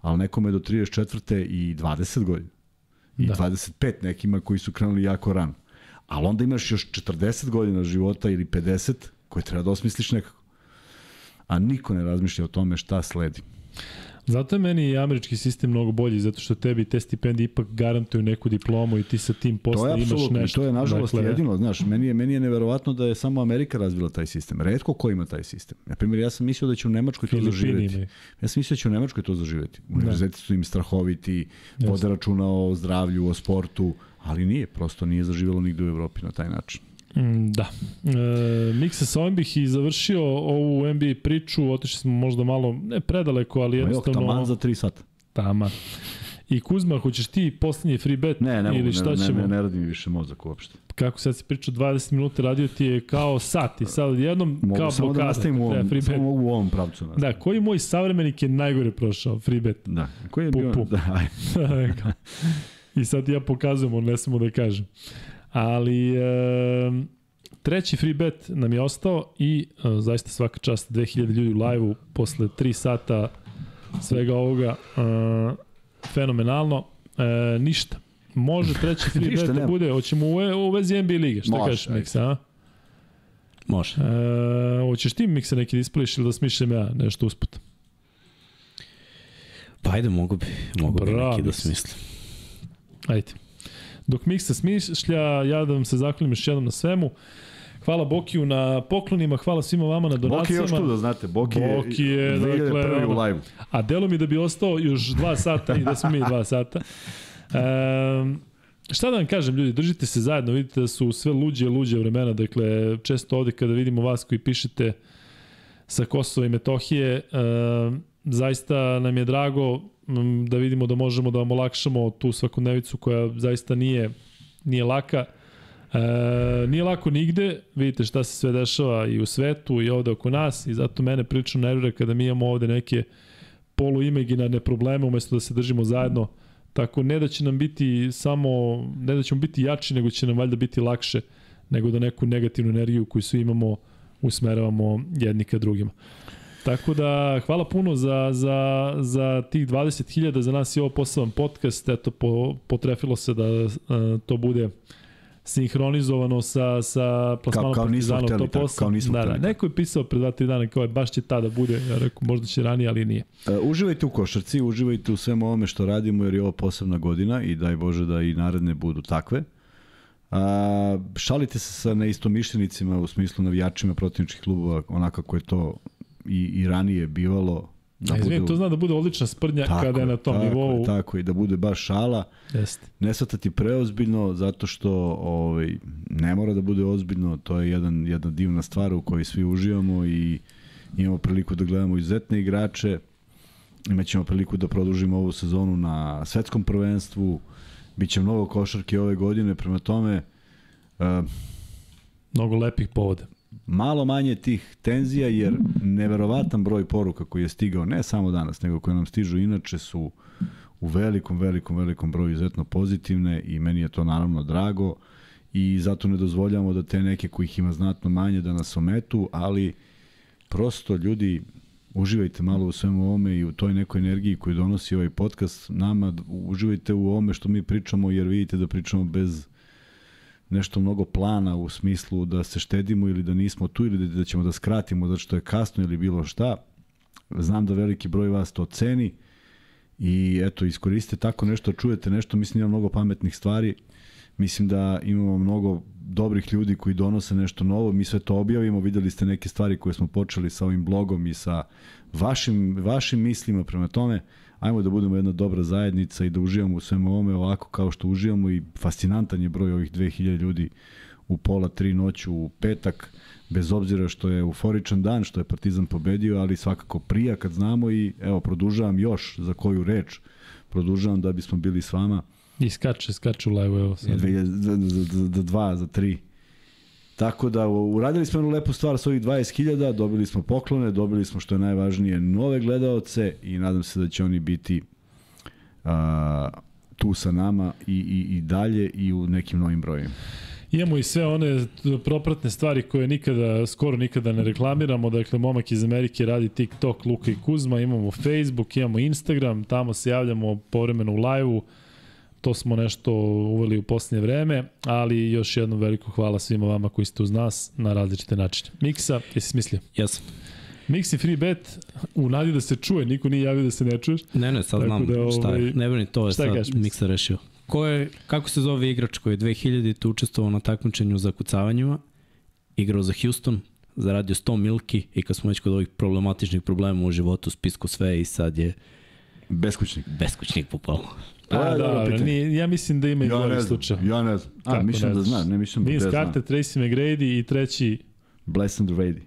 Ali nekome je do 34. i 20 godina. I Da. da. 25 nekima koji su krenuli jako rano. Ali onda imaš još 40 godina života ili 50 koje treba da osmisliš nekako. A niko ne razmišlja o tome šta sledi. Zato je meni i američki sistem mnogo bolji, zato što tebi te stipendije ipak garantuju neku diplomu i ti sa tim To posle je imaš apsolutno, nešto. to je nažalost Dakle, jedino, znaš, meni je, meni je neverovatno da je samo Amerika razvila taj sistem. Redko ko ima taj sistem. Na primjer, ja sam mislio da će u Nemačkoj to Filipini zaživeti. imaju. Ja sam mislio da će u Nemačkoj to zaživeti. Univerziteti su im strahoviti, vode računa o zdravlju, o sportu, ali nije, prosto nije zaživelo nigde u Evropi na taj način. Mm, Da. E, Miksa, sa ovim bih i završio ovu NBA priču, otišli smo možda malo, ne predaleko, ali Ma jok, jednostavno... taman za 3 sata. Tama. I Kuzma, hoćeš ti poslednji free bet Ne, ne, ili ne, šta ne, ćemo? ne, ne, radi mi više mozak uopšte. Kako sad si pričao 20 minuta, radio ti je kao sat i sad jednom Mogu kao samo da blokada. nastavim u treba ovom, free bet. samo mogu u ovom pravcu. nastaviti. Da, koji moj savremenik je najgore prošao free bet? Da. Koji je Pu, bio? Da. I sad ja pokazujem, on ne samo da kažem. Ali e, treći free bet nam je ostao i e, zaista svaka čast 2000 ljudi u live-u posle 3 sata svega ovoga e, fenomenalno. E, ništa. Može treći free Ništa, bet da bude, hoćemo u, u vezi NBA lige, šta Može, kažeš. Miksa, a? Može. E, hoćeš ti Miksa neki da ispliš ili da smišljam ja nešto usput? Pa ajde, mogu bi, mogu bi Bravo, neki da mislim. smislim. Ajde. Dok Miksa smišlja, ja da vam se zahvalim još jednom na svemu. Hvala Bokiju na poklonima, hvala svima vama na Boki je donacijama. još tu da znate, Boki, Boki je, je dakle, 2001. ono, u live. A delo mi da bi ostao još dva sata i da smo mi dva sata. Um, šta da vam kažem, ljudi, držite se zajedno, vidite da su sve luđe i luđe vremena, dakle, često ovde kada vidimo vas koji pišete sa Kosova i Metohije, um, zaista nam je drago da vidimo da možemo da vam olakšamo tu svakodnevicu koja zaista nije, nije laka. E, nije lako nigde, vidite šta se sve dešava i u svetu i ovde oko nas i zato mene prilično nervira kada mi imamo ovde neke poluimaginarne probleme umesto da se držimo zajedno. Tako ne da će nam biti samo, ne da ćemo biti jači, nego će nam valjda biti lakše nego da neku negativnu energiju koju svi imamo usmeravamo jedni ka drugima. Tako da, hvala puno za, za, za tih 20.000, za nas je ovo poseban podcast, eto, po, potrefilo se da uh, to bude sinhronizovano sa, sa plasmanom Kao- kao nismo top tako, 8. kao nismo da, da, neko je pisao pre 2-3 dana kao je baš će tada bude, ja rekao možda će ranije, ali nije. Uh, uživajte u košarci, uživajte u svemu ovome što radimo jer je ovo posebna godina i daj Bože da i naredne budu takve. A, šalite se sa neistomišljenicima u smislu navijačima protivničkih klubova, onako kako je to i, i ranije bivalo. Da Izvini, to zna da bude odlična sprdnja Tako kada je na tom tako nivou. Tako i da bude baš šala. Jeste. Ne shvatati preozbiljno zato što ovaj, ne mora da bude ozbiljno, to je jedan, jedna divna stvar u kojoj svi uživamo i imamo priliku da gledamo izuzetne igrače, imaćemo priliku da produžimo ovu sezonu na svetskom prvenstvu, Biće mnogo košarke ove godine, prema tome uh, Mnogo lepih povoda. Malo manje tih tenzija, jer neverovatan broj poruka koji je stigao, ne samo danas, nego koje nam stižu inače su u velikom, velikom, velikom broju izuzetno pozitivne i meni je to naravno drago i zato ne dozvoljamo da te neke kojih ima znatno manje da nas ometu, ali prosto ljudi uživajte malo u svemu ovome i u toj nekoj energiji koju donosi ovaj podcast nama, uživajte u ovome što mi pričamo jer vidite da pričamo bez nešto mnogo plana u smislu da se štedimo ili da nismo tu ili da ćemo da skratimo zato što je kasno ili bilo šta. Znam da veliki broj vas to ceni i eto, iskoristite tako nešto, čujete nešto, mislim da mnogo pametnih stvari, mislim da imamo mnogo dobrih ljudi koji donose nešto novo, mi sve to objavimo, videli ste neke stvari koje smo počeli sa ovim blogom i sa vašim, vašim mislima. Prema tome, ajmo da budemo jedna dobra zajednica i da uživamo u svemu ovome ovako kao što uživamo i fascinantan je broj ovih 2000 ljudi u pola tri noću u petak, bez obzira što je euforičan dan, što je Partizan pobedio, ali svakako prija kad znamo i evo, produžavam još za koju reč, produžavam da bismo bili s vama. I skače, skače u live, evo sad. Za, dva, za tri. Tako da uradili smo jednu lepu stvar sa ovih 20.000, dobili smo poklone, dobili smo što je najvažnije nove gledaoce i nadam se da će oni biti a, tu sa nama i, i, i dalje i u nekim novim brojima. Imamo i sve one propratne stvari koje nikada, skoro nikada ne reklamiramo, dakle momak iz Amerike radi TikTok, Luka i Kuzma, imamo Facebook, imamo Instagram, tamo se javljamo povremeno u live-u, to smo nešto uveli u posljednje vreme, ali još jednom veliko hvala svima vama koji ste uz nas na različite načine. Miksa, jesi smislio? Jesam. Mix i free bet, u nadi da se čuje, niko nije javio da se ne čuješ. Ne, ne, sad znam da, šta ovaj, je. Ne brini, to je šta sad kažeš, Miksa rešio. Ko je, kako se zove igrač koji je 2000 učestvovao na takmičenju za kucavanjima, igrao za Houston, zaradio 100 milki i kad smo već kod ovih problematičnih problema u životu, spisku sve i sad je Beskućnik. beskućnik popalo. To je A, da, pitanje. nije, ja mislim da ima i Ja znam, slučaja. ja ne znam. A, Kako mislim ne da znam, ne mislim da Vince ne znam. Carter, Tracy McGrady i treći Blessed and Rady.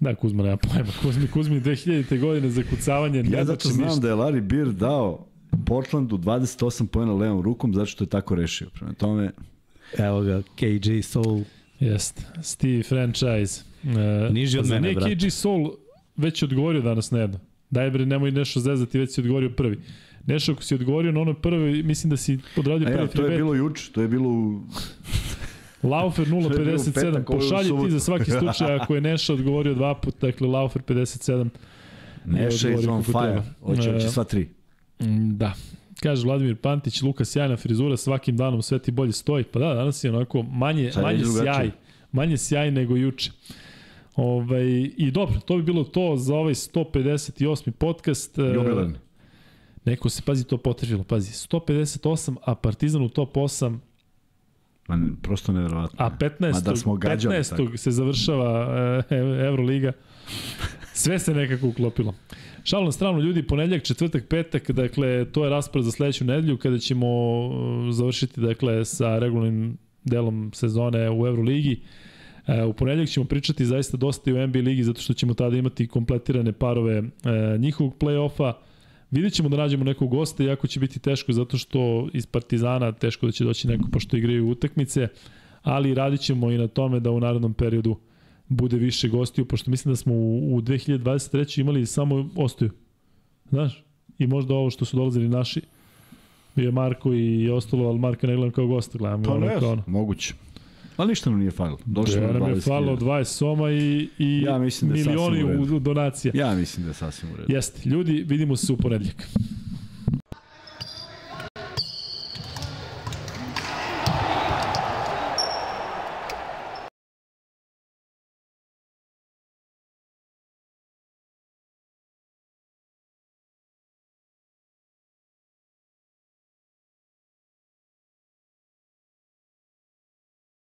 Da, Kuzma nema pojma. Kuzmi, Kuzmi 2000. godine za kucavanje Ja znači zato znam ništa. da je Larry Bird dao Portlandu 28 pojena levom rukom zato što je tako rešio. Prema tome, Evo ga, KJ Soul. Jeste. Steve Franchise. E, Niži od pa mene, brate. KG Soul već odgovorio danas na jedno. Daj bre, nemoj nešto zezati, već si odgovorio prvi. Nešto ako si odgovorio na ono prvi, mislim da si odradio prvi ja, to je bet. bilo juče, to je bilo u... Laufer To je bilo u 057, petak, ovo je u pošalji ti za svaki slučaj ako je Neša odgovorio dva puta, dakle Laufer 57. Neša is on fire. Hoće, hoće E, sva tri. Mm, Da. Kaže Vladimir Pantić, Luka sjajna frizura, svakim danom sve ti bolje stoji. Pa da, danas je onako manje, Sad je manje sjaj. Manje sjaj nego juče. Ovaj, I dobro, to bi bilo to za ovaj 158. podcast. Jubilarni. Neko se, pazi, to potrebilo, pazi, 158, a Partizan u top 8, Ma, prosto nevjerovatno. a 15. Ma da smo gađali 15. tako. se završava e, Euroliga. Sve se nekako uklopilo. Šal na stranu ljudi, ponedljak, četvrtak, petak, dakle, to je raspored za sledeću nedelju kada ćemo e, završiti dakle, sa regularnim delom sezone u Euroligi. E, u ponedljak ćemo pričati zaista dosta i u NBA ligi zato što ćemo tada imati kompletirane parove e, njihovog play-offa. Vidjet ćemo da nađemo nekog gosta, iako će biti teško zato što iz Partizana teško da će doći neko pošto igraju utakmice, ali radit ćemo i na tome da u narednom periodu bude više gostiju, pošto mislim da smo u, u 2023. imali samo ostaju. Znaš? I možda ovo što su dolazili naši, bio Marko i ostalo, ali Marka ne gledam kao gosta, gledam Pa ne, ono. moguće. Ali ništa nam nije falilo. Došlo Ja, na nam je 20.000. falilo 20 soma i, i Ja mislim da milioni u u donacija. Ja mislim da je sasvim u redu. Jeste. Ljudi, vidimo se u ponedljak.